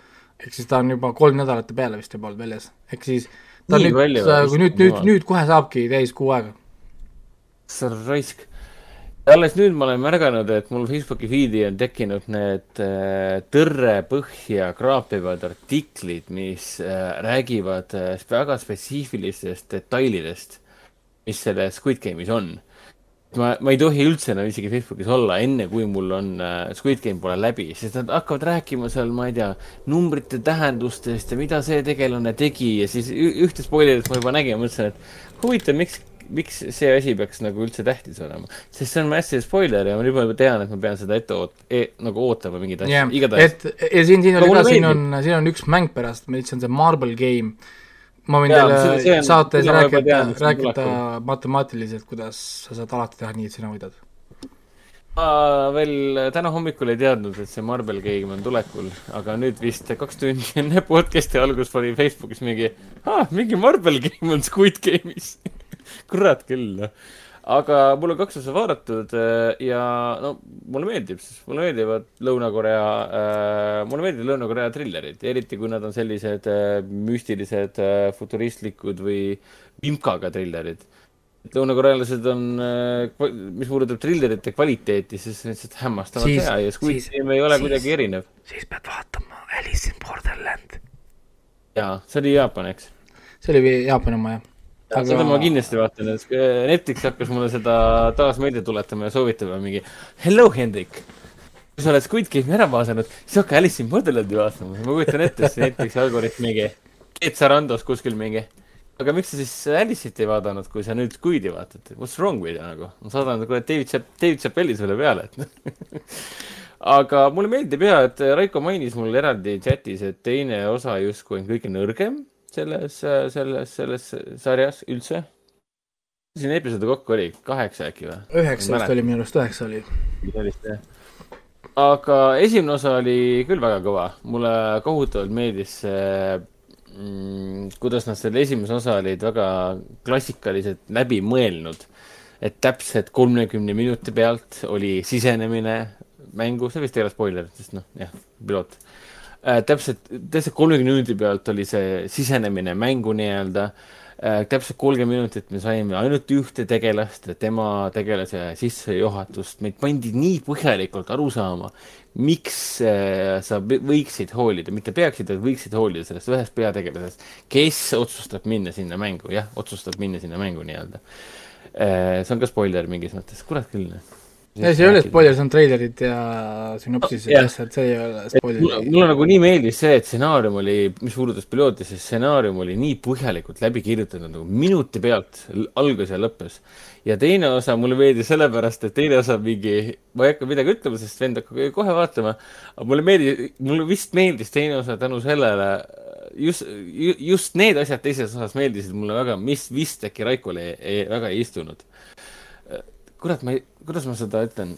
ehk siis ta on juba kolm nädalat peale vist juba olnud väljas, ehk siis ta Nii nüüd, kui nüüd, nüüd, nüüd kohe saabki täis kuu aega. Sa raisk alles nüüd ma olen märganud, et mul Facebooki feed'i on tekkinud need äh, tõrre põhja kraapivad artiklid, mis äh, räägivad äh, väga spetsiifilistest detailidest, mis selles Squid Game'is on. ma, ma ei tohi üldse enam isegi Facebookis olla, enne kui mul on Squid Game pole läbi, sest nad hakkavad rääkima seal, ma ei tea, numbrite tähendustest ja mida see tegelane tegi ja siis ühte spoilerit ma juba nägin, mõtlesin, et huvitav, miks miks see asi peaks nagu üldse tähtis olema, sest see on massive spoiler ja ma juba tean, et ma pean seda ette oot- e,, nagu ootama mingeid asju yeah., igatahes. et ja siin, siin oli ka, siin on, siin on üks mäng pärast, mis on see Marble Game. ma võin ja, teile on, saates rääkida, rääkida matemaatiliselt, kuidas sa saad alati teha nii, et sina võidad ma veel täna hommikul ei teadnud, et see Marble Game on tulekul, aga nüüd vist kaks tundi enne podcast'i algust oli Facebookis mingi, mingi Marble Game on Squid Game'is kurat küll, noh. aga mul on kaks osa vaadatud äh, ja no mulle meeldib, sest mulle meeldivad Lõuna-Korea äh,, mulle meeldivad Lõuna-Korea trillerid, eriti kui nad on sellised äh, müstilised äh,, futuristlikud või vimkaga trillerid lõunakorealased on, äh, mis puudutab trillerite kvaliteeti, siis lihtsalt hämmastavalt hea ja Squid Game ei ole siis, kuidagi erinev. siis pead vaatama Alice in Borderland. jaa, see oli Jaapan, eks? see oli Jaapani oma, jah aga... seda ma kindlasti vaatan, et Netflix hakkas mulle seda taas meelde tuletama ja soovitama mingi Hello, Hendrik. kui sa oled Squid Game'i ära vaadanud, siis hakka Alice in Borderlandi vaatama. ma kujutan ette, see Netflixi algoritm mingi, Ed Sarandos kuskil mingi. aga miks sa siis Alice'it ei vaadanud, kui sa nüüd Squid'i vaatad? What's wrong with you nagu? ma saadan kuule David Chap-, David Chappelli sulle peale, et aga mulle meeldib ja, et Raiko mainis mul eraldi chatis, et teine osa justkui on kõige nõrgem selles, selles, selles sarjas üldse? siin episoode kokku oli kaheksa äkki või? üheksa vist oli minu arust, üheksa oli. sellist jah. aga esimene osa oli küll väga kõva, mulle kohutavalt meeldis see mm, kuidas nad selle esimese osa olid väga klassikaliselt läbi mõelnud. et täpselt kolmekümne minuti pealt oli sisenemine mängu, see vist ei ole spoiler, sest noh, jah, piloot äh,. täpselt, täpselt kolmekümne minuti pealt oli see sisenemine mängu nii-öelda äh,. täpselt kolmkümmend minutit me saime ainult ühte tegelast ja tema tegelase sissejuhatust. meid pandi nii põhjalikult aru saama, miks äh, sa võiksid hoolida, mitte peaksid, vaid võiksid hoolida sellest ühest peategelasest, kes otsustab minna sinna mängu, jah, otsustab minna sinna mängu nii-öelda äh,. see on ka spoiler mingis mõttes, kurat küll ei, see ei ole spoiler, see on treilerid ja sünopsis ja asjad, see ei ole spoiler. mulle nagu nii meeldis see, et stsenaarium oli, mis puudutas pilooti, see stsenaarium oli nii põhjalikult läbi kirjutatud nagu minuti pealt, algas ja lõppes. ja teine osa mulle meeldis sellepärast, et teine osa mingi, ma ei hakka midagi ütlema, sest vend hakkab kohe vaatama, aga mulle meeldis, mulle vist meeldis teine osa tänu sellele, just, just need asjad teises osas meeldisid mulle väga, mis vist äkki Raikole ei, väga ei istunud kurat, ma ei, kuidas ma seda ütlen?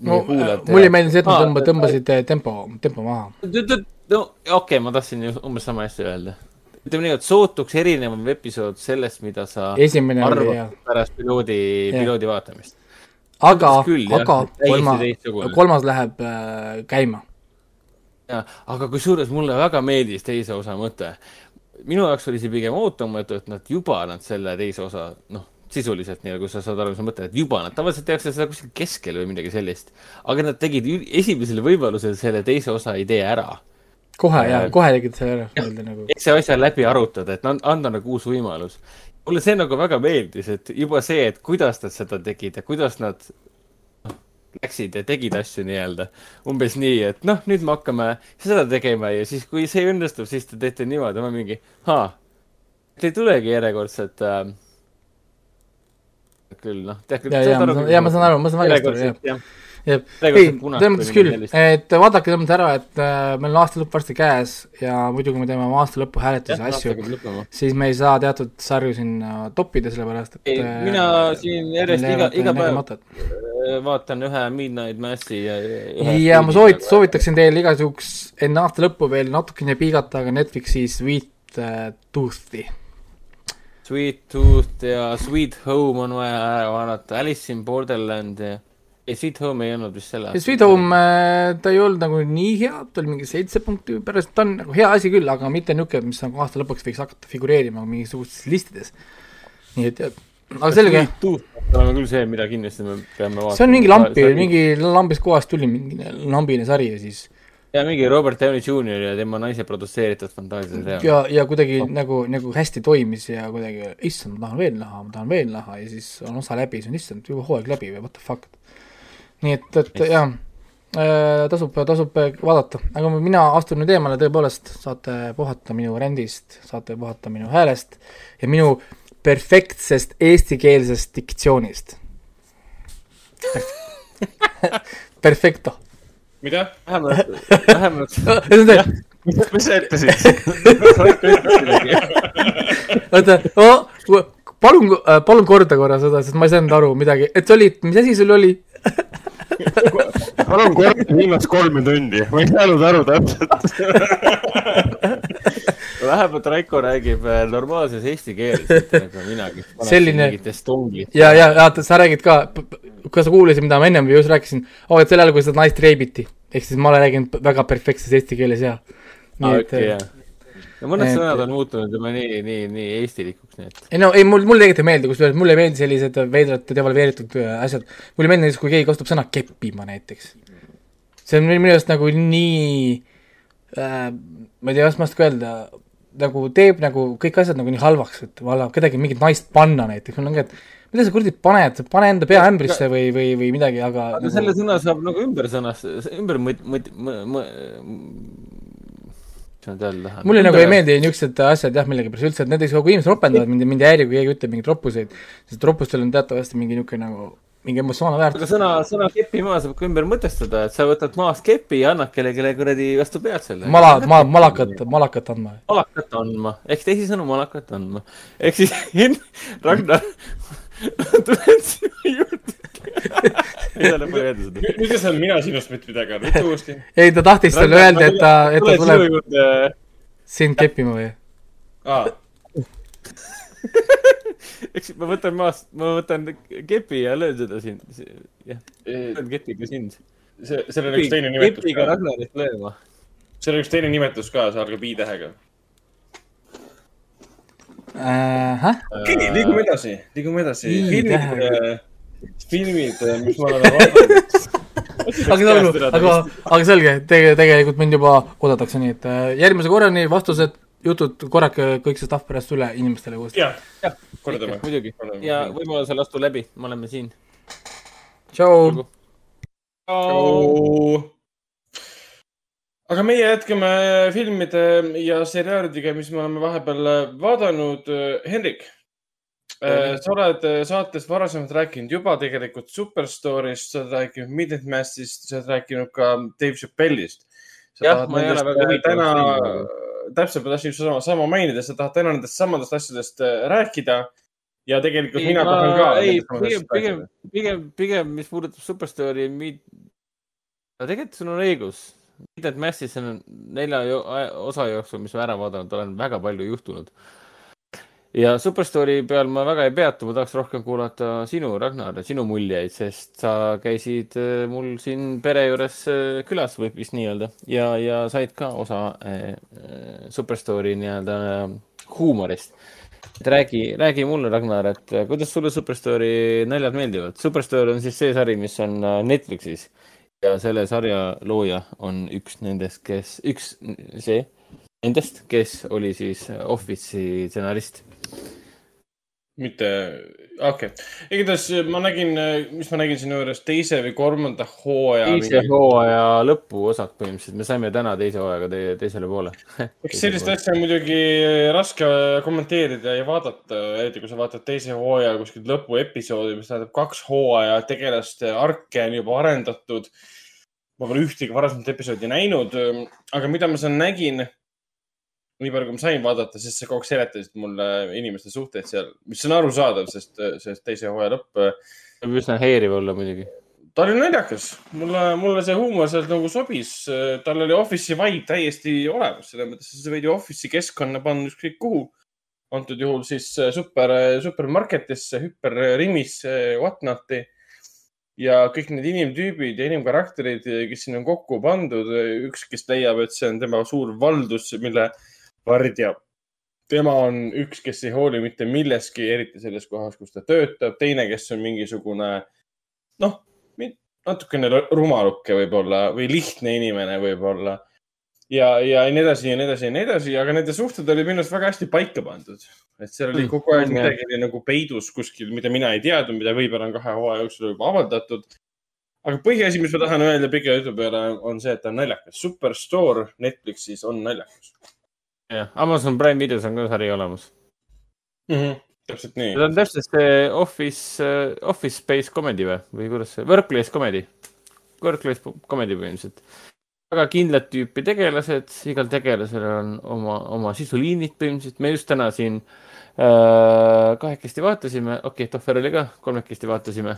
no mulle ei meeldinud see, et nad tõmba, tõmbasid eh, tempo, tempo maha. no okei okay,, ma tahtsin ju umbes sama asja öelda. ütleme nii, et sootuks erinevam episood sellest, mida sa Esimene arvad oli, pärast piloodi, piloodi vaatamist. aga, aga kolmas, kolmas läheb äh, käima. jaa, aga kusjuures mulle väga meeldis teise osa mõte. minu jaoks oli see pigem ootamatu, et nad juba nad selle teise osa, noh sisuliselt nii, kui sa saad aru, mis ma mõtlen, et juba nad tavaliselt tehakse seda kuskil keskel või midagi sellist. aga nad tegid esimesel võimalusel selle teise osa idee ära. kohe ja, ja kohe tegid selle ära, mõelda nagu. eks see asja läbi arutada, et anda nagu uus võimalus. mulle see nagu väga meeldis, et juba see, et kuidas nad seda tegid ja kuidas nad läksid ja tegid asju nii-öelda. umbes nii, et noh, nüüd me hakkame seda tegema ja siis, kui see õnnestub, siis te teete niimoodi, ma mingi, aa, ei tulegi järjekordselt äh, küll, noh. ja, ja, ma saan, ja ma saan aru, ma saan väga hästi aru, jah. jah, ei, selles mõttes küll, et vaadake selles mõttes ära, et äh, meil on aasta lõpp varsti käes ja muidu, kui me teeme oma aasta lõpu hääletusi ja asju, siis me ei saa teatud sarju sinna toppida, sellepärast et ei, äh, mina siin järjest iga, iga päev äh, vaatan ühe Midnight Massi ja ja ma soovit-, soovitaksin teil igasuguks enne aasta lõppu veel natukene piigata ka Netflixi Sweet Tooth'i Sweet Tooth ja Sweet Home on vaja ära vaadata, Alice in Borderland ja ei, Sweet Home ei olnud vist selle. Sweet Home, äh, ta ei olnud nagu nii hea, ta oli mingi seitse punkti pärast, ta on nagu hea asi küll, aga mitte niisugune, mis nagu aasta lõpuks võiks hakata figureerima mingisugustes listides. nii et, aga selge. oleme küll see, mida kindlasti me peame vaatama. see on mingi lampi, mingi lambist kohast tuli mingi lambine sari ja siis ja mingi Robert Downey Jr ja tema naise produtseeritud fantaasiaseriaal. ja, ja kuidagi oh. nagu, nagu hästi toimis ja kuidagi, issand, ma tahan veel näha, ma tahan veel näha ja siis on osa läbi, siis on issand, juba hooaeg läbi või what the fuck. nii et, et jah äh,, tasub, tasub vaadata, aga mina astun nüüd eemale tõepoolest, saate puhata minu rändist, saate puhata minu häälest ja minu perfektsest eestikeelsest diktsioonist Perfecto mida? vähemalt, vähemalt mis sa ütlesid? oota, palun, palun korda korra seda, sest ma ei saanud aru midagi, et olid, mis asi sul oli palun korda viimast kolme tundi, ma ei saanud aru täpselt vähemalt Raiko räägib äh, normaalses eesti keeles, mitte nagu minagi. selline. ja, ja, vaata, sa räägid ka, kui sa kuulasid, mida ma ennem just rääkisin, oo, et sel ajal, kui seda naist reibiti. ehk siis ma olen rääkinud väga perfektses eesti keeles ja. nii et okay,. No mõned et, sõnad on muutunud juba nii, nii, nii eestilikuks, nii et. ei no, ei mul, mulle tegelikult ei meeldi, kusjuures mulle ei meeldi sellised veidrad devalveeritud äh, asjad. mulle ei meeldi näiteks, kui keegi kasutab sõna keppima näiteks. see on minu arust nagu nii äh,, ma ei tea, kas ma oskan öelda, nagu teeb nagu kõik asjad nagu nii halvaks, et valla kedagi mingit naist panna näiteks, mul on ka, et mida sa kuradi paned, pane enda pea ämbrisse või, või, või midagi, aga. aga nagu... selle sõna saab nagu ümber sõnast-, ümber mõt-, mõt-, mõt-, mis nüüd öelda tahan. mulle nagu ei meeldi niisugused asjad jah, millegipärast üldse, et näiteks kui inimesed ropendavad mind, mind ei häiri, kui keegi ütleb mingeid roppuseid, sest roppustel on teatavasti mingi niisugune nagu mingi emotsionaalne väärtus. aga sõna, sõna kepi maa saab ka ümber mõtestada, et sa võtad maast kepi ja annad kellelegi kuradi vastu pead selle. mala, ma, malakat, malakat andma. malakat andma, ehk teisisõnu malakat andma. ehk siis Ragnar, tulen sinu juurde ei ole palju öelda seda. nüüd ei saanud mina sinust mitte midagi aru, ütle uuesti. ei, ta tahtis sulle öelda, et ta, et ta tuleb sind keppima või? aa eks ma võtan maast, ma võtan kepi ja löön seda sind, jah, löön kepiga sind. see, sellel on üks teine nimetus kepiga ka. Ragnarit lööma. sellel on üks teine nimetus ka, see algab i-tähega uh,. okei okay,, liigume edasi, liigume edasi. Filmid, äh, äh, mis me oleme vaadanud aga, aga, aga selge, tegelikult mind juba oodatakse, nii et järgmise korrani vastused jutud korrake kõik see stuff pärast üle inimestele uuesti. jah, jah, kordame. muidugi ja võimalusel astu läbi, me oleme siin. tšau. tšau. aga meie jätkame filmide ja seriaalidega, mis me oleme vahepeal vaadanud. Hendrik, sa oled saates varasemalt rääkinud juba tegelikult Superstory'st, sa oled rääkinud Midnight Massist, sa oled rääkinud ka Dave Chappelle'ist. jah, ma ei ole väga huvitav. täna täpselt, ma tahtsin sama, sama mainida, sa tahad täna nendest samadest asjadest äh, rääkida. ja tegelikult ei, mina tahan ka. ei, pigem, pigem, pigem, pigem, mis puudutab Superstory, no tegelikult sul on õigus. Midnight Massis on nelja osa jooksul, mis ma ära vaadanud olen, väga palju juhtunud ja Superstory peal ma väga ei peatu, ma tahaks rohkem kuulata sinu, Ragnar, sinu muljeid, sest sa käisid äh, mul siin pere juures äh, külas, võib vist nii öelda, ja, ja said ka osa äh, Superstory nii-öelda huumorist. et räägi, räägi mulle, Ragnar, et kuidas sulle Superstory naljad meeldivad? Superstory on siis see sari, mis on Netflixis ja selle sarja looja on üks nendest, kes, üks see nendest, kes oli siis Office'i stsenarist mitte, okei okay., igatahes ma nägin, mis ma nägin sinu juures teise või kolmanda hooaja. teise mingi... hooaja lõpuosad põhimõtteliselt, me saime täna teise hooajaga te teisele poole eks sellist asja on muidugi raske kommenteerida ja vaadata, eriti kui sa vaatad teise hooaja kuskilt lõpuepisoodi, mis tähendab kaks hooaja tegelaste arke on juba arendatud. ma pole ühtegi varasemat episoodi näinud, aga mida ma seal nägin nii palju, kui ma sain vaadata, sest sa kogu aeg seletasid mulle inimeste suhteid seal, mis on arusaadav, sest, sest teise hooaja lõpp. võib üsna häiriv olla muidugi. ta oli naljakas, mulle, mulle see huumor sealt nagu sobis. tal oli Office'i vibe täiesti olemas, selles mõttes, et sa võid ju Office'i keskkonna panna ükskõik kuhu. antud juhul siis super, supermarketisse, hüperrimisse, whatnot'i ja kõik need inimtüübid ja inimkarakterid, kes sinna on kokku pandud, üks, kes leiab, et see on tema suur valdus, mille vardja. tema on üks, kes ei hooli mitte millestki, eriti selles kohas, kus ta töötab, teine, kes on mingisugune noh, natukene rumaluke võib-olla või lihtne inimene võib-olla. ja, ja nii edasi ja nii edasi ja nii edasi, aga nende suhted olid minu arust väga hästi paika pandud. et seal oli mm, kogu aeg midagi oli nagu peidus kuskil, mida mina ei teadnud, mida võib-olla on kahe hooaja jooksul juba avaldatud. aga põhiasi, mis ma tahan öelda pika jutu peale, on see, et ta on naljakas. Superstore Netflixis on naljakas jah, Amazon Prime videos on ka sari olemas mm. -hmm. täpselt nii. see on täpselt see Office, äh, Office Space Comedy või, või kuidas see, Workplace Comedy, Workplace Comedy põhimõtteliselt. väga kindlat tüüpi tegelased, igal tegelasel on oma, oma sisuliinid põhimõtteliselt, me just täna siin äh, kahekesti vaatasime, okei okay,, Tohver oli ka, kolmekesti vaatasime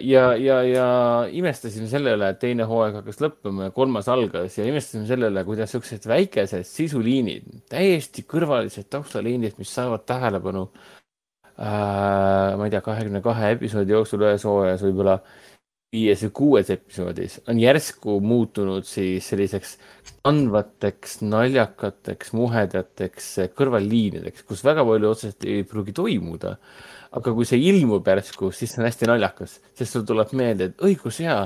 ja, ja, ja imestasime selle üle, et teine hooaeg hakkas lõppema ja kolmas algas ja imestasime selle üle, kuidas siuksed väikesed sisuliinid, täiesti kõrvalised taustaliinid, mis saavad tähelepanu äh,, ma ei tea, kahekümne kahe episoodi jooksul ühes hooajas võib-olla viies või kuues episoodis on järsku muutunud siis selliseks kandvateks, naljakateks, muhedateks kõrvalliinideks, kus väga palju otseselt ei pruugi toimuda aga kui see ilmub järsku, siis see on hästi naljakas, sest sul tuleb meelde, et õigus jaa,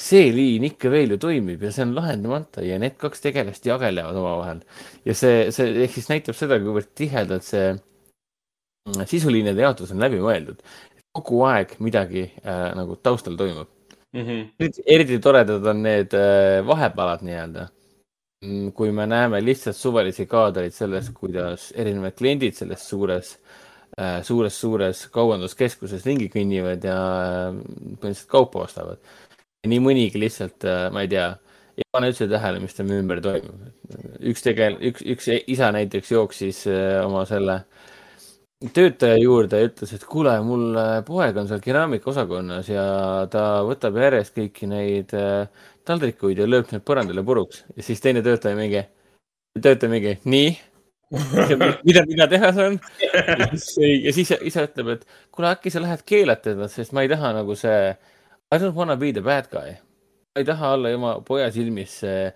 see liin ikka veel ju toimib ja see on lahendamata ja need kaks tegelast jagelevad omavahel. ja see, see ehk siis näitab seda, kuivõrd tihedalt see mm, sisuliinide jaotus on läbi mõeldud. kogu aeg midagi äh, nagu taustal toimub mm. -hmm. eriti toredad on need äh, vahepalad nii-öelda mm, kui me näeme lihtsalt suvalisi kaadreid sellest, kuidas erinevad kliendid selles suures suures-suures äh, kaubanduskeskuses ringi kõnnivad ja äh, põhimõtteliselt kaupa ostavad. nii mõnigi lihtsalt, äh, ma ei tea, ei pane üldse tähele, mis tema ümber toimub. üks tegel-, üks, üks isa näiteks jooksis oma selle töötaja juurde ja ütles, et kuule, mul poeg on seal keraamikaosakonnas ja ta võtab järjest kõiki neid taldrikuid ja lööb need põrandale puruks ja siis teine töötaja mingi, töötaja mingi, nii mida mina teha saan. ja siis isa ütleb, et kuule, äkki sa lähed keelad teda, sest ma ei taha nagu see, I don't wanna be the bad guy. ma ei taha olla oma poja silmis see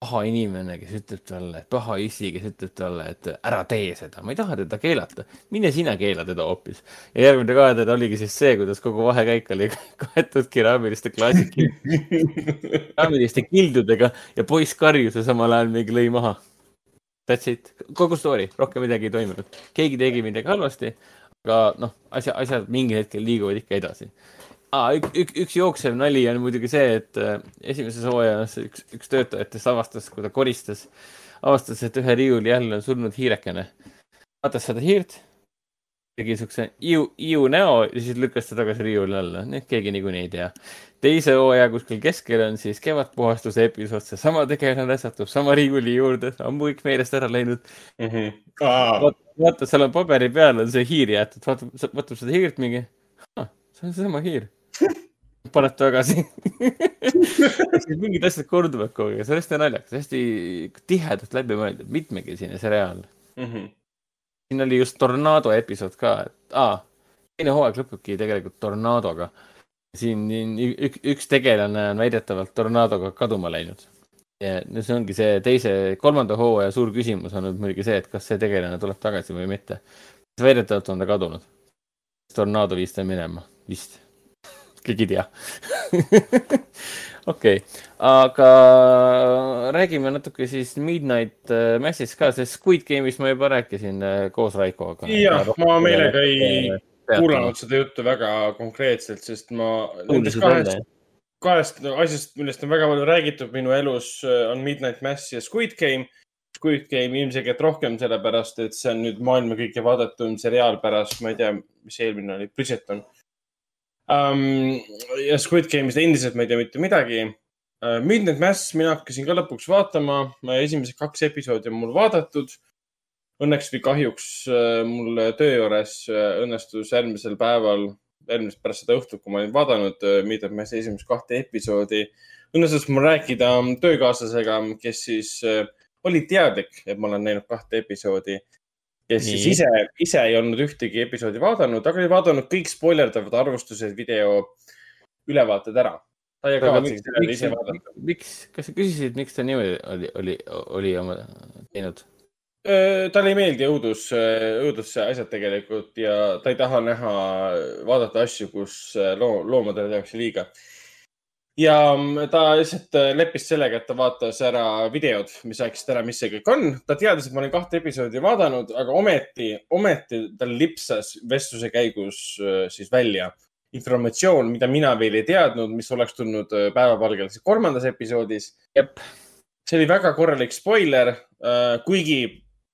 paha inimene, kes ütleb talle, paha issi, kes ütleb talle, et ära tee seda, ma ei taha teda keelata. mine sina keela teda hoopis. ja järgmine kaadr oligi siis see, kuidas kogu vahekäik oli kaetud keraamiliste klaasikildudega keraamiliste kildudega ja poiss karjus ja samal ajal mingi lõi maha That's it, kogu story, rohkem midagi ei toimunud. keegi tegi midagi halvasti, aga noh, asja, asjad mingil hetkel liiguvad ikka edasi ah,. üks, üks, üks jooksev nali on muidugi see, et äh, esimeses hooajas üks, üks töötajatest avastas, kui ta koristas, avastas, et ühe riiuli all on surnud hiirekene. vaatas seda hiirt tegi siukse iu, iu näo ja siis lükkas ta tagasi riiuli alla, nii et keegi niikuinii ei tea. teise hooaja kuskil keskel on siis kevadpuhastuse episood, seesama tegelane satub sama riiuli juurde, ammu kõik meelest ära läinud. Mm. -hmm. vaata, vaata, seal on paberi peal on see hiir jäetud, vaatab, vaatab seda hiirt mingi, see on seesama hiir. Paneb tagasi. Mingid asjad korduvad kogu aeg, see on hästi naljakas, hästi tihedalt läbi mõeldud, mitmekesine seriaal. Mm. -hmm siin oli just tornaado episood ka, et aa, teine hooaeg lõpebki tegelikult tornaadoga. siin üks, üks tegelane on väidetavalt tornaadoga kaduma läinud. ja no see ongi see teise, kolmanda hooaja suur küsimus on nüüd muidugi see, et kas see tegelane tuleb tagasi või mitte. väidetavalt on ta kadunud. tornaado viis ta minema, vist. keegi ei tea okei okay., aga räägime natuke siis Midnight äh, Massist ka, sest Squid Game'ist ma juba rääkisin äh, koos Raikoga. jah, ma meelega ei kuulanud seda juttu väga konkreetselt, sest ma nendest kahest, kahest asjast, millest on väga palju räägitud minu elus, äh, on Midnight Mass ja Squid Game. Squid Game ilmselgelt rohkem sellepärast, et see on nüüd maailma kõige vaadatum seriaal pärast, ma ei tea, mis eelmine oli, Bridgerton um,. ja Squid Game'ist endiselt ma ei tea mitte midagi uh,. Midnight Mass, mina hakkasin ka lõpuks vaatama, esimesed kaks episoodi on mul vaadatud. Õnneks või kahjuks uh, mul töö juures uh, õnnestus järgmisel päeval, järgmisest pärast seda õhtut, kui ma olin vaadanud uh, Midnight Massi esimest kahte episoodi, õnnestus mul rääkida töökaaslasega, kes siis uh, oli teadlik, et ma olen näinud kahte episoodi kes Nii. siis ise, ise ei olnud ühtegi episoodi vaadanud, aga oli vaadanud kõik spoilerdavad arvustused, video ülevaated ära. ise vaadata. miks, kas sa küsisid, miks ta niimoodi oli, oli, oli oma teinud? talle ei meeldi õudus, õuduse asjad tegelikult ja ta ei taha näha, vaadata asju, kus loo, loomadele tehakse liiga ja ta lihtsalt leppis sellega, et ta vaatas ära videod, mis rääkisid ära, mis see kõik on. ta teadis, et ma olin kahte episoodi vaadanud, aga ometi, ometi tal lipsas vestluse käigus siis välja informatsioon, mida mina veel ei teadnud, mis oleks tulnud päevavalgele siis kolmandas episoodis. see oli väga korralik spoiler, kuigi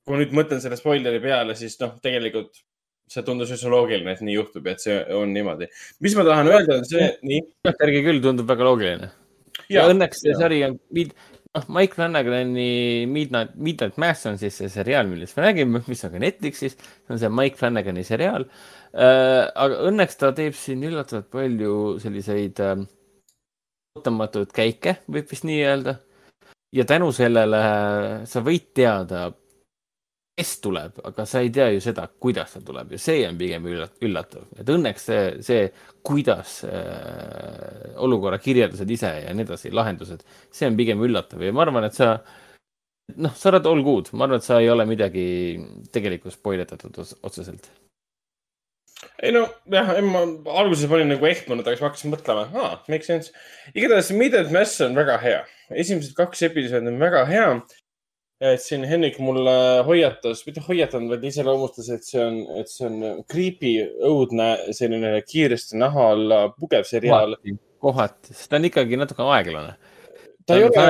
kui ma nüüd mõtlen selle spoileri peale, siis noh, tegelikult see tundus üsna loogiline, et nii juhtub ja et see on niimoodi. mis ma tahan öelda, on see, nii. järgi küll tundub väga loogiline. ja, õnneks see ja. sari on, noh, Mike Flanagani Midnight, Midnight Mass on siis see seriaal, millest me räägime, mis on ka Netflixis. see on see Mike Flanagani seriaal äh,. aga õnneks ta teeb siin üllatavalt palju selliseid äh, ootamatuid käike, võib vist nii öelda. ja tänu sellele sa võid teada kes tuleb, aga sa ei tea ju seda, kuidas ta tuleb ja see on pigem üllatav, et õnneks see, see, kuidas äh, olukorra kirjeldused ise ja nii edasi, lahendused, see on pigem üllatav. Ja ma arvan, et sa, noh, sa oled all good, ma arvan, et sa ei ole midagi tegelikult spoiletatud otseselt. ei no jah, ma alguses olin nagu ehmunud, aga siis ma hakkasin mõtlema, aa, make sense. igatahes Midnight Mass on väga hea, esimesed kaks episoodi on väga hea et siin Henrik mulle hoiatas, mitte hoiatanud, vaid iseloomustas, et see on, et see on creepy, õudne, selline kiiresti naha alla pugev seriaal. kohati, sest ta on ikkagi natuke aeglane. ta ei ole.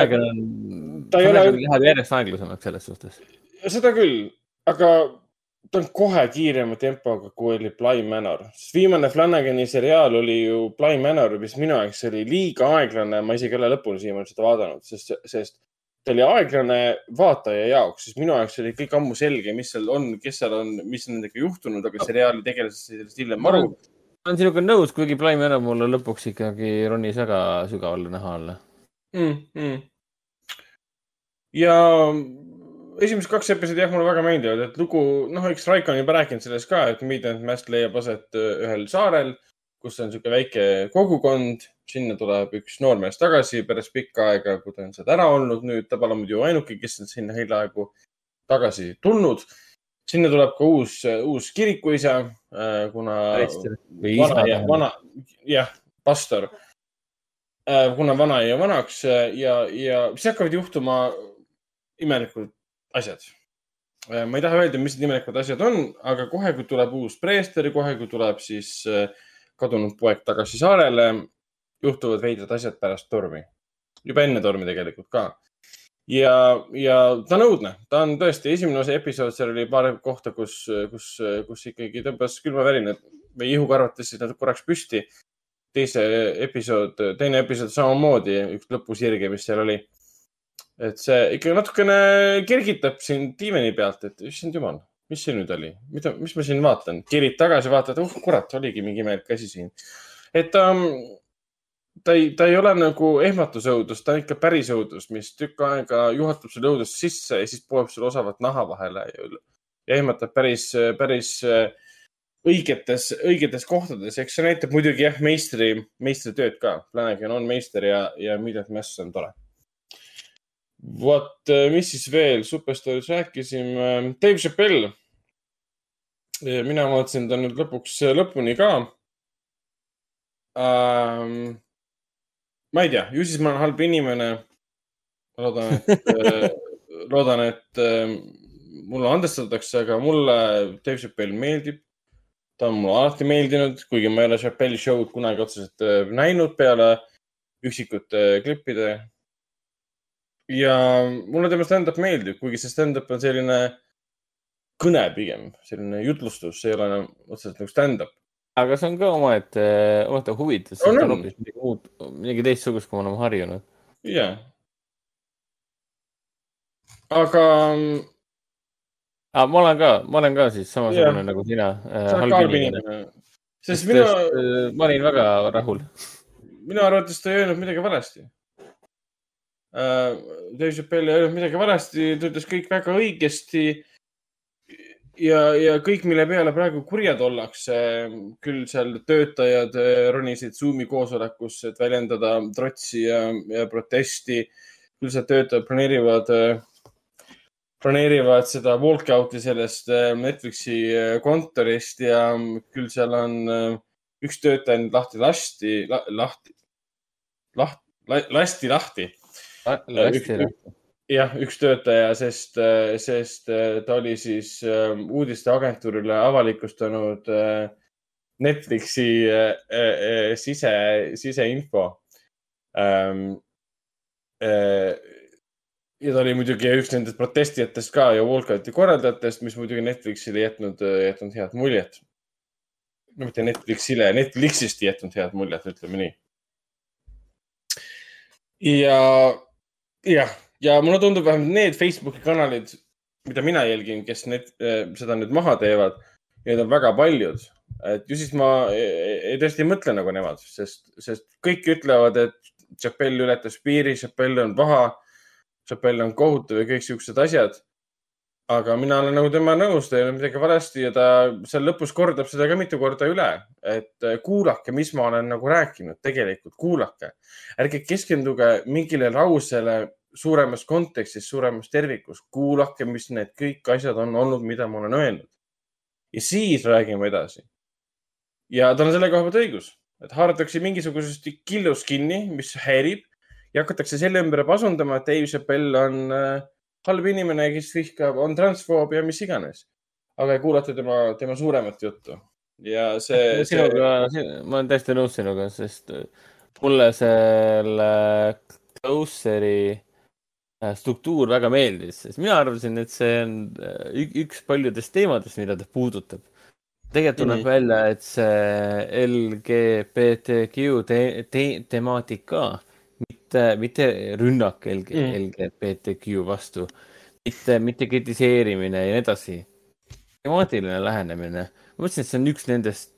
ta ei ole. Läheb järjest aeglasemaks selles suhtes. seda küll, aga ta on kohe kiirema tempoga, kui oli Bly Manor. viimane Flanagani seriaal oli ju Bly Manor, mis minu jaoks oli liiga aeglane, ma isegi ei ole lõpuni siiamaani seda vaadanud, sest, sest ta oli aeglane vaataja jaoks, sest minu jaoks oli kõik ammu selge, mis seal on, kes seal on, mis nendega juhtunud, aga seriaali tegelased said sellest hiljem aru. ma olen sinuga nõus, kuigi Blime enam mulle lõpuks ikkagi ronis väga sügavale naha alla mm,. Mm. ja esimesed kaks episoodi jah, mulle väga meeldivad, et lugu, noh, eks Raiko on juba rääkinud sellest ka, et Midnight Mass leiab aset ühel saarel, kus on niisugune väike kogukond sinna tuleb üks noormees tagasi pärast pikka aega, kui ta on sealt ära olnud nüüd, ta pole muidu ainuke, kes on sinna hiljaaegu tagasi tulnud. sinna tuleb ka uus, uus kirikuisa, äh, kuna vana ja vana, jah, pastor. Äh, kuna vana jäi vanaks äh, ja, ja siis hakkavad juhtuma imelikud asjad. ma ei taha öelda, mis need imelikud asjad on, aga kohe, kui tuleb uus preester, kohe, kui tuleb siis kadunud poeg tagasi saarele juhtuvad veidrad asjad pärast tormi. juba enne tormi tegelikult ka. ja, ja ta on õudne, ta on tõesti esimene osa episood, seal oli paar kohta, kus, kus, kus ikkagi tõmbas külmavärinad või ihukarvad tõstsid nad korraks püsti. teise episood, teine episood samamoodi, üks lõpusirge, mis seal oli. et see ikka natukene kergitab sind diivani pealt, et issand jumal, mis see nüüd oli, mida, mis ma siin vaatan, kerid tagasi, vaatad, uh kurat, oligi mingi imelik asi siin. et um, ta ei, ta ei ole nagu ehmatusõudus, ta on ikka päris õudus, mis tükk aega juhatab sulle õudust sisse ja siis poeb sulle osavat naha vahele ja, ja ehmatab päris, päris äh, õigetes, õigetes kohtades. eks see näitab muidugi jah, meistri, meistritööd ka. Flanagan on meister ja, ja Midnight Mass on tore. Vot, äh, mis siis veel, Superstars rääkisime. Dave Chappelle. mina vaatasin ta nüüd lõpuks lõpuni ka ähm, ma ei tea, ju siis ma olen halb inimene. loodan, et äh, loodan, et äh, mulle andestatakse, aga mulle Dave Chappelle meeldib. ta on mulle alati meeldinud, kuigi ma ei ole Chappelle'i show'd kunagi otseselt äh, näinud peale üksikute klippide. Ja mulle tema stand-up meeldib, kuigi see stand-up on selline kõne pigem, selline jutlustus, see ei ole enam otseselt nagu stand-up aga see on ka omaette, omaette huvitus, see on hoopis midagi muud, midagi teistsugust, kui me oleme harjunud. jah yeah.. aga. Ah, ma olen ka, ma olen ka siis samasugune yeah. nagu sina äh,. sest mina. Äh, ma olin väga rahul. minu arvates ta ei öelnud midagi valesti äh,. Dave Chappelle ei öelnud midagi valesti, ta ütles kõik väga õigesti ja, ja kõik, mille peale praegu kurjad ollakse, küll seal töötajad äh, ronisid Zoomi koosolekusse, et väljendada trotsi ja, ja protesti. küll seal töötajad planeerivad, äh, seda walkout'i sellest äh, Netflixi kontorist ja küll seal on üks töötaja nüüd lahti lasti, lahti, lahti, lahti. lasti lahti jah, üks töötaja, sest, sest äh, ta oli siis äh, uudisteagentuurile avalikustanud äh, Netflixi sise, siseinfo. Ähm, ja ta oli muidugi üks nendest protestijatest ka ja walkout'i korraldajatest, mis muidugi Netflixile jätnud, jätnud head muljet. no mitte Netflixile, Netflixist jätnud head muljet, ütleme nii. ja jah ja mulle tundub vähemalt need Facebooki kanalid, mida mina jälgin, kes need, äh, seda nüüd maha teevad, neid on väga paljud. et ju siis ma ei, tõesti ei mõtle nagu nemad, sest, sest kõik ütlevad, et Chappelle ületas piiri, Chappelle on paha, Chappelle on kohutav ja kõik siuksed asjad aga mina olen nagu tema nõus, ta ei ole midagi valesti ja ta seal lõpus kordab seda ka mitu korda üle, et äh, kuulake, mis ma olen nagu rääkinud, tegelikult kuulake. ärge keskenduge mingile lausele, suuremas kontekstis, suuremas tervikus, kuulake, mis need kõik asjad on olnud, mida ma olen öelnud. ja siis räägime edasi. ja tal on selle koha pealt õigus, et haaratakse mingisugusest killust kinni, mis häirib ja hakatakse selle ümber pasundama, et Dave Chappelle on äh, halb inimene, kes vihkab, on transfoob ja mis iganes. aga ei kuulata tema, tema suuremat juttu ja see. sinuga see..., ma olen täiesti nõus sinuga, sest mulle selle Closer'i struktuur väga meeldis, sest mina arvasin, et see on äh, üks paljudest teemadest, mida ta puudutab. tegelikult tuleb välja, et see LGBTQ te te temaatika, mitte, mitte rünnak LG mm. LGBTQ vastu, mitte, mitte kritiseerimine ja nii edasi. temaatiline lähenemine, ma mõtlesin, et see on üks nendest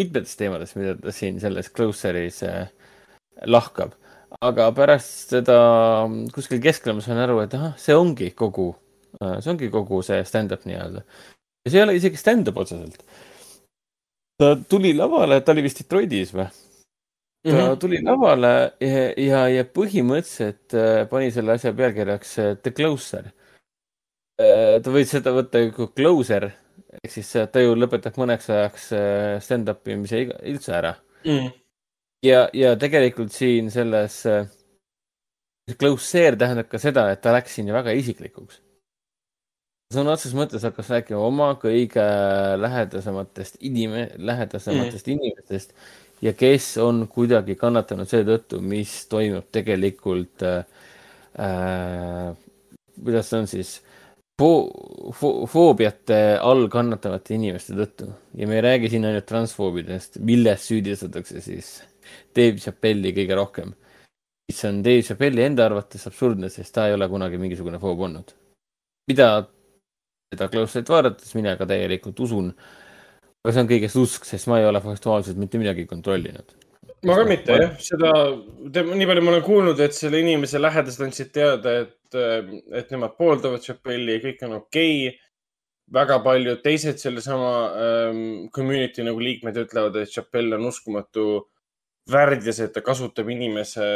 mitmetest teemadest, mida ta siin selles Closer'is äh, lahkab aga pärast seda kuskil keskel ma sain aru, et ahah, see ongi kogu, see ongi kogu see stand-up nii-öelda. ja see ei ole isegi stand-up otseselt. ta tuli lavale, ta oli vist Detroitis või? ta mm -hmm. tuli lavale ja, ja, ja põhimõtteliselt äh, pani selle asja pealkirjaks äh, The Closer. Äh, ta võis seda võtta kui closer ehk siis ta ju lõpetab mõneks ajaks stand-up imise üldse ära mm ja, ja tegelikult siin selles äh, close share tähendab ka seda, et ta läks siin ju väga isiklikuks. sõna otseses mõttes hakkas rääkima oma kõige lähedasematest inim-, lähedasematest mm. inimestest ja kes on kuidagi kannatanud seetõttu, mis toimub tegelikult äh,, äh, kuidas see on siis fo-, fo-, foobiate all kannatavate inimeste tõttu ja me ei räägi siin ainult transfoobidest, milles süüdistatakse siis Dave Chappelli kõige rohkem. mis on Dave Chappelli enda arvates absurdne, sest ta ei ole kunagi mingisugune foob olnud. mida seda Klauset vaadates mina ka täielikult usun. aga see on kõigest usk, sest ma ei ole faktuaalselt mitte midagi kontrollinud. ma ka mitte jah, seda, nii palju ma olen kuulnud, et selle inimese lähedased andsid teada, et, et nemad pooldavad Chappelli ja kõik on okei okay väga paljud teised sellesama ähm, community nagu liikmed ütlevad, et Chappelle on uskumatu värdjas, et ta kasutab inimese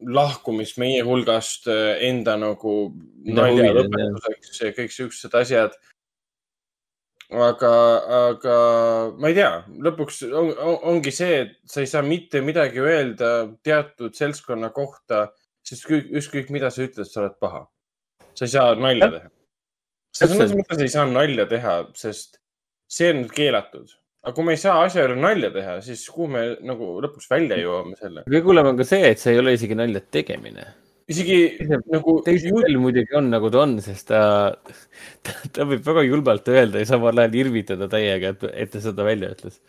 lahkumist meie hulgast eh, enda nagu nalja lõpetuseks ja kõik siuksed asjad. aga, aga ma ei tea, lõpuks on, ongi see, et sa ei saa mitte midagi öelda teatud seltskonna kohta, sest ükskõik mida sa ütled, sa oled paha. sa ei saa nalja teha. selles mõttes ei saa nalja teha, sest see on keelatud aga kui me ei saa asja üle nalja teha, siis kuhu me nagu lõpuks välja jõuame selle? kõige hullem on ka see, et see ei ole isegi nalja tegemine. isegi nagu. teisel muidugi on nagu ta on, sest ta, ta, ta võib väga julmalt öelda ja samal ajal irvitada täiega, et, et ta seda välja ütles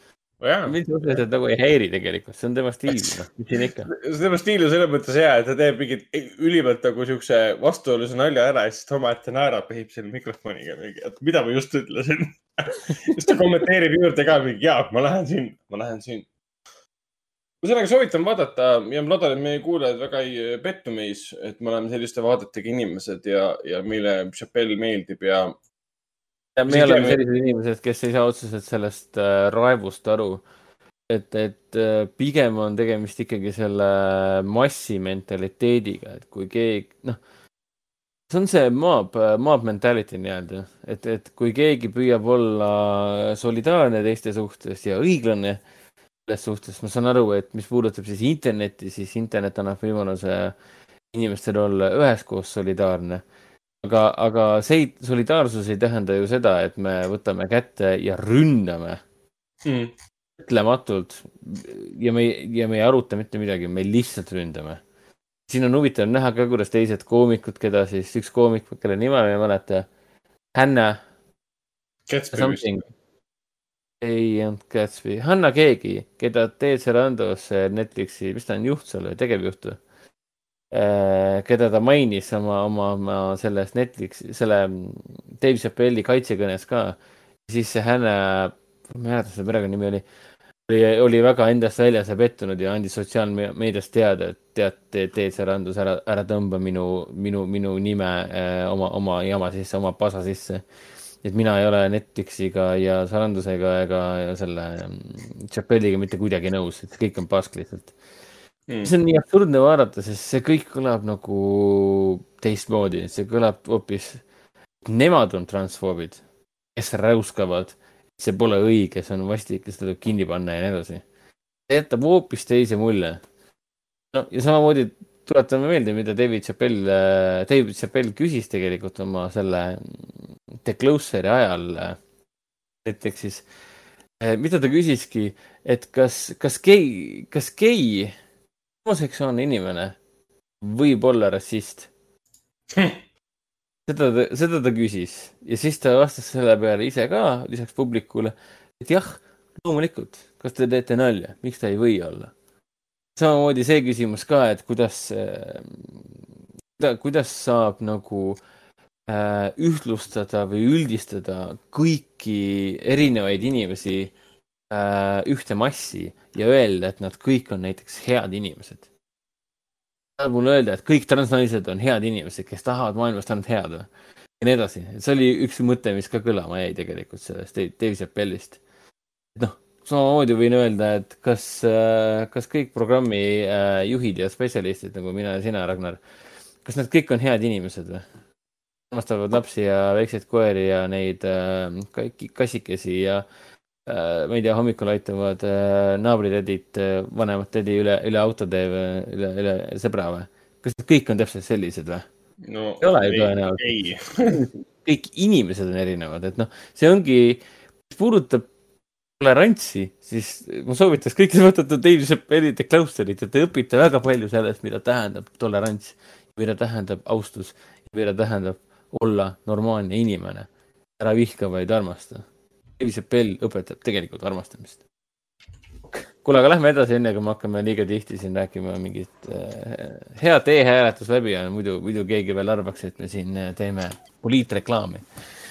mind otseselt nagu ei häiri tegelikult, see on tema stiil, noh, mis siin ikka. see on tema stiil on selles mõttes hea, et ta teeb mingit ülimalt nagu siukse vastuoluse nalja ära ja siis omaette naerab ja hib selle mikrofoniga mingi, et mida ma just ütlesin siis ta kommenteerib juurde ka mingi, jaa, ma lähen siin, ma lähen siin. ühesõnaga soovitan vaadata ja ma loodan, et meie kuulajad väga ei pettu meis, et me oleme selliste vaadetega inimesed ja, ja meile Chappelle meeldib ja ja me oleme sellised inimesed, kes ei saa otseselt sellest äh, raevust aru. et, et äh, pigem on tegemist ikkagi selle massi mentaliteediga, et kui keegi, noh, see on see mob, mob mentality nii-öelda, et, et kui keegi püüab olla solidaarne teiste suhtes ja õiglane selles suhtes, ma saan aru, et mis puudutab siis internetti, siis internet annab võimaluse inimestel olla üheskoos solidaarne aga, aga see solidaarsus ei tähenda ju seda, et me võtame kätte ja ründame mm. ütlematult ja me, ja me ei aruta mitte midagi, me lihtsalt ründame. siin on huvitav näha ka, kuidas teised koomikud, keda siis üks koomik, kelle nime ma ei mäleta, Hanna. Ei olnud Gatsby, Hanna keegi, keda Ted Sarandos Netflixi, mis ta on, juht seal või tegevjuht või? Äh, keda ta mainis oma, oma, oma selles Netflix, selle Dave Chappelli kaitsekõnes ka. siis see Hänne, ma ei mäleta, selle perekonnanimi oli, oli, oli väga endast väljas ja pettunud ja andis sotsiaalmeedias teada, et tead, teed see randus, ära, ära tõmba minu, minu, minu nime äh, oma, oma jama sisse, oma pasa sisse. et mina ei ole Netflixiga ja Sarandusega ega selle Chappelliga mitte kuidagi nõus, et kõik on pask lihtsalt mm.. see on nii absurdne vaadata, sest see kõik kõlab nagu teistmoodi, see kõlab hoopis, nemad on transfoobid, kes räuskavad, see pole õige, see on vastik ja seda tuleb kinni panna ja nii edasi. see jätab hoopis teise mulje. no ja samamoodi tuletame meelde, mida David Chappell, David Chappell küsis tegelikult oma selle The Closer'i ajal näiteks siis, mida ta küsiski, et kas, kas gei, kas gei homoseksuaalne inimene võib olla rassist. Seda ta, seda ta küsis. Ja siis ta vastas selle peale ise ka, lisaks publikule, et jah, loomulikult, kas te teete nalja, miks ta ei või olla. samamoodi see küsimus ka, et kuidas, kuidas saab nagu äh, ühtlustada või üldistada kõiki erinevaid inimesi äh, ühte massi ja öelda, et nad kõik on näiteks head inimesed. tahad mulle öelda, et kõik transnaised on head inimesed, kes tahavad maailmast ainult head või? ja nii edasi, see oli üks mõte, mis ka kõlama jäi tegelikult sellest Dave Chappellist. noh, samamoodi võin öelda, et kas, äh, kas kõik programmi äh, juhid ja spetsialistid nagu mina ja sina, Ragnar, kas nad kõik on head inimesed või? armastavad lapsi ja väikseid koeri ja neid äh, kassikesi ja äh, Äh, ma ei tea, hommikul aitavad äh, naabritädid äh, vanemat tädi üle, üle autotee või üle, üle sõbra või? kas need kõik on täpselt sellised või no,? ei ole ju tõenäoliselt. kõik inimesed on erinevad, et noh, see ongi, mis puudutab tolerantsi, siis ma soovitaks kõigil vaadata Dave Chappelli The Closerit ja te õpite väga palju sellest, mida tähendab tolerants, mida tähendab austus, mida tähendab olla normaalne inimene. ära vihka, vaid armasta Dave Chappelle õpetab tegelikult armastamist. kuule, aga lähme edasi, enne kui me hakkame liiga tihti siin rääkima mingit äh, head e-hääletus läbi ja muidu, muidu keegi veel arvaks, et me siin äh, teeme poliitreklaami.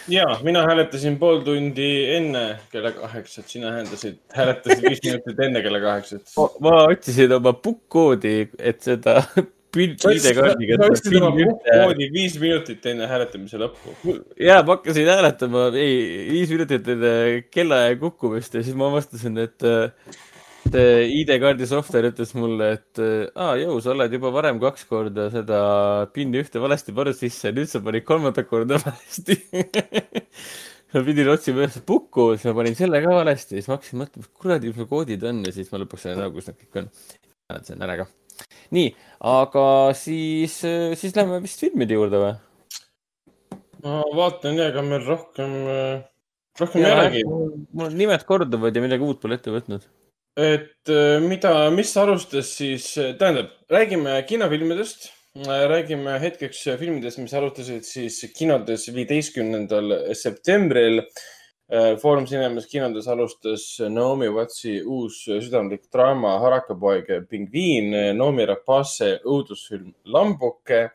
ja, mina hääletasin pool tundi enne kella kaheksat, sina hääletasid, hääletasid viis minutit enne kella kaheksat. ma otsisin oma pukkkoodi, et seda ID-kaardiga. sa ostsid oma puhkkoodi viis minutit enne hääletamise lõppu. ja ma hakkasin hääletama, ei, viis minutit enne kellaaja kukkumist ja siis ma avastasin, et see ID-kaardi software ütles mulle, et aa, jõu, sa oled juba varem kaks korda seda PIN-i ühte valesti pannud sisse, nüüd sa panid kolmandat korda valesti ma pidin otsima üles pukku, siis ma panin selle ka valesti, siis ma hakkasin mõtlema, mis kuradi koodid on ja siis ma lõpuks sain aru, kus nad kõik on. hääletasin ära ka nii, aga siis, siis lähme vist filmide juurde või? ma vaatan ja ega meil rohkem, rohkem ei olegi. mul nimed korduvad ja midagi uut pole ette võtnud. et mida, mis alustas siis, tähendab, räägime kinofilmidest, räägime hetkeks filmidest, mis alustasid siis kinodes viieteistkümnendal septembril Äh, Foorum Cinemas kinodes alustas Naomi Wattsi uus südamlik draama Harakapoeg pingviin, Naomi Rapace õudusfilm Lambuke,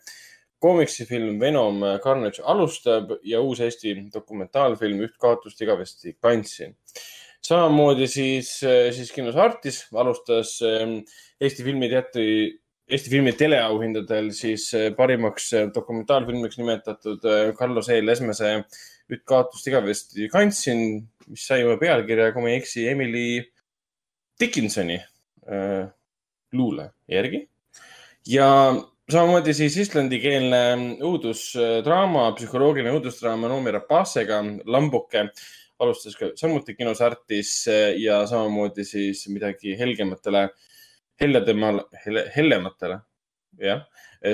koomiksifilm Venom Carnage alustab ja uus Eesti dokumentaalfilm Üht kaotust igavesti kandsin. samamoodi siis, siis kinos Artis alustas ähm, Eesti Filmiteatri Eesti filmi teleauhindadel siis parimaks dokumentaalfilmiks nimetatud Carlo C. Lesmese Üht kaotust igavesti kandsin, mis sai juba pealkirja, kui ma ei eksi, Emily Dickinsoni äh, luule järgi. ja samamoodi siis islandikeelne õudusdraama, psühholoogiline õudusdraama Noomi Rapacega, Lambuke alustas ka samuti kinos Artis ja samamoodi siis midagi helgematele, helledemal, helle, hellematele, jah,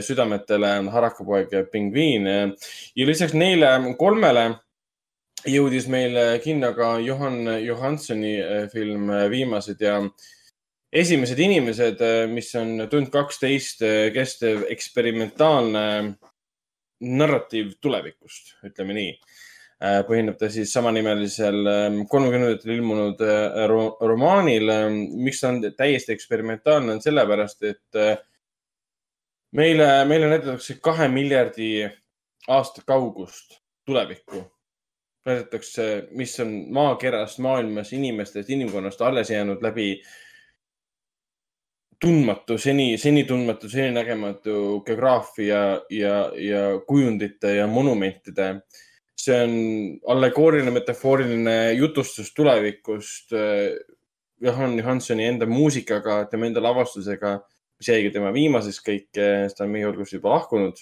südametele Harakapoeg ja Pingviin. ja lisaks neile kolmele jõudis meile kinno ka Johan Johansoni film Viimased ja esimesed inimesed, mis on tund kaksteist kestev eksperimentaalne narratiiv tulevikust, ütleme nii. põhineb ta siis samanimelisel kolmekümnendatel ilmunud ro romaanil. miks ta on täiesti eksperimentaalne, on sellepärast, et meile, meile näidatakse kahe miljardi aasta kaugust tulevikku. näidatakse, mis on maakerast, maailmas, inimestest, inimkonnast alles jäänud läbi tundmatu, seni, seni tundmatu, seni nägematu geograafia ja, ja kujundite ja monumentide. see on allegooriline, metafooriline jutustus tulevikust äh, Johan Johansoni enda muusikaga, tema enda lavastusega, mis jäigi tema viimaseks kõik, ta on meie hulgast juba lahkunud.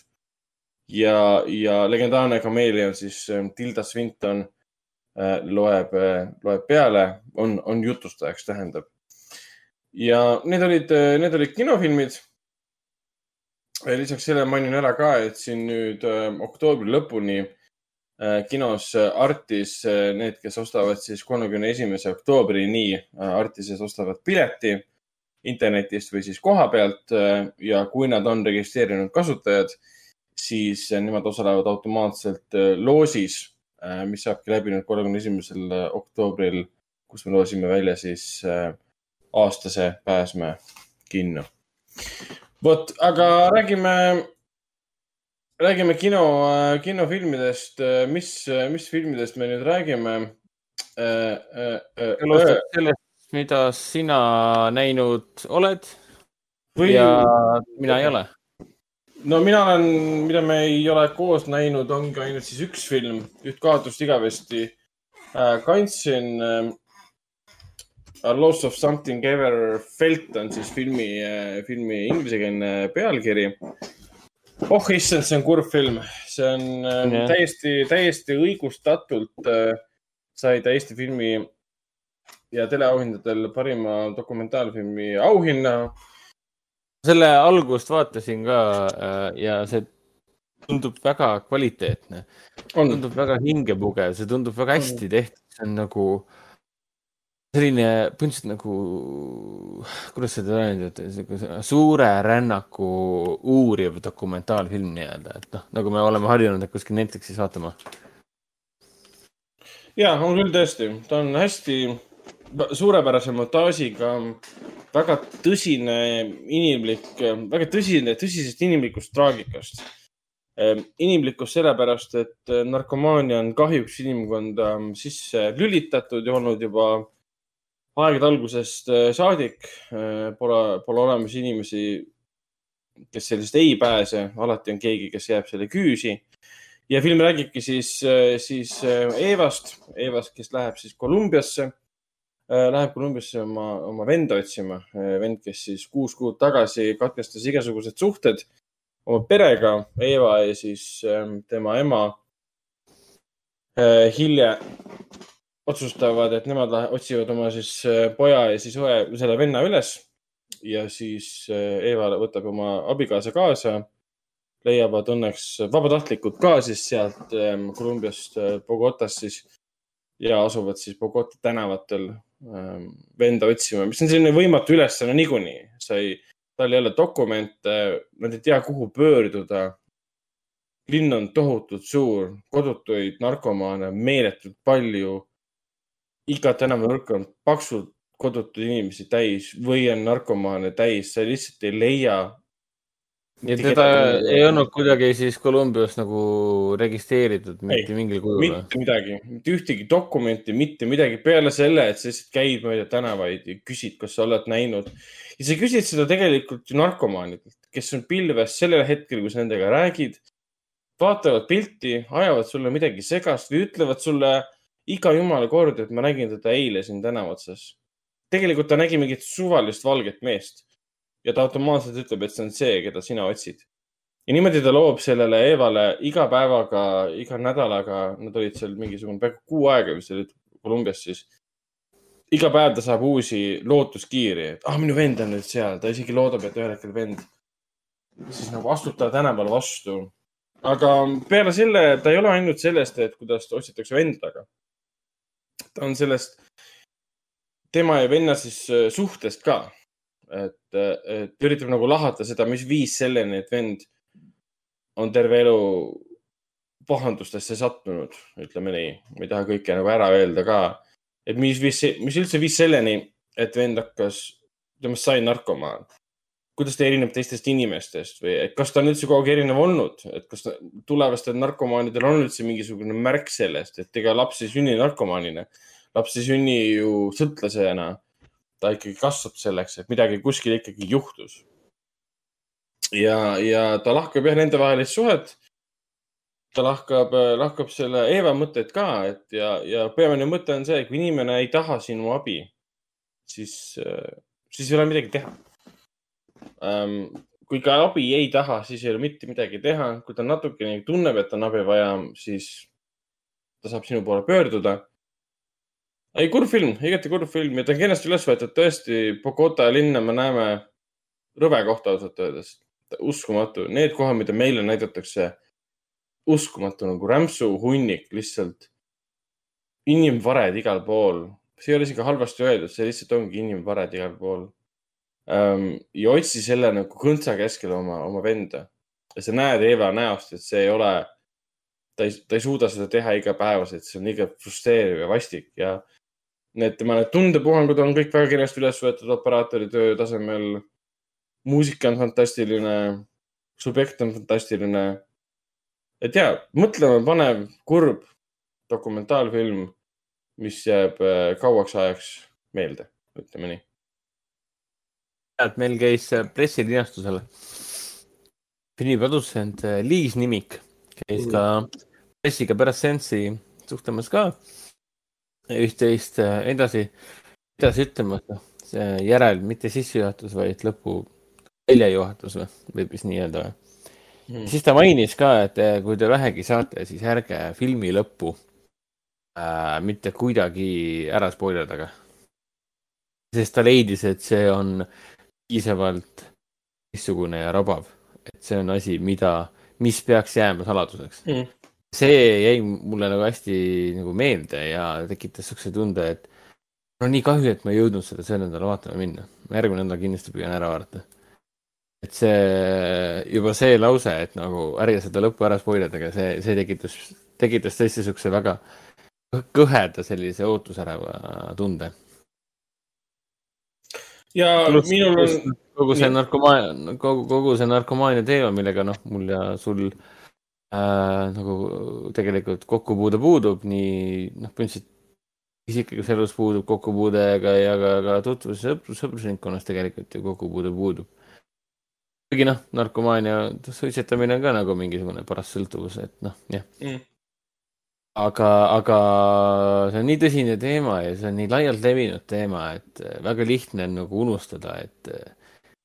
ja, ja legendaarne kameelion siis äh, Tilda Swinton äh, loeb, loeb peale, on, on jutustajaks, tähendab ja need olid, need olid kinofilmid. lisaks sellele mainin ära ka, et siin nüüd oktoobri lõpuni kinos Artis need, kes ostavad siis kolmekümne esimese oktoobrini Artises ostavad pileti internetist või siis koha pealt ja kui nad on registreerinud kasutajad, siis nemad osalevad automaatselt loosis, mis saabki läbi nüüd kolmekümne esimesel oktoobril, kus me loosime välja siis äh, aastase pääsme kinno. vot, aga räägime, räägime kino, kinofilmidest. mis, mis filmidest me nüüd räägime? sellest, mida sina näinud oled Või... ja mina ei ole no mina olen, mida me ei ole koos näinud, ongi ainult siis üks film, Üht kaotust igavesti. kandsin A Loss of Something Ever Felt on siis filmi, filmi inglisekeelne pealkiri. oh issand, see on kurb film, see on yeah. täiesti, täiesti õigustatult äh, sai ta Eesti filmi ja teleauhindadel parima dokumentaalfilmi auhinna. selle algust vaatasin ka äh, ja see tundub väga kvaliteetne. tundub väga hingepugev, see tundub väga hästi tehtud, see on nagu selline põhimõtteliselt nagu, kuidas seda öelda, suure rännaku uuriv dokumentaalfilm nii-öelda, et noh, nagu me oleme harjunud kuskil Netflixis vaatama. ja, on küll tõesti, ta on hästi suurepärase montaažiga, väga tõsine inimlik, väga tõsine, tõsisest inimlikust traagikast. Ehm, inimlikkus sellepärast, et narkomaania on kahjuks inimkonda sisse lülitatud ja olnud juba aegade algusest äh, saadik äh, pole, pole olemas inimesi, kes sellest ei pääse, alati on keegi, kes jääb selle küüsi. ja film räägibki siis, siis Evast, Evast, kes läheb siis Kolumbiasse, läheb Kolumbiasse oma, oma venda otsima, vend, kes siis kuus kuud tagasi katkestas igasugused suhted oma perega, Eva ja siis tema ema. hilja otsustavad, et nemad otsivad oma siis äh, poja ja siis õe, selle venna üles ja siis äh, Eeva võtab oma abikaasa kaasa. leiavad õnneks vabatahtlikud ka siis sealt ähm, Kolumbiast äh, Bogotast siis ja asuvad siis Bogota tänavatel ähm, venda otsima, mis on selline võimatu ülesanne niikuinii. sa ei, tal ei ole dokumente, nad ei tea, kuhu pöörduda. linn on tohutult suur, kodutuid narkomaane meeletult palju iga tänavanurk on paksult kodutuid inimesi täis või on narkomaane täis, sa lihtsalt ei leia. Ja teda ei olnud kuidagi siis Kolumbias nagu registreeritud mitte ei, mingil kujul? mitte midagi, mitte ühtegi dokumenti, mitte midagi peale selle, et sa lihtsalt käid mööda tänavaid ja küsid, kas sa oled näinud. ja sa küsid seda tegelikult ju narkomaanidelt, kes on pilves sellel hetkel, kui sa nendega räägid. vaatavad pilti, ajavad sulle midagi segast või ütlevad sulle iga jumala kord, et ma nägin teda eile siin tänava otsas. tegelikult ta nägi mingit suvalist valget meest ja ta automaatselt ütleb, et see on see, keda sina otsid. ja niimoodi ta loob sellele Evale iga päevaga, iga nädalaga, nad olid seal mingisugune peaaegu kuu aega vist olid Kolumbias siis. iga päev ta saab uusi lootuskiiri, et ah, minu vend on nüüd seal, ta isegi loodab, et ühel hetkel vend siis nagu astub ta tänaval vastu. aga peale selle, ta ei ole ainult sellest, et kuidas otsitakse vend taga. ta on sellest tema ja venna siis äh, suhtest ka. Et, et üritab nagu lahata seda, mis viis selleni, et vend on terve elu pahandustesse sattunud, ütleme nii. ma ei taha kõike nagu ära öelda ka. et mis viis, mis üldse viis selleni, et vend hakkas, temast sai narkomaan kuidas ta erineb teistest inimestest või kas ta on üldse kogu aeg erinev olnud, et kas ta, tulevastel narkomaanidel on üldse mingisugune märk sellest, et ega laps ei sünni narkomaanina, laps ei sünni ju sõltlasena. Ta ikkagi kasvab selleks, et midagi kuskil ikkagi juhtus. ja, ja ta lahkab jah nendevahelist suhet. ta lahkab, lahkab selle Eeva mõtteid ka, et ja, ja peamine mõte on see, kui inimene ei taha sinu abi, siis, siis ei ole midagi teha ähm,. kui ka abi ei taha, siis ei ole mitte midagi teha, kui ta natukene tunneb, et on abi vaja, siis ta saab sinu poole pöörduda. Ei, kurb film, igati kurb film ja ta on kenasti üles võetud, tõesti, Bogota linna me näeme rõve kohta ausalt öeldes. uskumatu, need kohad, mida meile näidatakse, uskumatu nagu rämpsu hunnik lihtsalt. inimvared igal pool, see ei ole isegi halvasti öeldud, see lihtsalt ongi inimvared igal pool ähm, ja otsi selle nagu kõntsa keskel oma, oma venda. ja sa näed Eva näost, et see ei ole, ta ei, ta ei suuda seda teha igapäevaselt, see on liiga frustreeriv ja vastik ja need tema need tundepuhangud on kõik väga kenasti üles võetud operaatori töö tasemel. muusika on fantastiline, subjekt on fantastiline. et ja, mõtlema panev, kurb dokumentaalfilm, mis jääb äh, kauaks ajaks meelde, ütleme nii et meil käis äh, pressilinastusel filmiprodutsent äh, Liis Nimik käis ka pressiga pärast seanssi suhtlemas ka üht-teist äh, edasi, edasi ütlemas, noh, see järel, mitte sissejuhatus, vaid lõpu väljajuhatus või, võib vist nii öelda või. Hmm.. siis ta mainis ka, et kui te vähegi saate, siis ärge filmi lõppu äh, mitte kuidagi ära spoilerdage. sest ta leidis, et see on piisavalt teistsugune ja rabav, et see on asi, mida, mis peaks jääma saladuseks. Mm.. See jäi mulle nagu hästi nagu meelde ja tekitas siukse tunde, et no nii kahju, et ma ei jõudnud seda sel nädalal vaatama minna. järgmine nädal kindlasti püüan ära vaadata. et see, juba see lause, et nagu ärge seda lõppu ära spoilerdage, see, see tekitas, tekitas tõesti siukse väga kõheda sellise ootusäreva tunde ja Plus, minul on. kogu see narkomaania, kogu, kogu see narkomaania teema, millega noh, mul ja sul äh, nagu tegelikult kokkupuude puudub, nii noh, põhimõtteliselt isiklikus elus puudub kokkupuude ja, ja ka, ka tutvus- ja sõprus, sõprusringkonnas tegelikult ju kokkupuude puudub. kuigi noh, narkomaania, suitsetamine on ka nagu mingisugune paras sõltuvus, et noh, jah. Mm. Aga, aga see on nii tõsine teema ja see on nii laialt levinud teema, et äh, väga lihtne on nagu unustada, et äh,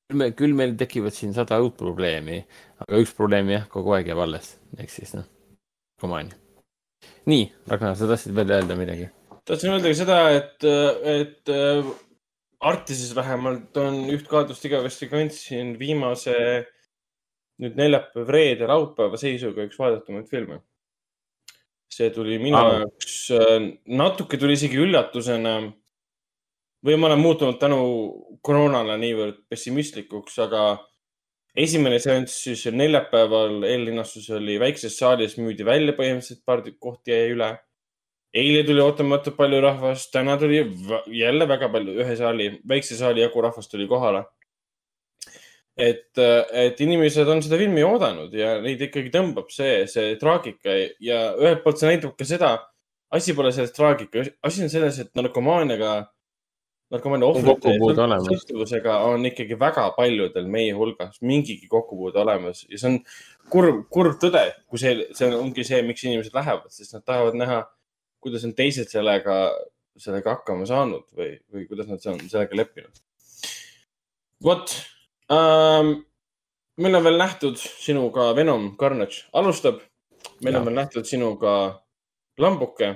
küll me, küll meil tekivad siin sada uut probleemi, aga üks probleem jah, kogu aeg jääb alles, ehk siis noh, komaani. nii, Ragnar, sa tahtsid veel öelda midagi? tahtsin öelda ka seda, et, et äh, Artises vähemalt on üht kaadust igavesti kandsin viimase nüüd neljapäeva, reede, laupäeva seisuga üks vaadatumaid filme see tuli minu ah. jaoks, äh, natuke tuli isegi üllatusena. või ma olen muutunud tänu koroonale niivõrd pessimistlikuks, aga esimene seanss siis neljapäeval eellinnastus oli väikses saalis, müüdi välja põhimõtteliselt, paar kohti jäi üle. eile tuli ootamatult palju rahvast, täna tuli jälle väga palju, ühe saali, väikse saali jagu rahvast tuli kohale et, et inimesed on seda filmi oodanud ja neid ikkagi tõmbab see, see traagika ja ühelt poolt see näitab ka seda, asi pole selles traagika, asi on selles, et narkomaaniaga, narkomaania ohvrite sõltuvusega on ikkagi väga paljudel meie hulgas mingigi kokkupuude olemas ja see on kurb, kurb tõde, kui see, see ongi see, miks inimesed lähevad, sest nad tahavad näha, kuidas on teised sellega, sellega hakkama saanud või, või kuidas nad on sellega leppinud. vot ähm,, meil on veel nähtud sinuga Venom Carnage alustab. meil ja. on veel nähtud sinuga Lambuke,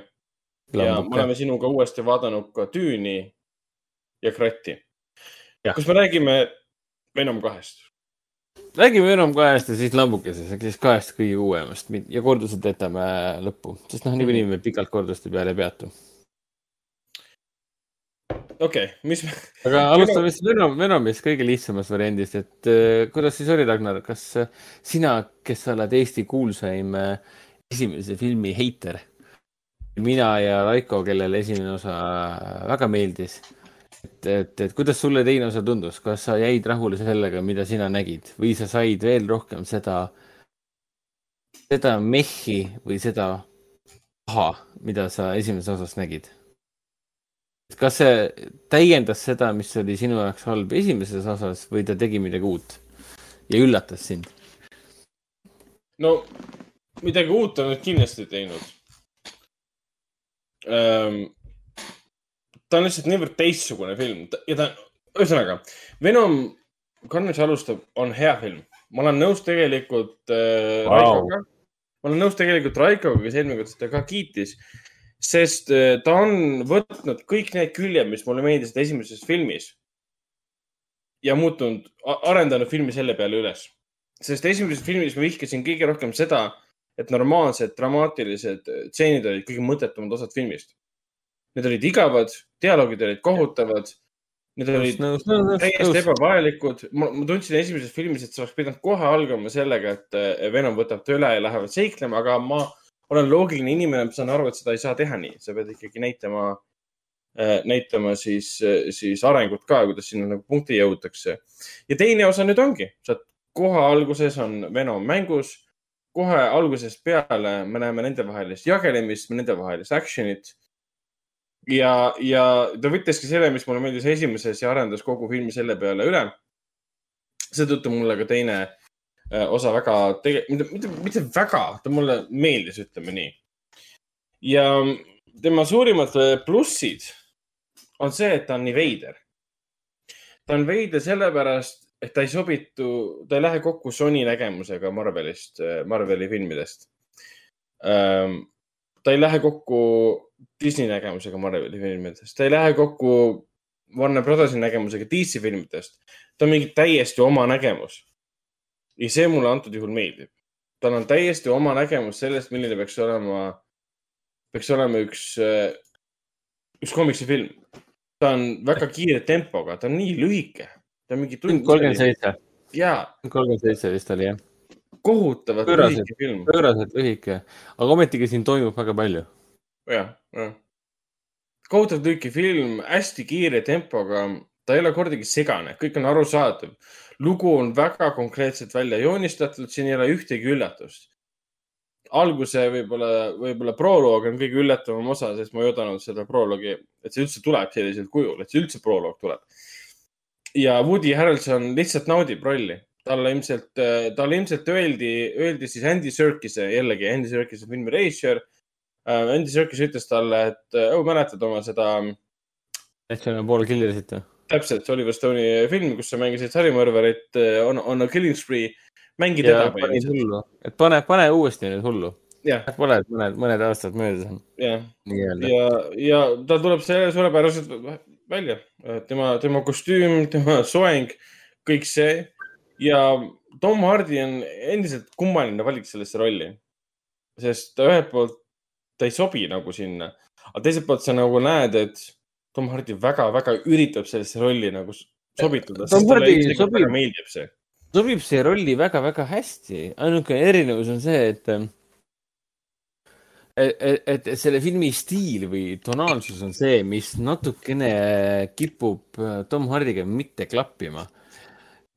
Lambuke. ja me oleme sinuga uuesti vaadanud ka Düüni ja Kratti. kas me räägime Venom kahest? räägime enam kahest ja siis lambukesest, ehk siis kahest kõige uuemast ja kordused jätame lõppu, sest noh, niikuinii me pikalt korduste peale ei peatu. okei okay,, mis aga alustame siis Venom, Venomist kõige lihtsamast variandist, et uh, kuidas siis oli, Ragnar, kas uh, sina, kes sa oled Eesti kuulsaim uh, esimese filmi heiter, mina ja Raiko, kellele esimene osa väga meeldis et, et, et kuidas sulle teine osa tundus, kas sa jäid rahule sellega, mida sina nägid või sa said veel rohkem seda, seda mehhi või seda paha, mida sa esimeses osas nägid? kas see täiendas seda, mis oli sinu jaoks halb esimeses osas või ta tegi midagi uut ja üllatas sind? no midagi uut on nad kindlasti teinud ähm, ta on lihtsalt niivõrd teistsugune film ja ta, ühesõnaga, Venom Carnage alustab, on hea film. ma olen nõus tegelikult äh, wow. Raikoga. ma olen nõus tegelikult Raikoga, kes eelmine kord seda ka kiitis, sest äh, ta on võtnud kõik need küljed, mis mulle meeldisid esimeses filmis ja muutunud, arendanud filmi selle peale üles. sest esimeses filmis ma vihkasin kõige rohkem seda, et normaalsed dramaatilised tseenid olid kõige mõttetumad osad filmist Need olid igavad, dialoogid olid kohutavad. Need olid nõus, nõus, nõus, täiesti ebavajalikud. ma tundsin esimeses filmis, et see oleks pidanud kohe algama sellega, et eh, Venom võtab ta üle ja lähevad seiklema, aga ma olen loogiline inimene, ma saan aru, et seda ei saa teha nii. sa pead ikkagi näitama, eh, näitama siis, eh, siis arengut ka, kuidas sinna nagu punkti jõutakse. ja teine osa nüüd ongi, saad kohe alguses on Venom mängus kohe algusest peale me näeme nendevahelist jagelemist, nendevahelist action'it ja, ja ta võttiski selle, mis mulle meeldis esimeses ja arendas kogu filmi selle peale üle. seetõttu mulle ka teine äh, osa väga, mitte, mitte, mitte väga, ta mulle meeldis, ütleme nii. ja tema suurimad äh, plussid on see, et ta on nii veider. ta on veider sellepärast, et ta ei sobitu, ta ei lähe kokku Sony nägemusega Marvelist, äh, Marveli filmidest. Ähm, ta ei lähe kokku Disney nägemusega Marveli filmidest, ta ei lähe kokku Warner Brothersi nägemusega DC filmidest. ta on mingi täiesti oma nägemus. ja see mulle antud juhul meeldib. tal on täiesti oma nägemus sellest, milline peaks olema, peaks olema üks, üks komiksifilm. ta on väga kiire tempoga, ta on nii lühike, ta on mingi tund. kolmkümmend seitse. jaa. kolmkümmend seitse vist oli jah kohutavalt lühike film. pööraselt lühike, aga ometigi siin toimub väga palju. Jah, jah. kohutavalt lühike film, hästi kiire tempoga, ta ei ole kordagi segane, kõik on arusaadav. lugu on väga konkreetselt välja joonistatud, siin ei ole ühtegi üllatust. alguse võib-olla, võib-olla proloog on kõige üllatavam osa, sest ma ei oodanud seda proloogi, et see üldse tuleb sellisel kujul, et see üldse proloog tuleb. ja Woody Harrelson lihtsalt naudib rolli talle ilmselt, talle ilmselt öeldi, öeldi siis Andy Serkise, jällegi Andy Serkise filmi režissöör. Äh, Andy Serkis ütles talle, et äh, oh, mäletad oma seda. National Ball Killersit või? täpselt, Oliver Stone'i film, kus sa mängisid sarimõrvarit on, on a killing spree. mängi teda põhimõtteliselt. et pane, pane uuesti nüüd hullu. Pole, et mõned, mõned aastad möödas on. jah, ja, ja ta tuleb selle suurepäraselt välja. tema, tema kostüüm, tema soeng, kõik see ja Tom Hardy on endiselt kummaline valik sellesse rolli. sest ühelt poolt ta ei sobi nagu sinna, aga teiselt poolt sa nagu näed, et Tom Hardy väga-väga üritab sellesse rolli nagu sobituda, sest talle ilmselt väga meeldib see. sobib see rolli väga-väga hästi, ainuke erinevus on see, et et, et, et selle filmi stiil või tonaalsus on see, mis natukene kipub Tom Hardiga mitte klappima.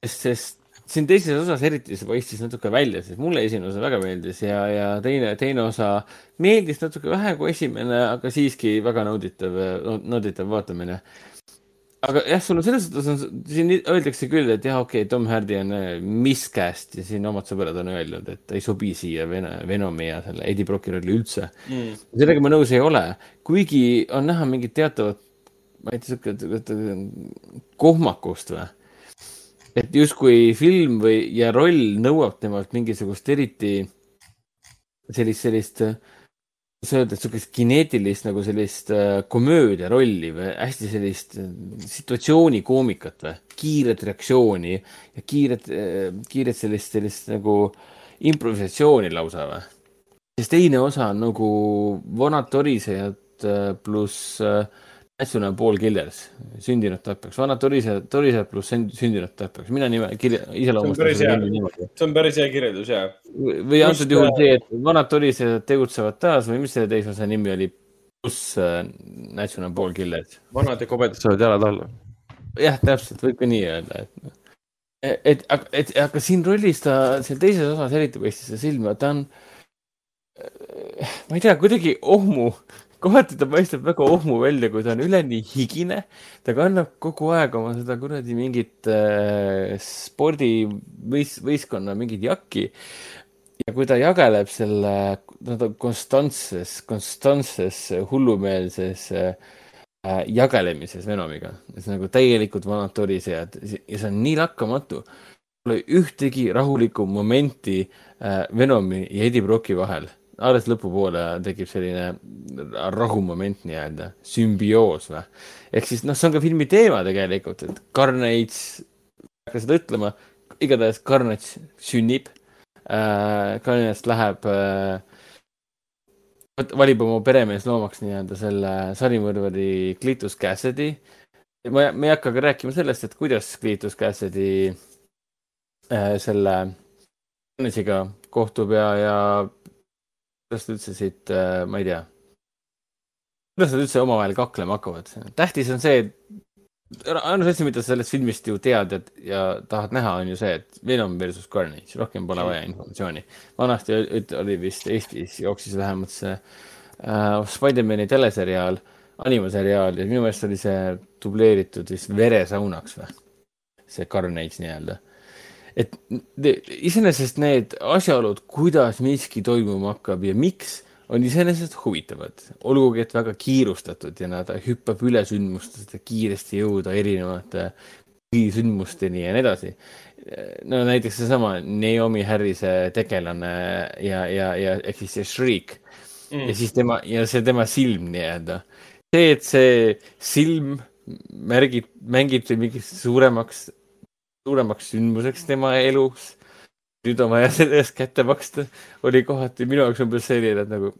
sest siin teises osas eriti see paistis natuke välja, sest mulle esimene osa väga meeldis ja, ja teine, teine osa meeldis natuke vähem kui esimene, aga siiski väga nauditav, nauditav vaatamine. aga jah, sul on selles suhtes on, siin öeldakse küll, et jah, okei okay,, Tom Hardy on äh, miscast ja siin omad sõbrad on öelnud, et ta ei sobi siia Ven Venomi ja selle Eddie Brocki rolli üldse. Mm.. sellega ma nõus ei ole, kuigi on näha mingit teatavat, ma ei tea, sihuke kohmakust või et justkui film või, ja roll nõuab temalt mingisugust eriti sellist, sellist kuidas öelda, sihukest kineetilist nagu sellist äh, komöödia rolli või hästi sellist äh, situatsioonikoomikat või, kiiret reaktsiooni ja kiiret äh,, kiiret sellist, sellist nagu improvisatsiooni lausa või. siis teine osa on nagu vanad torisejad äh, pluss äh, National Ball Killers, sündinud tapjaks, vanad torisejad, torisejad pluss sündinud tapjaks, mina nime, iseloomustan see on päris hea kirjeldus, jaa. või antud juhul see, et vanad torisejad tegutsevad taas või mis selle teise osa nimi oli, pluss uh, National Ball Killers. vanad ja kobedad saavad jalad alla. jah, täpselt, võib ka nii öelda, et noh et, et, et aga siin rollis ta, seal teises osas eriti paistis see silma, ta on, ma ei tea, kuidagi ohmu kohati ta paistab väga ohmu välja, kui ta on üleni higine. ta kannab kogu aeg oma seda kuradi mingit äh, spordivõis-, võistkonna mingit jakki. ja kui ta jageleb selle, no ta konstantses, konstantses hullumeelses äh, jagelemises Venomiga, see nagu täielikult vanad torisejad ja see on nii lakkamatu. Pole ühtegi rahulikku momenti äh, Venomi ja Eddie Brocki vahel alles lõpupoole tekib selline rahumoment nii-öelda, sümbioos või. ehk siis noh, see on ka filmi teema tegelikult, et Carnage, ei hakka seda ütlema, igatahes Carnage sünnib äh,. Carnage läheb äh,, valib oma peremeesloomaks nii-öelda selle sarimõrvari Cletus Cassidy. ma, me ei hakka ka rääkima sellest, et kuidas Cletus Cassidy äh, selle Carnage'iga kohtub ja, ja kuidas nad üldse siit, äh, ma ei tea, kuidas nad üldse omavahel kaklema hakkavad. tähtis on see, et ainus asi, mida sa sellest filmist ju tead et, ja tahad näha, on ju see, et Venom versus Carnage, rohkem pole vaja informatsiooni. vanasti oli vist Eestis jooksis vähemalt see äh, Spider-man'i teleseriaal, animaseriaal ja minu meelest oli see dubleeritud vist veresaunaks või? see Carnage nii-öelda et iseenesest need asjaolud, kuidas miski toimuma hakkab ja miks, on iseenesest huvitavad. olgugi, et väga kiirustatud ja nad hüppab üle sündmustest, et kiiresti jõuda erinevate põhisündmusteni ja nii edasi. no näiteks seesama Naomi Harrise tegelane ja, ja, ja ehk siis see Shriek mm. ja siis tema ja see tema silm nii-öelda. see, et see silm märgib, mängib mingist suuremaks suuremaks sündmuseks tema elus. nüüd on vaja selle eest kätte maksta, oli kohati minu jaoks umbes selline, et nagu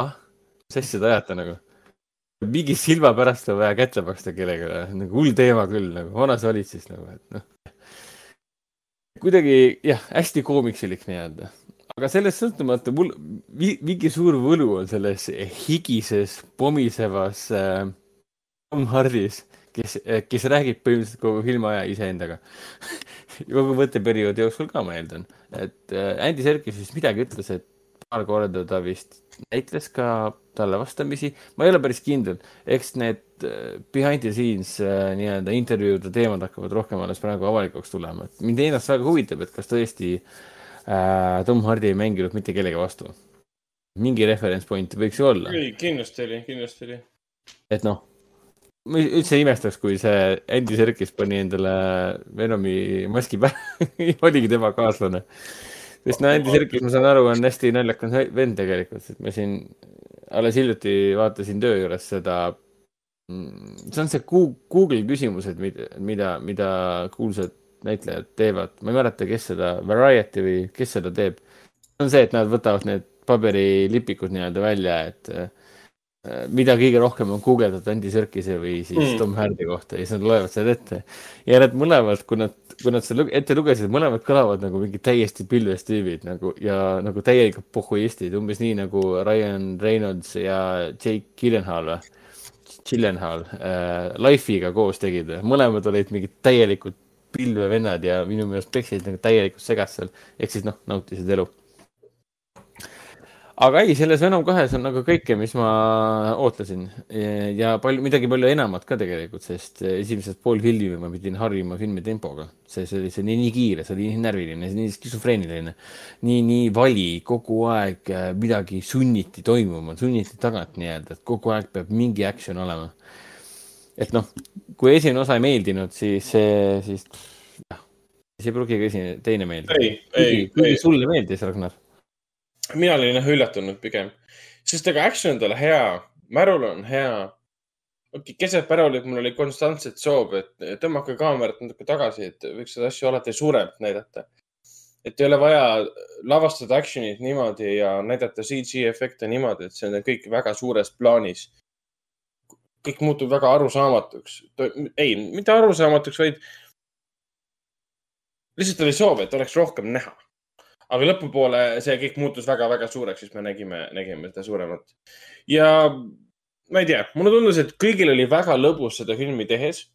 ah, mis asja te ajate nagu. mingi silma pärast on vaja kätte maksta kellelegi, nagu hull teema küll, nagu vana sa olid siis nagu, et noh. kuidagi jah, hästi koomiksilik nii-öelda aga sellest sõltumata mul mingi suur võlu on selles higises, pomisevas äh, Tom Hardis kes, kes räägib põhimõtteliselt kogu filmi aja iseendaga kogu mõtteperioodi jooksul ka, ma eeldan. et äh, Andy Serkis vist midagi ütles, et paar korda ta vist näitles ka talle vastamisi. ma ei ole päris kindel, eks need äh, behind the scenes äh, nii-öelda intervjuude teemad hakkavad rohkem alles praegu avalikuks tulema, et mind ennast väga huvitab, et kas tõesti äh, Tom Hardy ei mänginud mitte kellegi vastu. mingi reference point võiks ju olla. kindlasti oli, kindlasti oli. et noh ma üldse ei imestaks, kui see Andy Serkis pani endale Venomi maski pähe oligi tema kaaslane. sest no Andy Serkis, ma saan aru, on hästi naljakas vend tegelikult, et ma siin alles hiljuti vaatasin töö juures seda. Mm, see on see Google küsimused, mida, mida, mida kuulsad näitlejad teevad, ma ei mäleta, kes seda, Variety või kes seda teeb. see on see, et nad võtavad need paberilipikud nii-öelda välja, et mida kõige rohkem on guugeldatud Andy Serkise või siis mm. Tom Hardy kohta ja siis nad loevad seda ette. ja need mõlemad, kui nad, kui nad selle ette lugesid, mõlemad kõlavad nagu mingid täiesti pilves tüübid nagu ja nagu täielikult pohhuistid, umbes nii nagu Ryan Reynolds ja Jake Gyllenhaal või? Gyllenhaal äh, Life'iga koos tegid, mõlemad olid mingid täielikult pilvevennad ja minu meelest peksid nagu täielikult segast seal, ehk siis noh, nautisid elu aga ei, selles Venom kahes on nagu kõike, mis ma ootasin ja palju, midagi palju enamat ka tegelikult, sest esimesed pool filmi ma pidin harjuma filmi tempoga. see, see oli, see oli nii kiire, see oli nii närviline, nii skisofreeniline, nii, nii vali, kogu aeg äh, midagi sunniti toimuma, sunniti tagant nii-öelda, et kogu aeg peab mingi action olema. et noh, kui esimene osa ei meeldinud, siis, siis jah, siis ei pruugi ka esimene, teine meeldida. kuigi sulle meeldis, Ragnar mina olin jah üllatunud pigem, sest ega action on tal hea, märul on hea. okei, keset päralit mul oli konstantselt soov, et tõmmake kaamerat natuke tagasi, et võiks seda asja alati suuremalt näidata. et ei ole vaja lavastada action'it niimoodi ja näidata CG efekte niimoodi, et see on kõik väga suures plaanis. kõik muutub väga arusaamatuks. ei, mitte arusaamatuks, vaid lihtsalt oli soov, et oleks rohkem näha aga lõpupoole see kõik muutus väga-väga suureks, siis me nägime, nägime seda suuremat. ja ma ei tea, mulle tundus, et kõigil oli väga lõbus seda filmi tehes.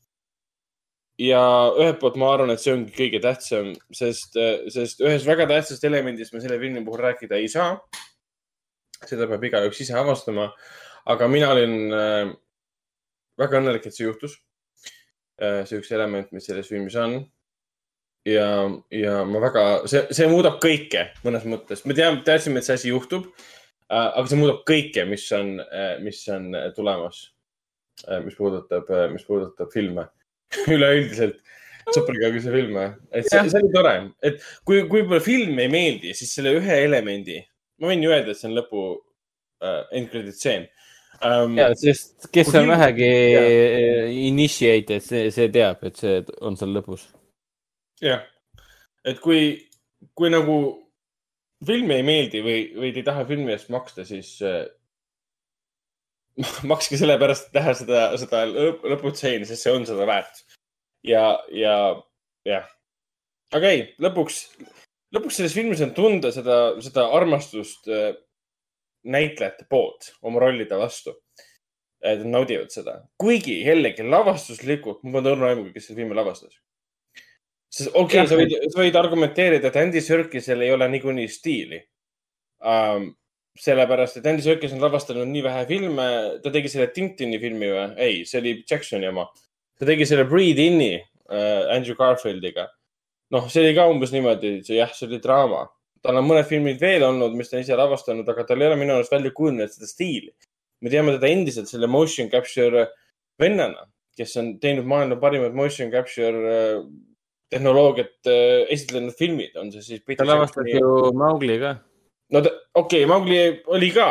ja ühelt poolt ma arvan, et see ongi kõige tähtsam, sest, sest ühest väga tähtsast elemendist me selle filmi puhul rääkida ei saa. seda peab igaüks ise avastama. aga mina olin äh, väga õnnelik, et see juhtus äh,. see üks element, mis selles filmis on ja, ja ma väga, see, see muudab kõike mõnes mõttes. me teame, teadsime, et see asi juhtub äh,. aga see muudab kõike, mis on äh,, mis on tulemas äh,. mis puudutab mis puudutab filme üleüldiselt superkõiguse filme, et see, see oli tore, et kui, kui võib-olla film ei meeldi, siis selle ühe elemendi, ma võin ju öelda, et see on lõpu äh, end credit stseen um,. ja, sest kes on film... vähegi initiated, see, see teab, et see on seal lõpus jah, et kui, kui nagu film ei meeldi või, või te ei taha filmi eest maksta, siis äh, makske sellepärast, et näha seda, seda lõputseeni, sest see on seda väärt. ja, ja, jah. aga ei, lõpuks, lõpuks selles filmis on tunda seda, seda armastust äh, näitlejate poolt oma rollide vastu. Nad naudivad seda, kuigi jällegi lavastuslikult, ma õrna aimuga, kes selle filmi lavastas sest okei okay,, sa võid, sa võid argumenteerida, et Andy Serkisel ei ole niikuinii stiili um,. sellepärast, et Andy Serkis on lavastanud nii vähe filme, ta tegi selle Tintini filmi või? ei, see oli Jacksoni oma. ta tegi selle Breathe In'i uh, Andrew Garfieldiga. noh, see oli ka umbes niimoodi, see jah, see oli draama. tal on mõned filmid veel olnud, mis ta on ise lavastanud, aga tal ei ole minu arust välja kujunenud seda stiili. me teame teda endiselt selle motion capture vennana, kes on teinud maailma parimad motion capture uh, tehnoloogiat äh, esitlenud filmid, on see siis. ta lavastas ju Maugli ka. no okei okay,, Maugli oli ka,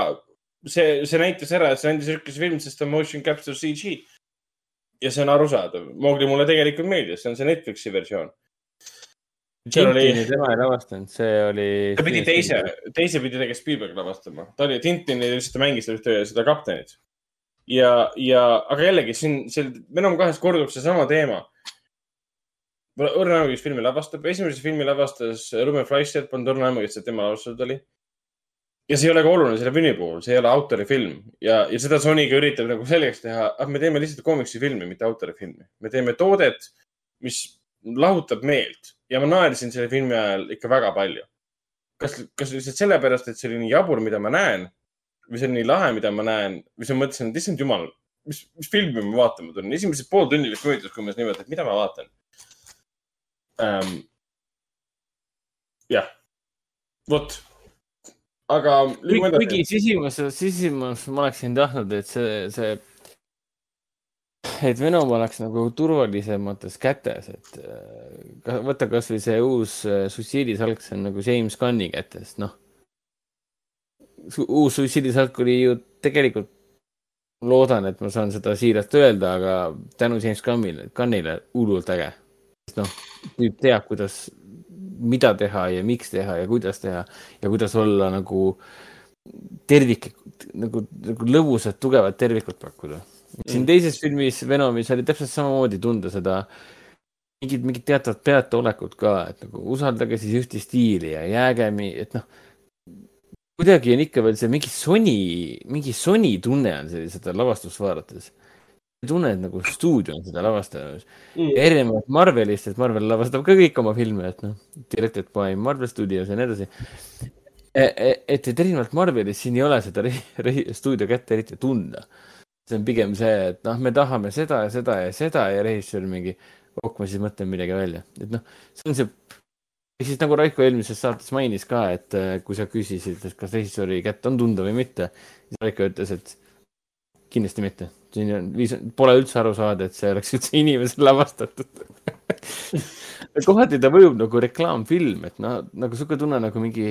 see, see näitas ära, et see andis rükkuse film, sest ta on motion capture CG. ja see on arusaadav, Maugli mulle tegelikult meeldis, see on see Netflixi versioon. Oli... tema ei lavastanud, see oli. ta pidi teise, teise pidi tegelikult Spielberg lavastama, ta oli, Tintini lihtsalt ta mängis ühte, seda kaptenit. ja, ja, aga jällegi siin, seal Venom kahes kordub seesama teema Pole õrna aimu, kes filmi lavastab. esimese filmi lavastas Ruben Fleischer, polnud õrna aimu, kes see tema lavastatud oli. ja see ei ole ka oluline selle filmi puhul, see ei ole autorifilm ja, ja seda Sony ka üritab nagu selgeks teha, ah, me teeme lihtsalt komiksifilmi, mitte autorifilmi. me teeme toodet, mis lahutab meelt ja ma naersin selle filmi ajal ikka väga palju. kas, kas lihtsalt sellepärast, et see oli nii jabur, mida ma näen või see on nii lahe, mida ma näen siis ma mõtlesin, et issand jumal, mis, mis filmi ma vaatama tulen. esimesed pool tundi vist möödus, kui ma niimoodi, et mida ma vaatan ähm,. jah, vot, aga. kuigi sisimas, sisimas ma oleksin tahtnud, et see, see, et Venom oleks nagu turvalisemates kätes, et äh, võta kasvõi see uus äh, suitsiidisalk, see on nagu James Gunni kätes, noh. uus suitsiidisalk oli ju tegelikult loodan, et ma saan seda siiralt öelda, aga tänu James Gunnile, Gunnile hullult äge noh, tüüp teab, kuidas, mida teha ja miks teha ja kuidas teha ja kuidas olla nagu tervik, nagu, nagu lõbusat, tugevat tervikut pakkuda. siin teises filmis Venomis oli täpselt samamoodi tunda seda mingit, mingit teatavat peataolekut ka, et nagu usaldage siis ühte stiili ja jääge, et noh, kuidagi on ikka veel see mingi Sony, mingi Sony tunne on see, seda lavastust vaadates tunne, et nagu stuudio on seda lavastanud mm.. erinevalt Marvelist, et Marvel lavastab ka kõik oma filme, et noh, directed by Marvel Studios ja nii edasi. et, et erinevalt Marvelist siin ei ole seda stuudio kätte eriti tunda. see on pigem see, et noh, me tahame seda ja seda ja seda ja režissöör mingi, ok, ma siis mõtlen midagi välja, et noh, see on see. ja siis nagu Raiko eelmises saates mainis ka, et kui sa küsisid, et kas režissööri kätt on tunda või mitte, siis Raiko ütles, et kindlasti mitte. siin on, pole üldse aru saada, et see oleks üldse inimesele lavastatud kohati ta mõjub nagu reklaamfilm, et noh, nagu sihuke tunne nagu mingi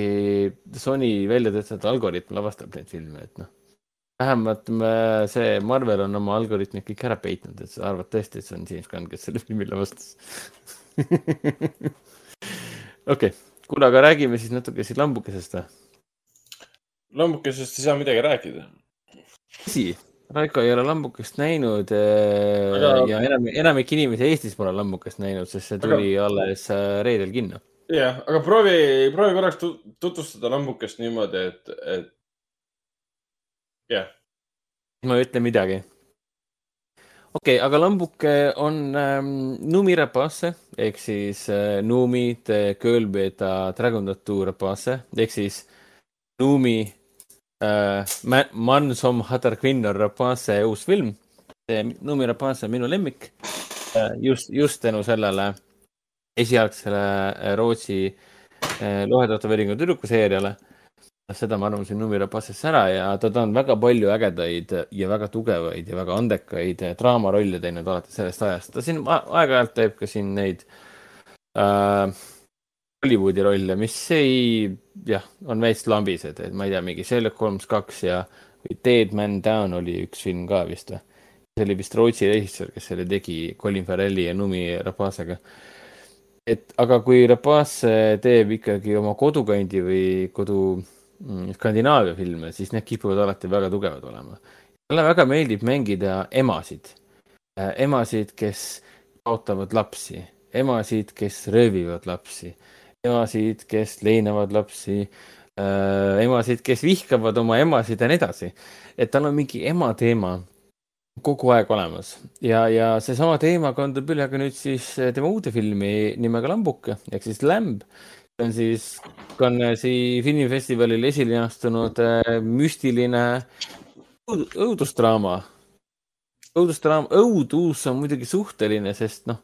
Sony välja töötatud algoritm lavastab neid filme, et noh. vähemalt me, see Marvel on oma algoritmid kõik ära peitnud, et sa arvad tõesti, et see on James Gunn, kes selle filmi lavastas okei okay., kuule, aga räägime siis natuke siin lambukesest või? lambukesest ei saa midagi rääkida. tõsi Raiko ei ole lambukest näinud äh, aga... ja enam, enamik inimesi Eestis pole lambukest näinud, sest see tuli aga... alles äh, reedel kinno. jah, aga proovi, proovi korraks tutvustada lambukest niimoodi, et, et jah yeah.. ma ei ütle midagi. okei okay,, aga lambuke on ähm, Numi rapace ehk siis äh, Numi de Kölbeda Dragondatur rapace ehk siis Numi äh, Man som hatar kvinnor Rapunzel uus film. see Numi Rapunzel on minu lemmik äh,. just, just tänu sellele esialgsele äh, Rootsi äh, lohetätoveeringu tüdruku seeriale. seda ma arvasin Numi Rapunzelist ära ja ta, ta on väga palju ägedaid ja väga tugevaid ja väga andekaid draamarolle teinud alates sellest ajast. ta siin aeg-ajalt teeb ka siin neid äh, Hollywoodi rolle, mis ei, jah, on veits lambised, et ma ei tea, mingi Sherlock Holmes kaks ja Dead Man Down oli üks film ka vist või? see oli vist Rootsi režissöör, kes selle tegi Colin Farrelli ja Numi Rapazega. et aga kui Rapace teeb ikkagi oma kodukandi või kodu mm, Skandinaavia filme, siis need kipuvad alati väga tugevad olema. talle väga meeldib mängida emasid, äh, emasid, kes kaotavad lapsi, emasid, kes röövivad lapsi emasid, kes leinavad lapsi äh,, emasid, kes vihkavad oma emasid ja nii edasi. et tal on mingi ema teema kogu aeg olemas ja, ja seesama teema kandub üle ka nüüd siis tema uude filmi nimega Lambuke ehk siis Lamb. see on siis Cannes'i filmifestivalil esile astunud äh, müstiline õudusdraama. õudusdraama, õudus on muidugi suhteline, sest noh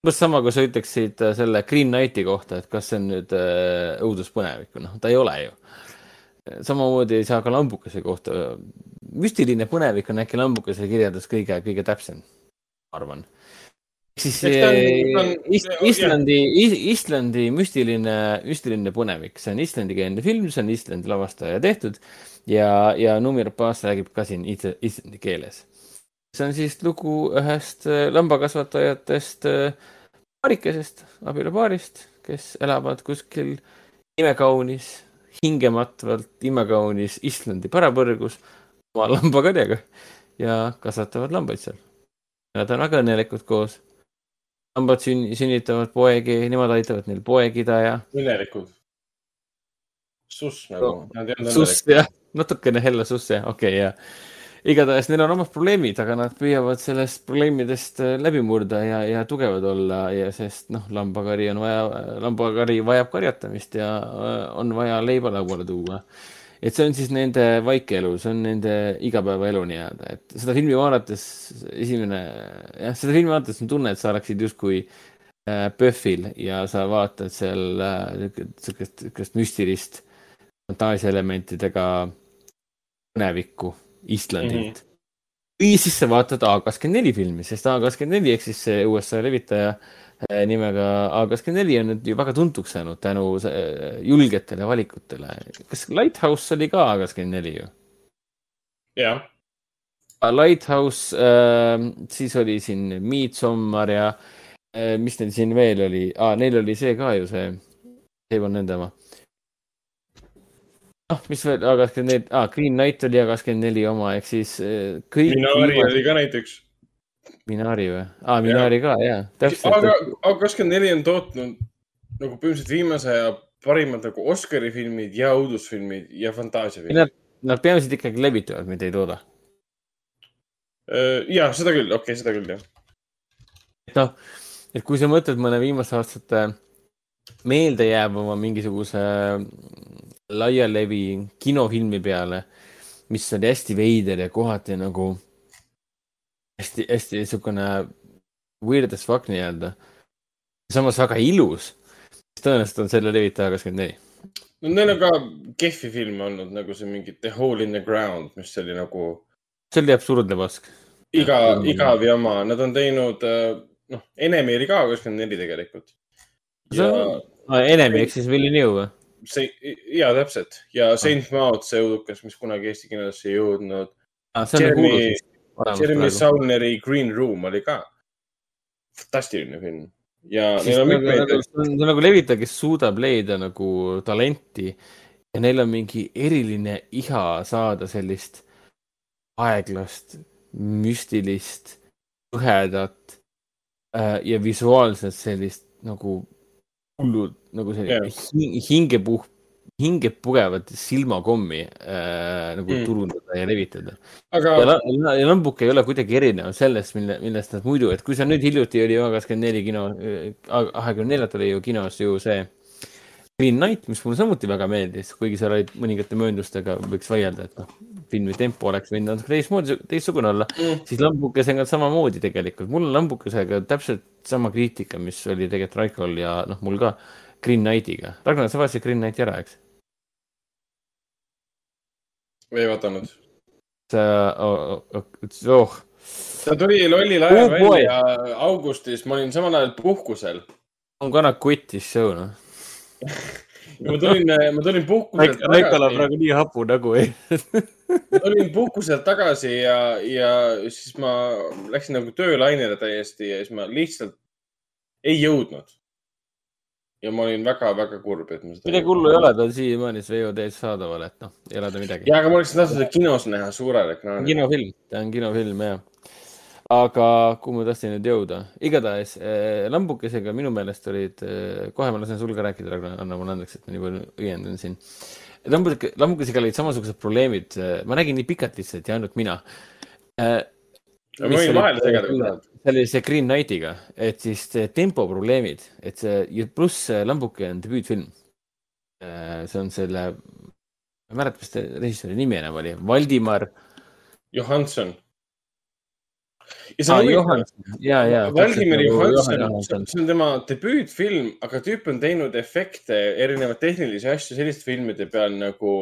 umbes sama, kui sa ütleksid äh, selle Green Knighti kohta, et kas see on nüüd äh, õuduspõnevik noh, ta ei ole ju. samamoodi ei saa ka lambukese kohta. müstiline põnevik on äkki lambukese kirjeldus kõige, kõige täpsem, arvan. siis on, Islandi, Islandi müstiline, müstiline põnevik, see on islandikeelne film, see on Islandi lavastaja tehtud ja, ja Numir Paas räägib ka siin islandi keeles see on siis lugu ühest äh, lambakasvatajatest äh, paarikesest, abielupaarist, kes elavad kuskil imekaunis, hingematvalt imekaunis Islandi pärapõrgus oma lambakarjaga ja kasvatavad lambaid seal. Nad on väga õnnelikud koos. lambad sünn-, sünnitavad poegi, nemad aitavad neil poegida ja. õnnelikud? suss nagu no,. suss jah, natukene hella suss jah, okei okay, ja igatahes neil on omad probleemid, aga nad püüavad sellest probleemidest äh, läbi murda ja, ja tugevad olla ja sest noh, lambakari on vaja, lambakari vajab karjatamist ja äh, on vaja leiba lauale tuua. et see on siis nende vaikeelu, see on nende igapäevaelu nii-öelda, et seda filmi vaadates esimene, jah, seda filmi vaadates on tunne, et sa oleksid justkui äh, PÖFFil ja sa vaatad seal niisugust, müstilist fantaasiaelementidega põnevikku Islandilt mm. -hmm. või siis sa vaatad A24 filmi, sest A24 ehk siis see USA levitaja eh, nimega A24 on nüüd ju väga tuntuks saanud tänu eh, julgetele valikutele. kas Lighthouse oli ka A24 ju? jah. Lighthouse äh,, siis oli siin Midsommar ja äh, mis neil siin veel oli ah,, neil oli see ka ju see, see on nende oma noh, mis veel, A24 ah,, Green Knight oli A24 oma, ehk siis eh, kõik. Minari viimad... oli ka näiteks. Minari või? aa, Minari ja. ka, jaa, täpselt. aga A24 on tootnud nagu põhimõtteliselt viimase aja parimad nagu Oscari filmid ja õudusfilmid ja fantaasiafilmid. Nad, nad peamiselt ikkagi levitavad, mitte ei tooda. Äh, ja seda küll, okei okay,, seda küll, jah. et noh, et kui sa mõtled mõne viimaste aastate meeldejäävama mingisuguse laialevi kinofilmi peale, mis oli hästi veider ja kohati nagu hästi, hästi niisugune weird as fuck nii-öelda. samas väga ilus. tõenäoliselt on selle levitaja kakskümmend neli. no neil on ka kehvi filme olnud nagu see mingi The Hole in the Ground, mis oli nagu. see oli absurdne pask. iga, igav jama, nad on teinud, äh, noh, Enemi oli ka kakskümmend neli tegelikult. ja. No, Enemi ehk siis Villeneuve või? See, ja täpselt. Ja Saint Maud, see õudukas, mis kunagi Eesti kinosse ei jõudnud. Ah,. Jeremy, Jeremy Sauneri Green Room oli ka fantastiline film. Ja nagu,. nagu levitaja, kes suudab leida nagu talenti. Ja neil on mingi eriline iha saada sellist aeglast, müstilist, kõhedat äh, ja visuaalselt sellist nagu hullud nagu selline yeah. hingepuh, hinge pugevat silmakommi äh, nagu mm. turundada ja levitada Aga.... ja, ja, ja lambuke ei ole kuidagi erinev sellest, mille, millest nad muidu, et kui sa nüüd hiljuti oli kakskümmend neli kino, kahekümne neljalt oli ju kinos ju see Green Knight, mis mulle samuti väga meeldis, kuigi seal olid mõningate mööndustega, võiks vaielda, et noh, filmi tempo oleks võinud natuke teistmoodi, teistsugune olla mm., siis lambukesega samamoodi tegelikult. mul on lambukesega täpselt sama kriitika, mis oli tegelikult Raikol ja noh, mul ka Green Knightiga. Ragnar, sa vaatasid Green Knighti ära, eks? ei vaadanud. sa oh,, oh, ta tuli lollil ajal oh, välja augustis, ma olin samal ajal puhkusel. on gonna quit this show, noh ma tulin, ma tulin puhkuselt tagasi. Raikal on praegu nii hapu nägu, ei ma tulin puhkuselt tagasi ja, ja siis ma läksin nagu töölainele täiesti ja siis ma lihtsalt ei jõudnud ja ma olin väga-väga kurb, et ma seda. midagi hullu ei ole, ta on siiamaani VOD-s saadaval, et noh, ei ole ta midagi. ja, aga ma oleksin tahtnud seda kinos näha suurel ekraanil. kinofilm, ta on kinofilm jah. Aga kuhu ma tahtsin nüüd jõuda, igatahes äh, lambukesega minu meelest olid äh,, kohe ma lasen sul ka rääkida, Ragnar, anna mulle andeks, et ma nii palju õiendan siin. lambuke, lambukesega olid samasugused probleemid, äh, ma nägin nii pikalt lihtsalt ja ainult mina äh, ma võin vahele segada, kui tahad. see oli see Green Knightiga, et siis tempo probleemid, et see pluss Lambuke on debüütfilm. See on selle, ma ei mäleta, mis see režissööri nimi enam oli, Valdimar. Johanson. Ja see on ah, Johanson, ja, ja. Valdimar Johanson, see on tema debüütfilm, aga tüüp on teinud efekte, erinevaid tehnilisi asju selliste filmide peal nagu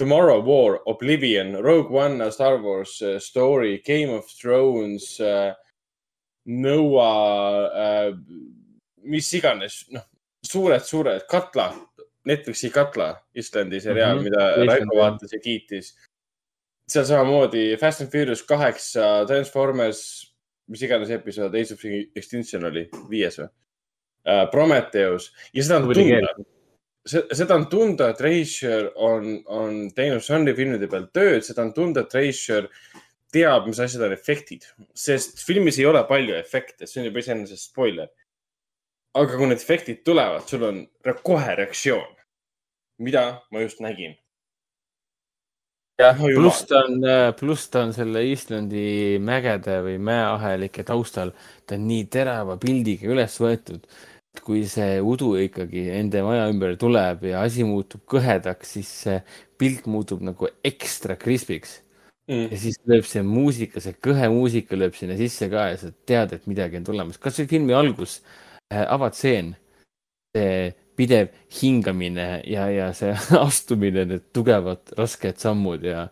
Tomorrow War, Oblivion, Rogue One, Star Wars uh, Story, Game of Thrones uh,, Noah uh,, mis iganes, noh, suured-suured, Katla, Netflixi Katla, Islandi seriaal mm, -hmm. mida Raiko vaatas ja kiitis. Seal samamoodi Fast and Furious kaheksa, Transformers, mis iganes episood, Age of Extinction oli, viies või uh,? Prometheus ja seda on tunda seda on tunda, et režissöör on, on teinud žanrifilmide peal tööd, seda on tunda, et režissöör teab, mis asjad on efektid, sest filmis ei ole palju efekte, see on juba iseenesest spoiler. aga kui need efektid tulevad, sul on kohe reaktsioon. mida ma just nägin. Jah, pluss ta on, pluss ta on selle Islandi mägede või mäeahelike taustal, ta on nii terava pildiga üles võetud kui see udu ikkagi enda maja ümber tuleb ja asi muutub kõhedaks, siis see pilt muutub nagu ekstra krispiks. Mm.. ja siis lööb see muusika, see kõhe muusika lööb sinna sisse ka ja sa tead, et midagi on tulemas. kasvõi filmi algus äh,, avatseen, see pidev hingamine ja, ja see astumine, need tugevad rasked sammud ja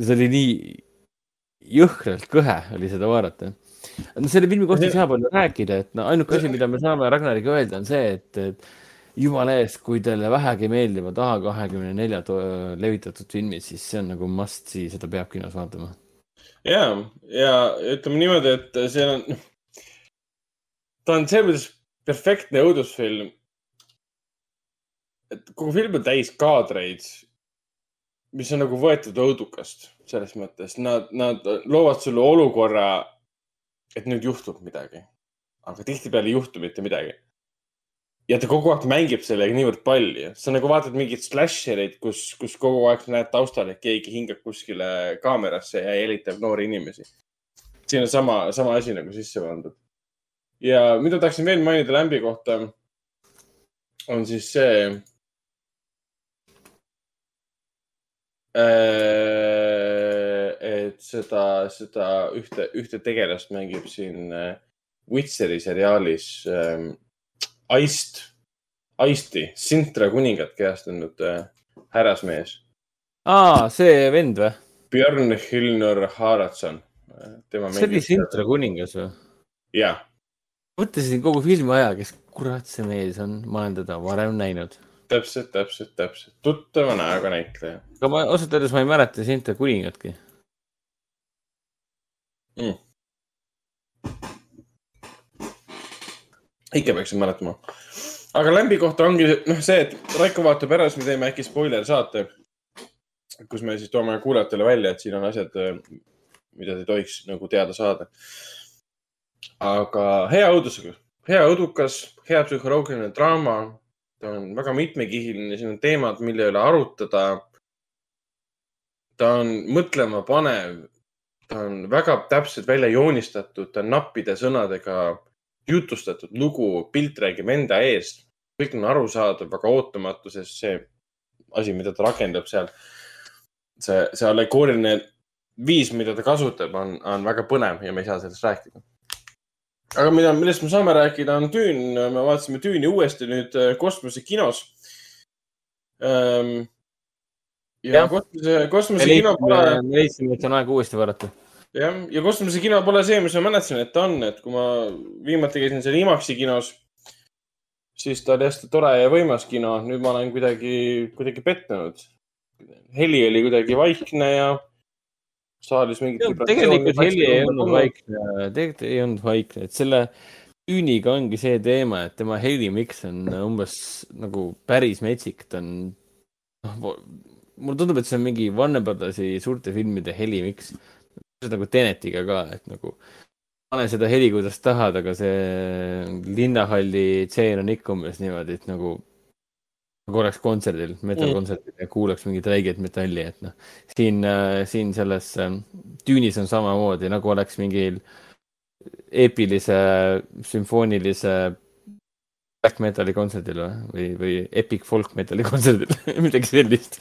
see oli nii jõhkralt kõhe oli seda vaadata no selle filmi kohta ei saa palju rääkida, et no ainuke asi, mida me saame Ragnariga öelda, on see, et, et jumala eest, kui teile vähegi meeldivad A24 levitatud filmid, siis see on nagu must seda peab kinos vaatama. ja, ja ütleme niimoodi, et see on, ta on selles mõttes perfektne õudusfilm. Et kogu film on täis kaadreid, mis on nagu võetud õudukast selles mõttes, nad, nad loovad sulle olukorra et nüüd juhtub midagi. aga tihtipeale ei juhtu mitte midagi. ja ta kogu aeg mängib sellega niivõrd palju, sa nagu vaatad mingeid slashereid, kus, kus kogu aeg näed taustal, et keegi hingab kuskile kaamerasse ja jälitab noori inimesi. siin on sama, sama asi nagu sisse pandud. ja mida tahaksin veel mainida Lämbi kohta. on siis see äh,, et seda, seda ühte, ühte tegelast mängib siin äh, Witcheri seriaalis äh, Aist, Aisti, Sintra kuningat kehastanud äh, härrasmees. aa, see vend või? Björn Hilnur Haraldsson. see oli Sintra kuningas või? jah. mõtlesin kogu filmi aja, kes kurat see mees on, ma olen teda varem näinud. Täpselt, täpselt, täpselt, tuttava näoga näitleja. aga ma ausalt öeldes ma ei mäleta Sintra kuningatki mm.. ikka peaksin mäletama. aga Lämbi kohta ongi noh, see, et Raiko vaatab ära, siis me teeme äkki spoiler saate, kus me siis toome kuulajatele välja, et siin on asjad, mida te tohiks nagu teada saada. aga hea õudusega, hea õudukas, hea psühholoogiline draama. Ta on väga mitmekihiline, siin on teemad, mille üle arutada. ta on mõtlemapanev. ta on väga täpselt välja joonistatud, ta on nappide sõnadega jutustatud lugu, pilt räägib enda eest. kõik on arusaadav, väga ootamatu, sest see asi, mida ta rakendab seal, see, see allegooriline viis, mida ta kasutab, on, on väga põnev ja me ei saa sellest rääkida. Aga mida, millest me saame rääkida, on Düün. me vaatasime Düüni uuesti nüüd äh, kosmosekinos ähm,. ja, kosmose, kosmosekino pole. me leidsime, et on aeg uuesti vaadata jah, ja kosmosekino pole see, mis ma mäletasin, et ta on, et kui ma viimati käisin seal IMAX-i kinos, siis ta oli hästi tore ja võimas kino. nüüd ma olen kuidagi, kuidagi pettunud. heli oli kuidagi vaikne ja saalis mingit. tegelikult heli ei olnud vaikne, tegelikult ei olnud vaikne, et selle Üüniga ongi see teema, et tema helimiks on umbes nagu päris metsik, ta on, noh, mulle tundub, et see on mingi Warner Brothersi suurte filmide helimiks nagu Tenetiga ka, et nagu pane seda heli, kuidas tahad, aga see linnahalli tseen on ikka umbes niimoodi, et nagu, oleks kontserdil, metal-kontserdil ja kuulaks mingit räiget metalli, et noh. siin, siin selles tüünis on samamoodi nagu oleks mingil eepilise sümfoonilise black metali kontserdil või, või, või epic folk metali kontserdil midagi sellist.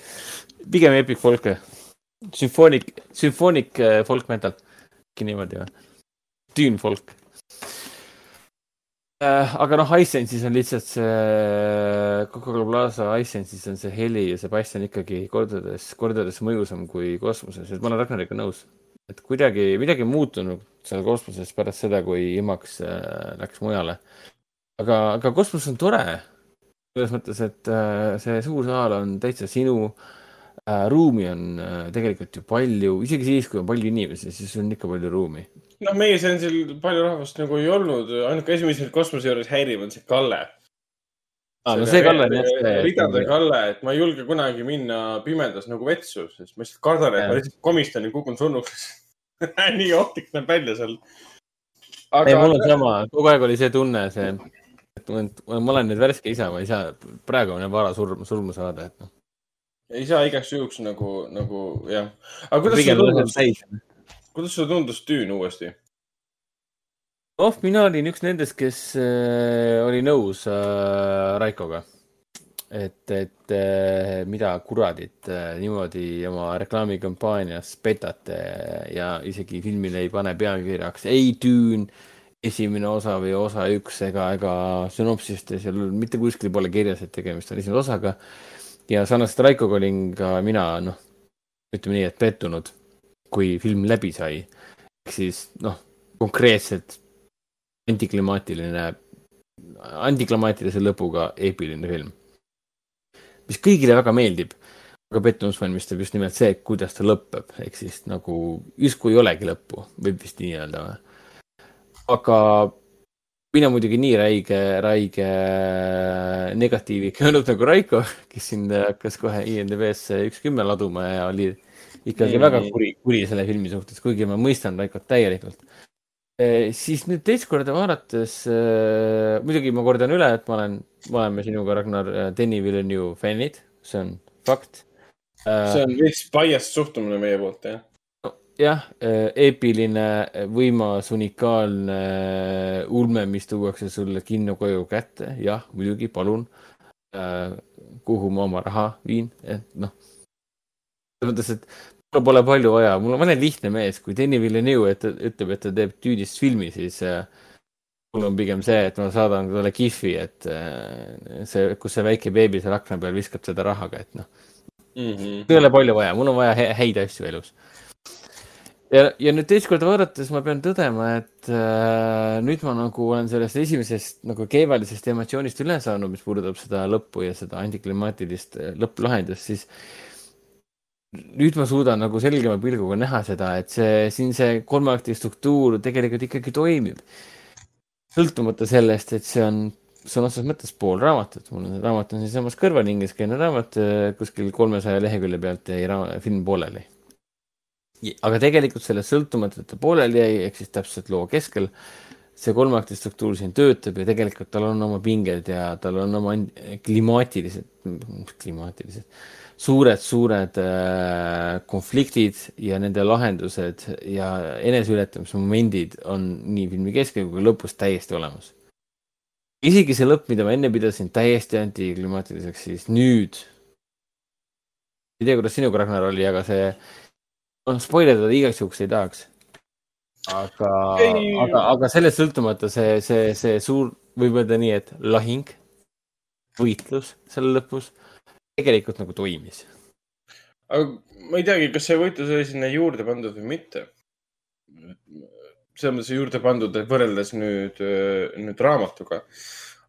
pigem epic folk sümfoonik, sümfoonik äh, folk metal, äkki niimoodi või? Dune folk. Aga noh, iSense'is on lihtsalt see Coca-Cola Plaza iSense'is on see heli ja see bass on ikkagi kordades, kordades mõjusam kui kosmoses, et ma olen Ragnariga nõus. et kuidagi midagi muutunud seal kosmoses pärast seda, kui IMAX äh, läks mujale. aga, aga kosmos on tore. selles mõttes, et äh, see suur saal on täitsa sinu äh, äh, ruumi on äh, tegelikult ju palju, isegi siis, kui on palju inimesi, siis on ikka palju ruumi. Noh, meie seansil palju rahvast nagu ei olnud, ainuke asi, mis mind kosmose juures häirib, on see Kalle. Ah, no see Kalle on jah see. ridade Kalle, et ma ei julge kunagi minna pimedas nagu vetsu, sest ma lihtsalt kardan, et ma lihtsalt komistan ja kukun surnuks nii ohtlik näeb välja seal. aga. ei, mul on sama, kogu aeg oli see tunne, see, et ma olen nüüd värske isa, ma ei saa, praegu on vara surma, surma saada, et noh ei saa igaks juhuks nagu, nagu jah. aga kuidas sulle tundus, kuidas sulle tundus Düün uuesti? oh, mina olin üks nendest, kes äh, oli nõus äh, Raikoga. et, et äh, mida kuradit äh, niimoodi oma reklaamikampaanias petate ja isegi filmile ei pane pealkirjaks ei Düün esimene osa või osa üks ega, ega sünopsistes ja mitte kuskil pole kirjas, et tegemist on esimese osaga ja sarnaselt Raikoga olin ka mina, noh, ütleme nii, et pettunud, kui film läbi sai. ehk siis noh, konkreetselt antiklimaatiline, antiklimaatilise lõpuga eepiline film. mis kõigile väga meeldib, aga pettumust valmistab just nimelt see, kuidas ta lõpeb, ehk siis nagu justkui ei olegi lõppu, võib vist nii öelda või. aga mina muidugi nii räige, räige negatiivik ei olnud nagu Raiko, kes siin hakkas kohe IMDB-sse üks kümme laduma ja oli ikkagi mm. väga kuri, kuri selle filmi suhtes, kuigi ma mõistan Raikot täielikult e,. siis nüüd teist korda vaadates e,, muidugi ma kordan üle, et ma olen, me oleme sinuga, Ragnar, Denny Villeneuve fännid, see on fakt. see on veits biased suhtumine meie poolt, jah jah, äh, eepiline, võimas, unikaalne ulme, mis tuuakse sulle kinno koju kätte, jah, muidugi, palun. äh, kuhu ma oma raha viin, et noh. Mõttes, et mul pole palju vaja, mul on, olen lihtne mees, kui Danny Villeneuve ütleb, et ta teeb tüüdist filmi, siis äh, mul on pigem see, et ma saadan talle kihvi, et äh, see, kus see väike beebi seal akna peal viskab seda rahaga, et noh. Mm -hmm.. ei ole palju vaja, mul on vaja he häid asju elus. Ja, ja nüüd teist korda vaadates ma pean tõdema, et äh, nüüd ma nagu olen sellest esimesest nagu kevadisest emotsioonist üle saanud, mis puudutab seda lõppu ja seda antiklimaatilist äh, lõpplahendust, siis nüüd ma suudan nagu selgema pilguga näha seda, et see siin see kolme akti struktuur tegelikult ikkagi toimib sõltumata sellest, et see on sõna otseses mõttes pool raamatut, mul on raamat on siinsamas kõrval, ingliskeelne raamat, äh, kuskil kolmesaja lehekülje pealt jäi film pooleli. aga tegelikult sellest sõltumata, et ta pooleli jäi, ehk siis täpselt loo keskel, see kolmeakti struktuur siin töötab ja tegelikult tal on oma pinged ja tal on oma klimaatilised, klimaatilised suured-suured äh, konfliktid ja nende lahendused ja eneseületamismomendid on nii filmi keskel kui lõpus täiesti olemas. isegi see lõpp, mida ma enne pidasin täiesti antiklimaatiliseks, siis nüüd, ei tea, kuidas sinuga, Ragnar, oli, aga see, noh, spoilerdada igaks juhuks ei tahaks. aga, aga, aga sellest sõltumata see, see, see suur, võib öelda nii, et lahing, võitlus selle lõpus tegelikult nagu toimis. aga ma ei teagi, kas see võitlus oli sinna juurde pandud või mitte. selles mõttes juurde pandud, võrreldes nüüd, nüüd raamatuga.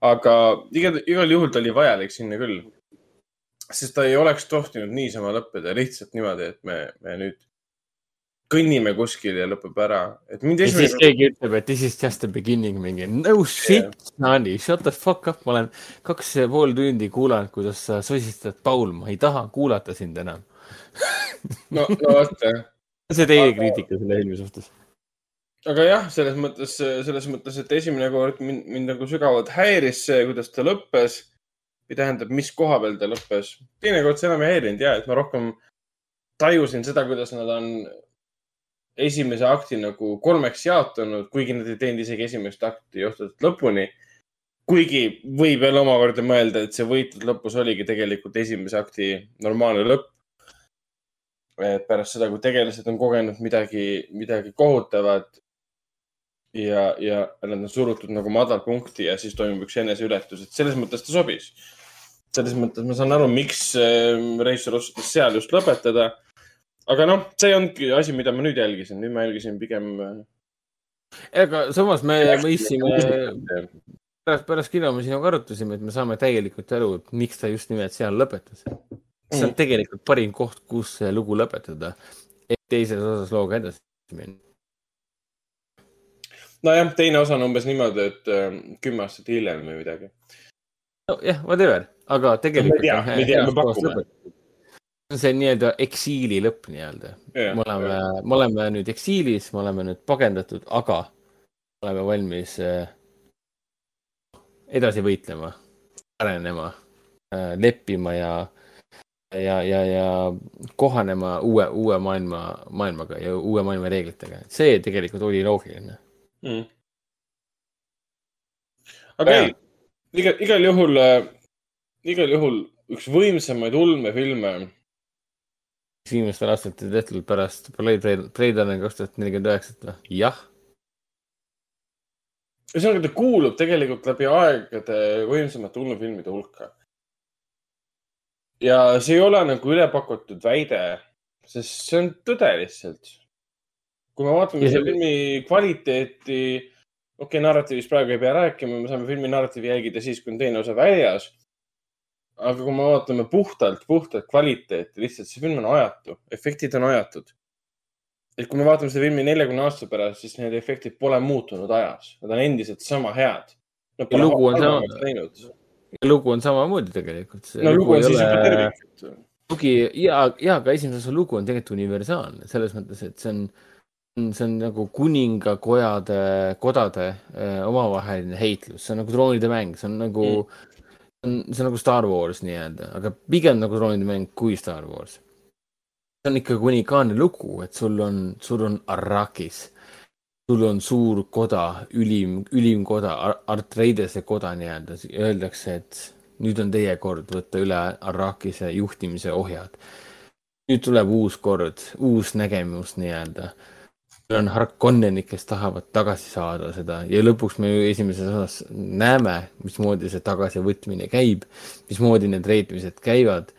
aga igal, igal juhul ta oli vajalik sinna küll. sest ta ei oleks tohtinud niisama lõppeda lihtsalt niimoodi, et me, me nüüd kõnnime kuskil ja lõpeb ära. et mind esimene. siis keegi ütleb, et this is just the beginning, mingi no shit yeah., Nani, shut the fuck up, ma olen kaks ja pool tundi kuulanud, kuidas sa sosistad, Paul, ma ei taha kuulata sind enam no, no vot jah. see teie aga... kriitika selle filmi suhtes? aga jah, selles mõttes, selles mõttes, et esimene kord mind, mind nagu sügavalt häiris see, kuidas ta lõppes või tähendab, mis koha peal ta lõppes. teinekord see enam ei häirinud ja, et ma rohkem tajusin seda, kuidas nad on esimese akti nagu kolmeks jaotanud, kuigi nad ei teinud isegi esimest akti juhtunud lõpuni. kuigi võib jälle omakorda mõelda, et see võitlus lõpus oligi tegelikult esimese akti normaalne lõpp. et pärast seda, kui tegelased on kogenud midagi, midagi kohutavat ja, ja nad on surutud nagu madalpunkti ja siis toimub üks eneseületus, et selles mõttes ta sobis. selles mõttes ma saan aru, miks äh, Reisor otsustas seal just lõpetada aga noh, see ongi asi, mida ma nüüd jälgisin, nüüd ma jälgisin pigem. ega samas me mõistsime, pärast, pärast kino me sinuga arutasime, et me saame täielikult aru, et miks ta just nimelt seal lõpetas. see on mm. tegelikult parim koht, kus see lugu lõpetada, et teises osas looga edasi minna. nojah, teine osa on umbes niimoodi, et äh, kümme aastat hiljem või midagi. nojah, whatever, aga tegelikult. me teame, me teame, me pakume see nii-öelda eksiili lõpp nii-öelda. me oleme, me oleme nüüd eksiilis, me oleme nüüd pagendatud, aga oleme valmis äh, edasi võitlema, arenema, äh, leppima ja, ja, ja, ja kohanema uue, uue maailma, maailmaga ja uue maailma reeglitega. see tegelikult oli loogiline mm.. aga ei, igal, igal juhul, äh, igal juhul üks võimsamaid ulmefilme viimastel aastatel tehtud pärast Runner kaks tuhat nelikümmend üheksat või? jah. ühesõnaga, ta kuulub tegelikult läbi aegade võimsamate ulmefilmide hulka. ja see ei ole nagu ülepakutud väide, sest see on tõde lihtsalt. kui me vaatame ja... selle filmi kvaliteeti, okei okay,, narratiivist praegu ei pea rääkima, me saame filmi narratiivi jälgida siis, kui on teine osa väljas aga kui me vaatame puhtalt, puhtalt kvaliteeti, lihtsalt see film on ajatu, efektid on ajatud. et kui me vaatame seda filmi neljakümne aasta pärast, siis need efektid pole muutunud ajas, nad on endiselt sama head. lugu on sama, lugu on samamoodi tegelikult. no lugu on siis juba tervik. lugi ja, ja ka esimese osa lugu on tegelikult universaalne selles mõttes, et see on, see on nagu kuningakojade, kodade äh, omavaheline heitlus, see on nagu troonide mäng, see on nagu mm on, see on nagu Star Wars nii-öelda, aga pigem nagu troonide mäng kui Star Wars. see on ikkagi unikaalne lugu, et sul on, sul on Arrakis, sul on suur koda, ülim, ülimkoda, Artreidese koda nii-öelda, öeldakse, et nüüd on teie kord võtta üle Arrakise juhtimise ohjad. nüüd tuleb uus kord, uus nägemus nii-öelda on Harkonnenid, kes tahavad tagasi saada seda ja lõpuks me ju esimeses osas näeme, mismoodi see tagasivõtmine käib, mismoodi need reetmised käivad,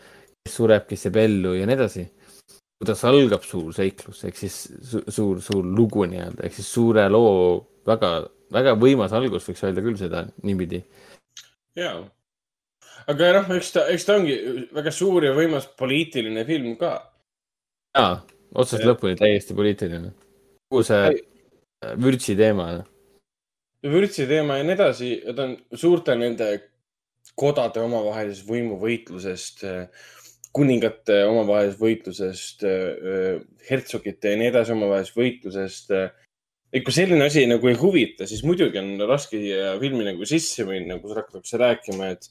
kes sureb, kes jääb ellu ja nii edasi. kuidas algab suur seiklus ehk siis su suur, suur lugu nii-öelda ehk siis suure loo väga, väga võimas algus, võiks öelda küll seda niipidi. ja, aga noh, eks ta, eks ta ongi väga suur ja võimas poliitiline film ka. ja, otsast lõpuni täiesti poliitiline kogu see vürtsi teema. Noh. vürtsi teema ja nii edasi, ta on suurte nende kodade omavahelisest võimuvõitlusest, kuningate omavahelisest võitlusest, hertsogite ja nii edasi omavahelisest võitlusest. et kui selline asi nagu ei huvita, siis muidugi on raske filmi nagu sisse minna, kus hakatakse rääkima, et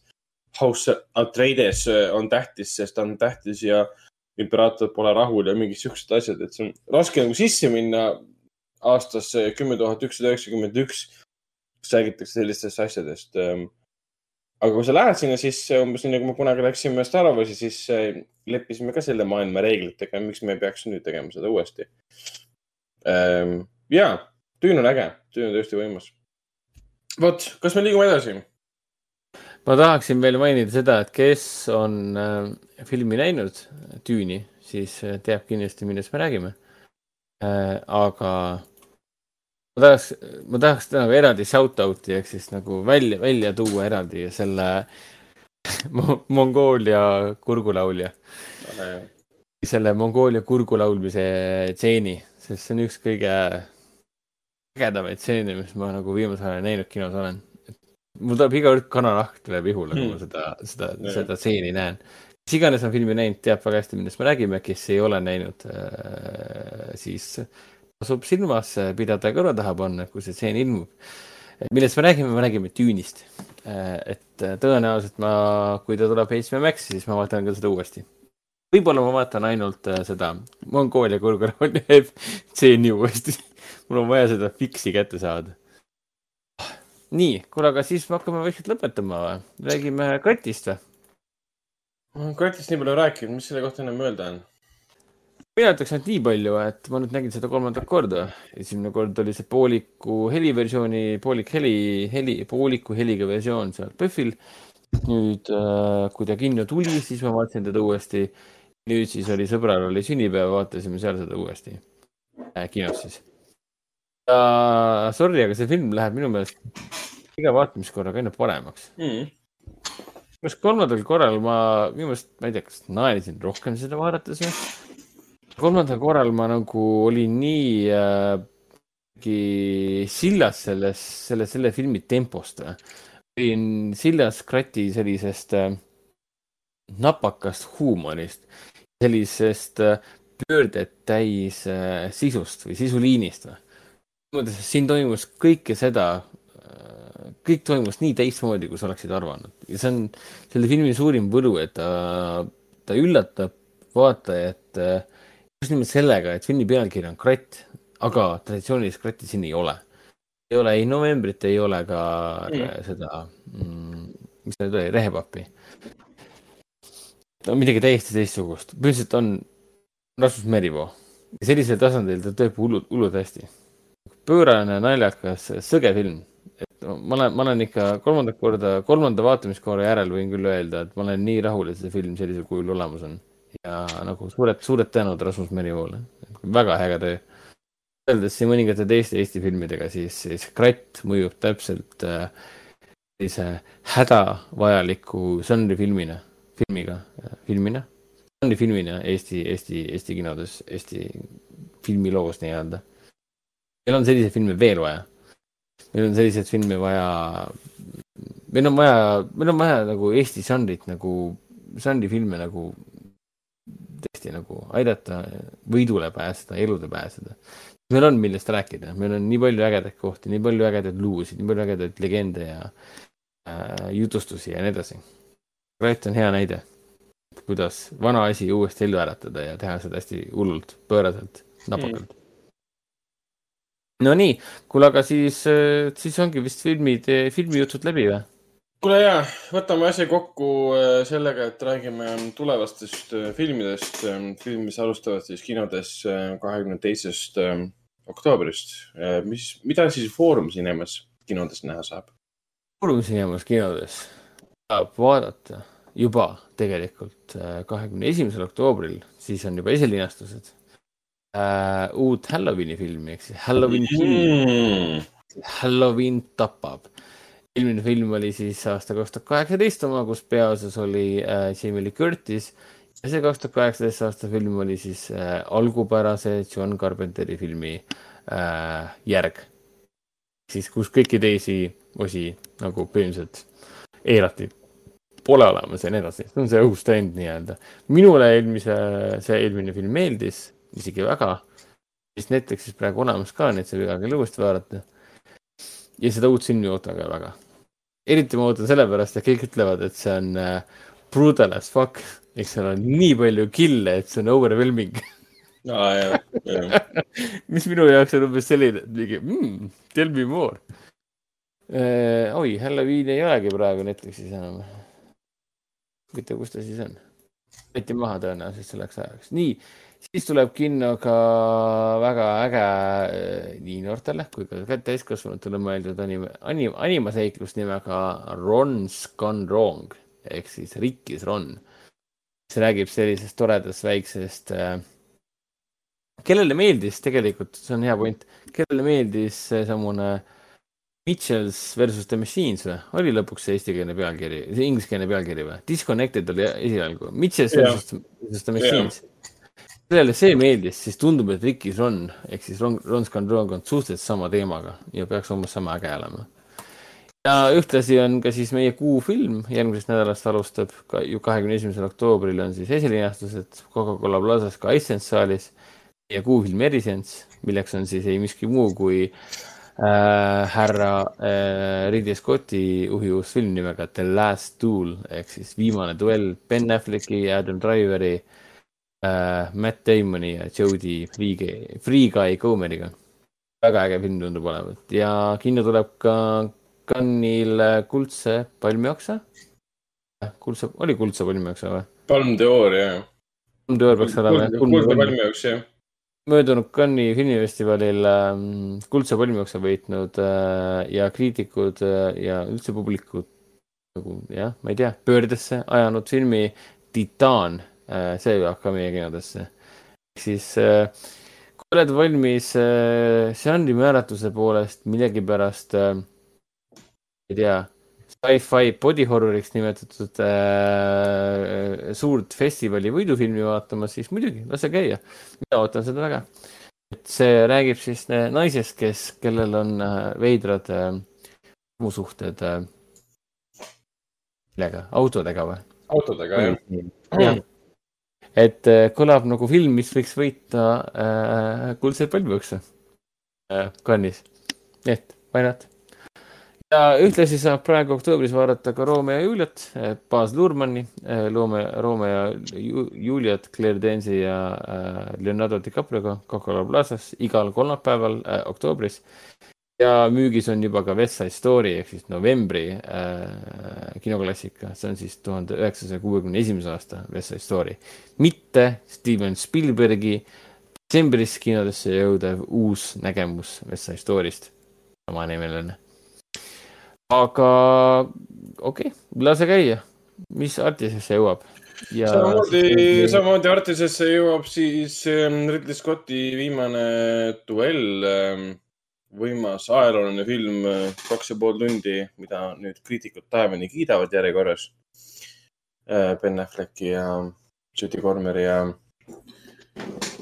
House Atreides on tähtis, sest ta on tähtis ja imperaator pole rahul ja mingid siuksed asjad, et see on raske nagu sisse minna aastasse kümme tuhat ükssada üheksakümmend üks, kus räägitakse sellistest asjadest. Ähm, aga kui sa lähed sinna sisse, umbes nii nagu me kunagi läksime Star Warsi, siis äh, leppisime ka selle maailma reeglitega, miks me ei peaks nüüd tegema seda uuesti. Ähm, ja, tüün on äge, tüün on tõesti võimas. vot, kas me liigume edasi? Ma tahaksin veel mainida seda, et kes on äh, filmi näinud, Tüüni, siis äh, teab kindlasti, millest me räägime äh,. aga ma tahaks, ma tahaks nagu eraldi shout-out'i ehk siis nagu välja, välja tuua eraldi selle Mongoolia kurgulaulja. selle Mongoolia kurgulaulmise stseeni, sest see on üks kõige ägedamaid stseene, mis ma nagu viimasel ajal näinud kinos olen. Mul tuleb iga kord kananahk tuleb ihule, kui ma hmm. seda, seda, seda stseeni näen. kes iganes on filmi näinud, teab väga hästi, millest me räägime, kes ei ole näinud, äh, siis tasub silmas pidada ja kõrva taha panna, kui see stseen ilmub. millest me räägime, me räägime Düünist. et tõenäoliselt ma, kui ta tuleb HBO Maxi, siis ma vaatan ka seda uuesti. võib-olla ma vaatan ainult äh, seda Mongoolia kõrgkooli stseeni uuesti. mul on vaja seda fiksi kätte saada. Nii, kuule, aga siis me hakkame vaikselt lõpetama või? räägime Kratist või? Kratist nii palju rääkinud, mis selle kohta enam öelda on? mina ütleks ainult nii palju, et ma nüüd nägin seda kolmandat korda. esimene kord oli see pooliku heliversiooni, poolik heli, heli, pooliku heliga versioon seal PÖFFil. nüüd, äh, kui ta kinno tuli, siis ma vaatasin teda uuesti. nüüd siis oli sõbral oli sünnipäev, vaatasime seal seda uuesti äh,, kinos siis. Ja sorry, aga see film läheb minu meelest iga vaatamiskorraga aina paremaks mm arust kolmandal korral ma, minu meelest, ma ei tea, kas naersin rohkem seda vaadates või kolmandal korral ma nagu olin nii äh, sillas selles, selle, selle filmi tempost. olin sillas krati sellisest äh, napakast huumorist, sellisest äh, pöördet täis äh, sisust või sisuliinist. Siin toimus kõike seda äh,, kõik toimus nii teistmoodi, kui sa oleksid arvanud ja see on selle filmi suurim võlu, et ta, ta üllatab vaatajat äh, just nimelt sellega, et filmi pealkiri on Kratt, aga traditsioonilist kratti siin ei ole. ei ole ei novembrit, ei ole ka mm. seda mm,, mis ta nüüd oli, rehepappi. no midagi täiesti teistsugust, põhimõtteliselt on Rasmus Merivoo. sellisel tasandil ta teeb hullult, hullult hästi. Pöörane, naljakas, sõge film. et ma olen, ma olen ikka kolmandat korda, kolmanda vaatamiskorra järel võin küll öelda, et ma olen nii rahul, et see film sellisel kujul olemas on ja nagu suured, suured tänud Rasmus Merivoole, väga äge töö. võrreldes siin mõningate teiste Eesti filmidega, siis, siis Kratt mõjub täpselt äh, sellise äh, hädavajaliku žanrifilmina, filmiga, filmina, žanrifilmina Eesti, Eesti, Eesti kinodes, Eesti filmiloos nii-öelda. Meil on selliseid filme veel vaja. meil on selliseid filme vaja, meil on vaja, meil on vaja nagu Eesti žanrit nagu, žanrifilme nagu tõesti nagu aidata võidule pääseda, elude pääseda. meil on, millest rääkida, meil on nii palju ägedaid kohti, nii palju ägedaid luusid, nii palju ägedaid legende ja äh, jutustusi ja nii edasi. projekt on hea näide, kuidas vana asi uuesti ellu äratada ja teha seda hästi hullult, pööraselt, napakalt mm no nii, kuule, aga siis, äh, siis ongi vist filmid, filmijutud läbi või? kuule ja, võtame asja kokku äh, sellega, et räägime tulevastest äh, filmidest. film, mis alustavad siis kinodes kahekümne teisest oktoobrist. mis, mida siis Foorum Cinemas kinodes näha saab? Foorum Cinemas kinodes saab vaadata juba tegelikult kahekümne esimesel oktoobril, siis on juba esilinastused äh, uut Halloweeni filmi ehk siis Halloween mm.. Halloween tapab. eelmine film oli siis aasta kaks tuhat kaheksateist oma, kus peaosas oli äh, Jamie Lee Curtis ja see kaks tuhat kaheksateist aasta film oli siis äh, algupärase John Carpenteri filmi äh, järg. siis, kus kõiki teisi osi nagu põhimõtteliselt eirati pole olemas ja nii edasi, see on see õhus trend nii-öelda. minule eelmise, see eelmine film meeldis, isegi väga. siis Netflixis praegu olemas ka, nii et saab iga kell uuesti vaadata. ja seda uut filmi ootan ka väga. eriti ma ootan sellepärast, et kõik ütlevad, et see on äh, brutal as fuck, eks seal on nii palju kill'e, et see on overwhelming aa, jah, jah. mis minu jaoks on umbes selline, et mingi mm, tell me more äh,. oi, Halloween ei olegi praegu Netflixis enam. huvitav, kus ta siis on? võeti maha tõenäoliselt selleks ajaks. nii, siis tuleb kinno ka väga äge eh, nii noortele kui ka täiskasvanutele mõeldud anime, anim, animaseiklus nimega Ron's Gone Wrong ehk siis Rikkis Ron. see räägib sellisest toredast väiksest äh, kellele meeldis tegelikult, see on hea point, kellele meeldis seesamune Mitchells versus The Machines või, oli lõpuks see eestikeelne pealkiri, ingliskeelne pealkiri või? Disconnected oli esialgu, Mitchells versus, versus The Machines. Yeah kellele see meeldis, siis tundub, et Rikis Ron ehk siis Ron, Ron Scandrog on suhteliselt sama teemaga ja peaks umbes sama äge olema. ja ühtlasi on ka siis meie kuufilm, järgmisest nädalast alustab ka ju kahekümne esimesel oktoobril on siis esilinastused Coca-Cola Plazas ka Essence saalis ja kuufilm Erisens, milleks on siis ei miski muu kui äh, härra äh, Ridley Scotti juhi uus film nimega The Last Duel ehk siis viimane duell Ben Afflecki ja Adam Driveri äh, äh, Matt Damoni ja Jodie Free, Free Guy Comeriga. väga äge film tundub olevat ja kinno tuleb ka Cannes'il Kuldse palmioksa. kuldse, oli Kuldse palmioksa või? Palm d'Or, jah. Palm d'Or peaks olema. kuldse palmioks, jah möödunud Cannes'i filmifestivalil äh, kuldse palmioksa võitnud äh, ja kriitikud äh, ja üldse publikud nagu jah, ma ei tea, pöördesse ajanud filmi Titaan Äh, see jõuab ka meie kinodesse. ehk siis äh, kui oled valmis äh, žanri määratluse poolest millegipärast, ei tea, sci-fi body horror'iks nimetatud äh, suurt festivali võidufilmi vaatama, siis muidugi, lase käia. mina ootan seda väga. et see räägib siis naisest, kes, kellel on veidrad musuhted äh, millega, autodega või? autodega, jah. jah et äh, kõlab nagu film, mis võiks võita äh, kuldseid palmipõkse äh, Cannes'is. et why not? ja ühtlasi saab praegu oktoobris vaadata ka Romeo ja Juliet, äh, Baz Luhrmanni, loome Romeo ja Juliet Claire Dance'i ja Leonardo DiCaprioga Coca-Cola Plazas igal kolmapäeval äh, oktoobris ja müügis on juba ka West Side Story ehk siis novembri äh, kinoklassika, see on siis tuhande üheksasaja kuuekümne esimese aasta West Side Story. mitte Steven Spielbergi detsembris kinodesse jõudev uus nägemus West Side Story'st, samanimeline. aga okei okay,, lase käia, mis Artisesse jõuab? Ja samamoodi, samamoodi Artisesse jõuab siis ähm, Ridley Scotti viimane duell ähm, võimas ajalooline film, kaks ja pool tundi, mida nüüd kriitikud taevani kiidavad järjekorras. Äh, ben Afflecki ja Judy Cormeri ja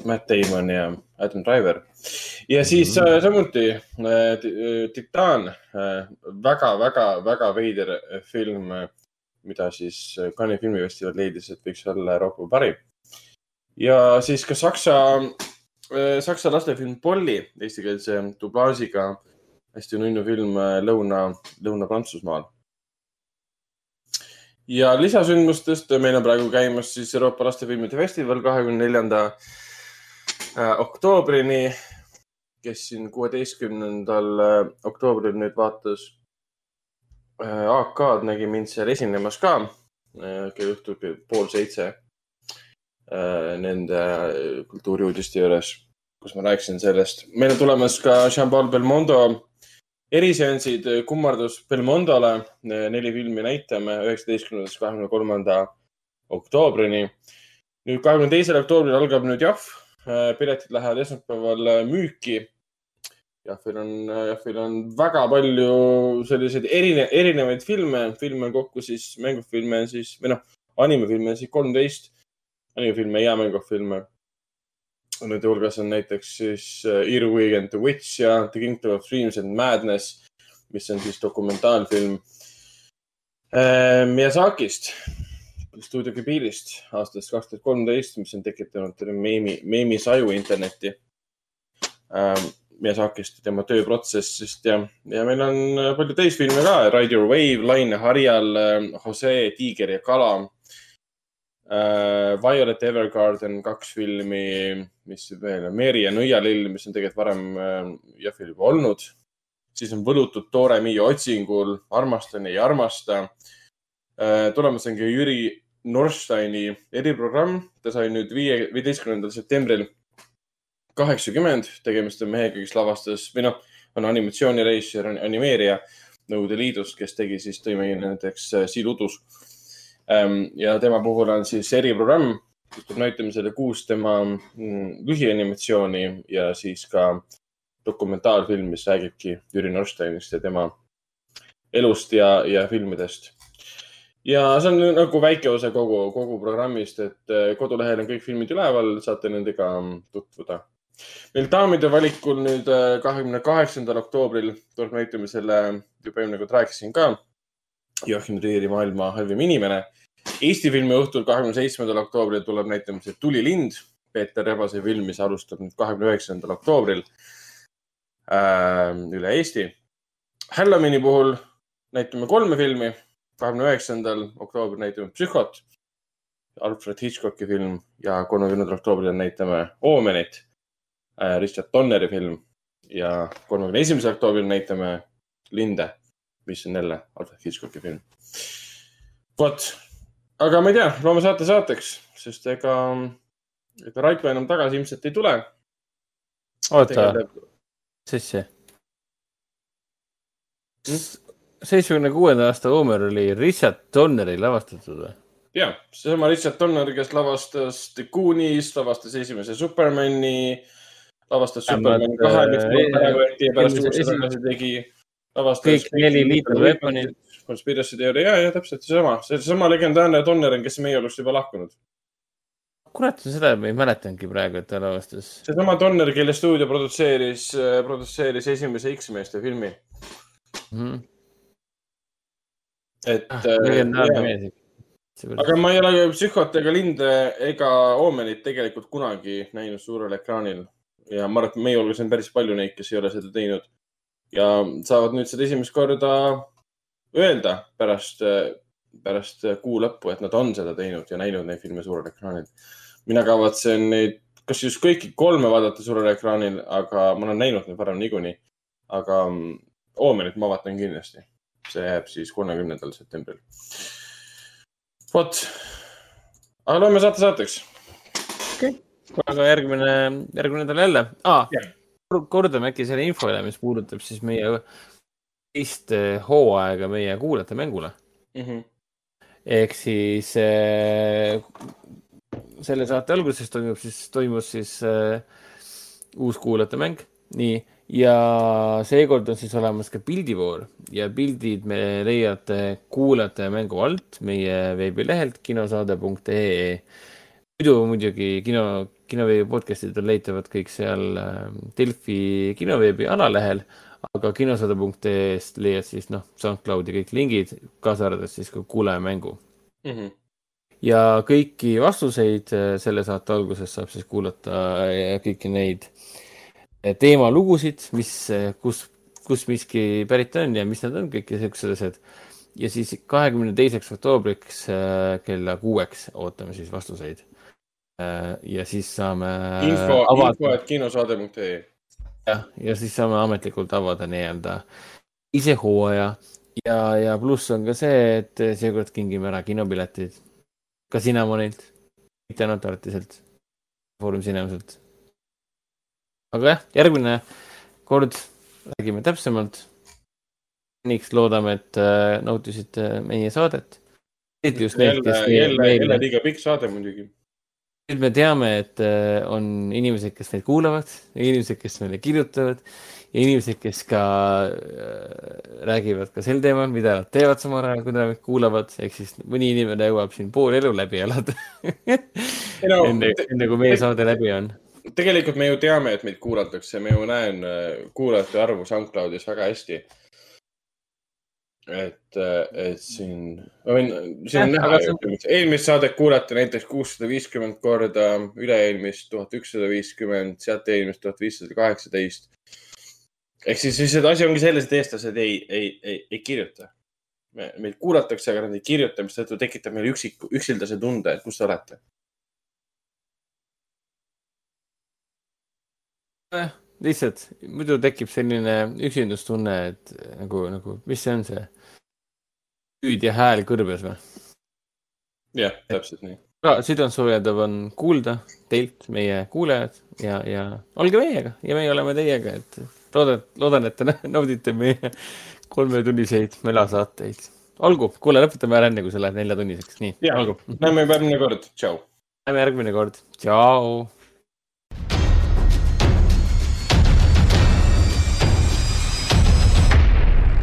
Matt Damon ja Adam Driver. ja siis mm -hmm. samuti Titan äh,, väga-väga-väga veider film, mida siis Cannes'i filmifestival leidis, et võiks olla Euroopa parim. ja siis ka Saksa saksa lastefilm Polly eestikeelse dublaažiga. hästi nunnu film äh, Lõuna, Lõuna-Prantsusmaal. ja lisasündmustest meil on praegu käimas siis Euroopa lastefilmide festival kahekümne neljanda äh, oktoobrini. kes siin kuueteistkümnendal oktoobril nüüd vaatas AK-d nägi mind seal esinemas ka kell õhtul pool seitse nende kultuuriuudiste juures, kus ma rääkisin sellest. meil on tulemas ka Jean-Paul Belmondo eriseansid Kummardus Belmondole, neli filmi näitame üheksateistkümnendast kahekümne kolmanda oktoobrini. nüüd kahekümne teisel oktoobril algab nüüd Jahv. piletid lähevad esmaspäeval müüki. Jahvil on, Jahvil on väga palju selliseid erine, erinevaid filme, filme on kokku siis, mängufilme on siis või noh, animefilme on siis kolmteist. Animefilme ja mängufilme Nende hulgas on näiteks siis äh, Earwig and the Witch ja The Kingdom of Dreams and Madness, mis on siis dokumentaalfilm äh, Miyazakist, stuudio Kibilist aastast kaks tuhat kolmteist, mis on tekitanud meemi, meemisaju internetti ähm, Miyazakist ja tema tööprotsessist ja, ja meil on palju teisfilme ka. Ride Your Wave, Laine harjal, Jose, Tiiger ja kala. Violet Evergarden, kaks filmi, mis veel on, Meeri ja nõialill, mis on tegelikult varem uh, Jahvil juba olnud. siis on Võlutud Toore Miia otsingul, Armastan, ei armasta uh,. tulemas on ka Jüri Norsteini eriprogramm, ta sai nüüd viie, viieteistkümnendal septembril kaheksakümmend, tegemist on mehega, kes lavastas või noh, on animatsioonireisijal, animeerija Nõukogude Liidust, kes tegi siis, tõi meile näiteks Siil Udus ja tema puhul on siis eriprogramm, kus tuleb näitamisele kuus tema mm, lühianimatsiooni ja siis ka dokumentaalfilm, mis räägibki Jüri Norsteinist ja tema elust ja, ja filmidest. ja see on nagu väike osa kogu, kogu programmist, et eh, kodulehel on kõik filmid üleval, saate nendega tutvuda. meil daamide valikul nüüd eh, kahekümne kaheksandal oktoobril tuleb näitamisele, juba eelmine kord rääkisin ka, Joachim Trieri Maailma halvim inimene Eesti filmi õhtul, kahekümne seitsmendal oktoobril tuleb näitamisele Tulilind, Peeter Rebase film, mis alustab nüüd kahekümne üheksandal oktoobril äh, üle Eesti. Halloweeni puhul näitame kolme filmi. kahekümne üheksandal oktoobril näitame Psühhot, Alfred Hitchcocki film ja kolmekümnendal oktoobril näitame Oomenit äh,, Richard Donneri film ja kolmekümne esimesel oktoobril näitame Linde, mis on jälle Alfred Hitchcocki film. vot aga ma ei tea, loome saate saateks, sest ega, ega Raiko enam tagasi ilmselt ei tule. oota, mis asja? seitsmekümne kuuenda aasta Homer oli Richard Donneri lavastatud või? ja, seesama Richard Donner, kes lavastas The Goonies, lavastas esimese Supermani, lavastas Superman kahe, mis ära võeti ja pärast uuesti tagasi tegi. kõik neli Lethal Weaponit Conspiracy teooria ja, ja täpselt seesama, seesama legendaarne Donner on, kes meie oleks juba lahkunud. kurat, seda ma ei mäletanudki praegu, et ta lavastas. seesama Donner, kelle stuudio produtseeris, produtseeris esimese X-meeste filmi mm. -hmm. et ah,. Äh, aga ma ei ole Psühhot ega Linde ega Oomenit tegelikult kunagi näinud suurel ekraanil ja ma arvan, et meie hulgas on päris palju neid, kes ei ole seda teinud ja saavad nüüd seda esimest korda öelda pärast, pärast kuu lõppu, et nad on seda teinud ja näinud neid filme suurel ekraanil. mina kavatsen neid, kas just kõiki kolme vaadata suurel ekraanil, aga ma olen näinud neid varem niikuinii. aga mm, Oomenit ma vaatan kindlasti. see jääb siis kolmekümnendal septembril. vot, aga loeme saate saateks. okei okay., aga järgmine, järgmine nädal jälle ah,. kordame äkki selle info üle, mis puudutab siis meie teist eh, hooaega meie kuulajate mängule mm. -hmm. ehk siis äh, selle saate alguses toimub siis, toimus siis äh, uus kuulajate mäng, nii, ja seekord on siis olemas ka pildivoor ja pildid me leiate kuulajate mängu alt meie veebilehelt kinosaade.ee. muidu muidugi kino, kinoveebi podcast'id on leitavad kõik seal Delfi kinoveebi alalehel aga kinosaade.ee-st leiad siis noh, SoundCloudi kõik lingid, kaasa arvatud siis ka kuulajamängu mm. -hmm. ja kõiki vastuseid äh, selle saate alguses saab siis kuulata äh, kõiki neid äh, teemalugusid, mis, kus, kus miski pärit on ja mis nad on, kõik siuksed asjad. ja siis kahekümne teiseks oktoobriks kella kuueks ootame siis vastuseid. ja siis saame. info, info, et kinosaade.ee jah, ja siis saame ametlikult avada nii-öelda ise hooaja ja, ja pluss on ka see, et seekord kingime ära kinopiletid. ka Cinnamonilt, mitte ainult Artiselt, Foorum Cinemaselt. aga jah, järgmine kord räägime täpsemalt. seniks loodame, et äh, nautisite meie saadet. jälle, jälle, jälle liiga pikk saade muidugi nüüd me teame, et äh, on inimesed, kes meid kuulavad, inimesed, kes meile kirjutavad ja inimesed, kes ka äh, räägivad ka sel teemal, mida nad teevad samal ajal, kui nad kuulavad, ehk siis mõni inimene jõuab siin pool elu läbi elada. No, enne, enne kui meie saade läbi on. tegelikult me ju teame, et meid kuulatakse, me ju näen äh, kuulajate arvu SoundCloudis väga hästi et, et siin, ma võin, siin on näha ju, eelmist saadet kuulati näiteks kuussada viiskümmend korda, üle-eelmist tuhat ükssada viiskümmend, sealt eelmist tuhat viissada kaheksateist. ehk siis lihtsalt asi ongi selles, et eestlased ei, ei, ei, ei kirjuta. meid kuulatakse, aga nad ei kirjuta, mistõttu tekitab meile üksik, üksildase tunde, et kus te olete. Lihtsalt muidu tekib selline üksindustunne, et nagu, nagu, mis see on see hüüd ja hääl kõrbes või? jah, täpselt nii. südantsoojendav on kuulda teilt, meie kuulajad ja, ja olge meiega ja meie oleme teiega, et loodan, loodan, et te naudite meie kolmetunniseid melasaateid. olgu, kuule, lõpetame ära enne, kui sa lähed neljatunniseks, nii, näeme järgmine kord, tšau. näeme järgmine kord, tšau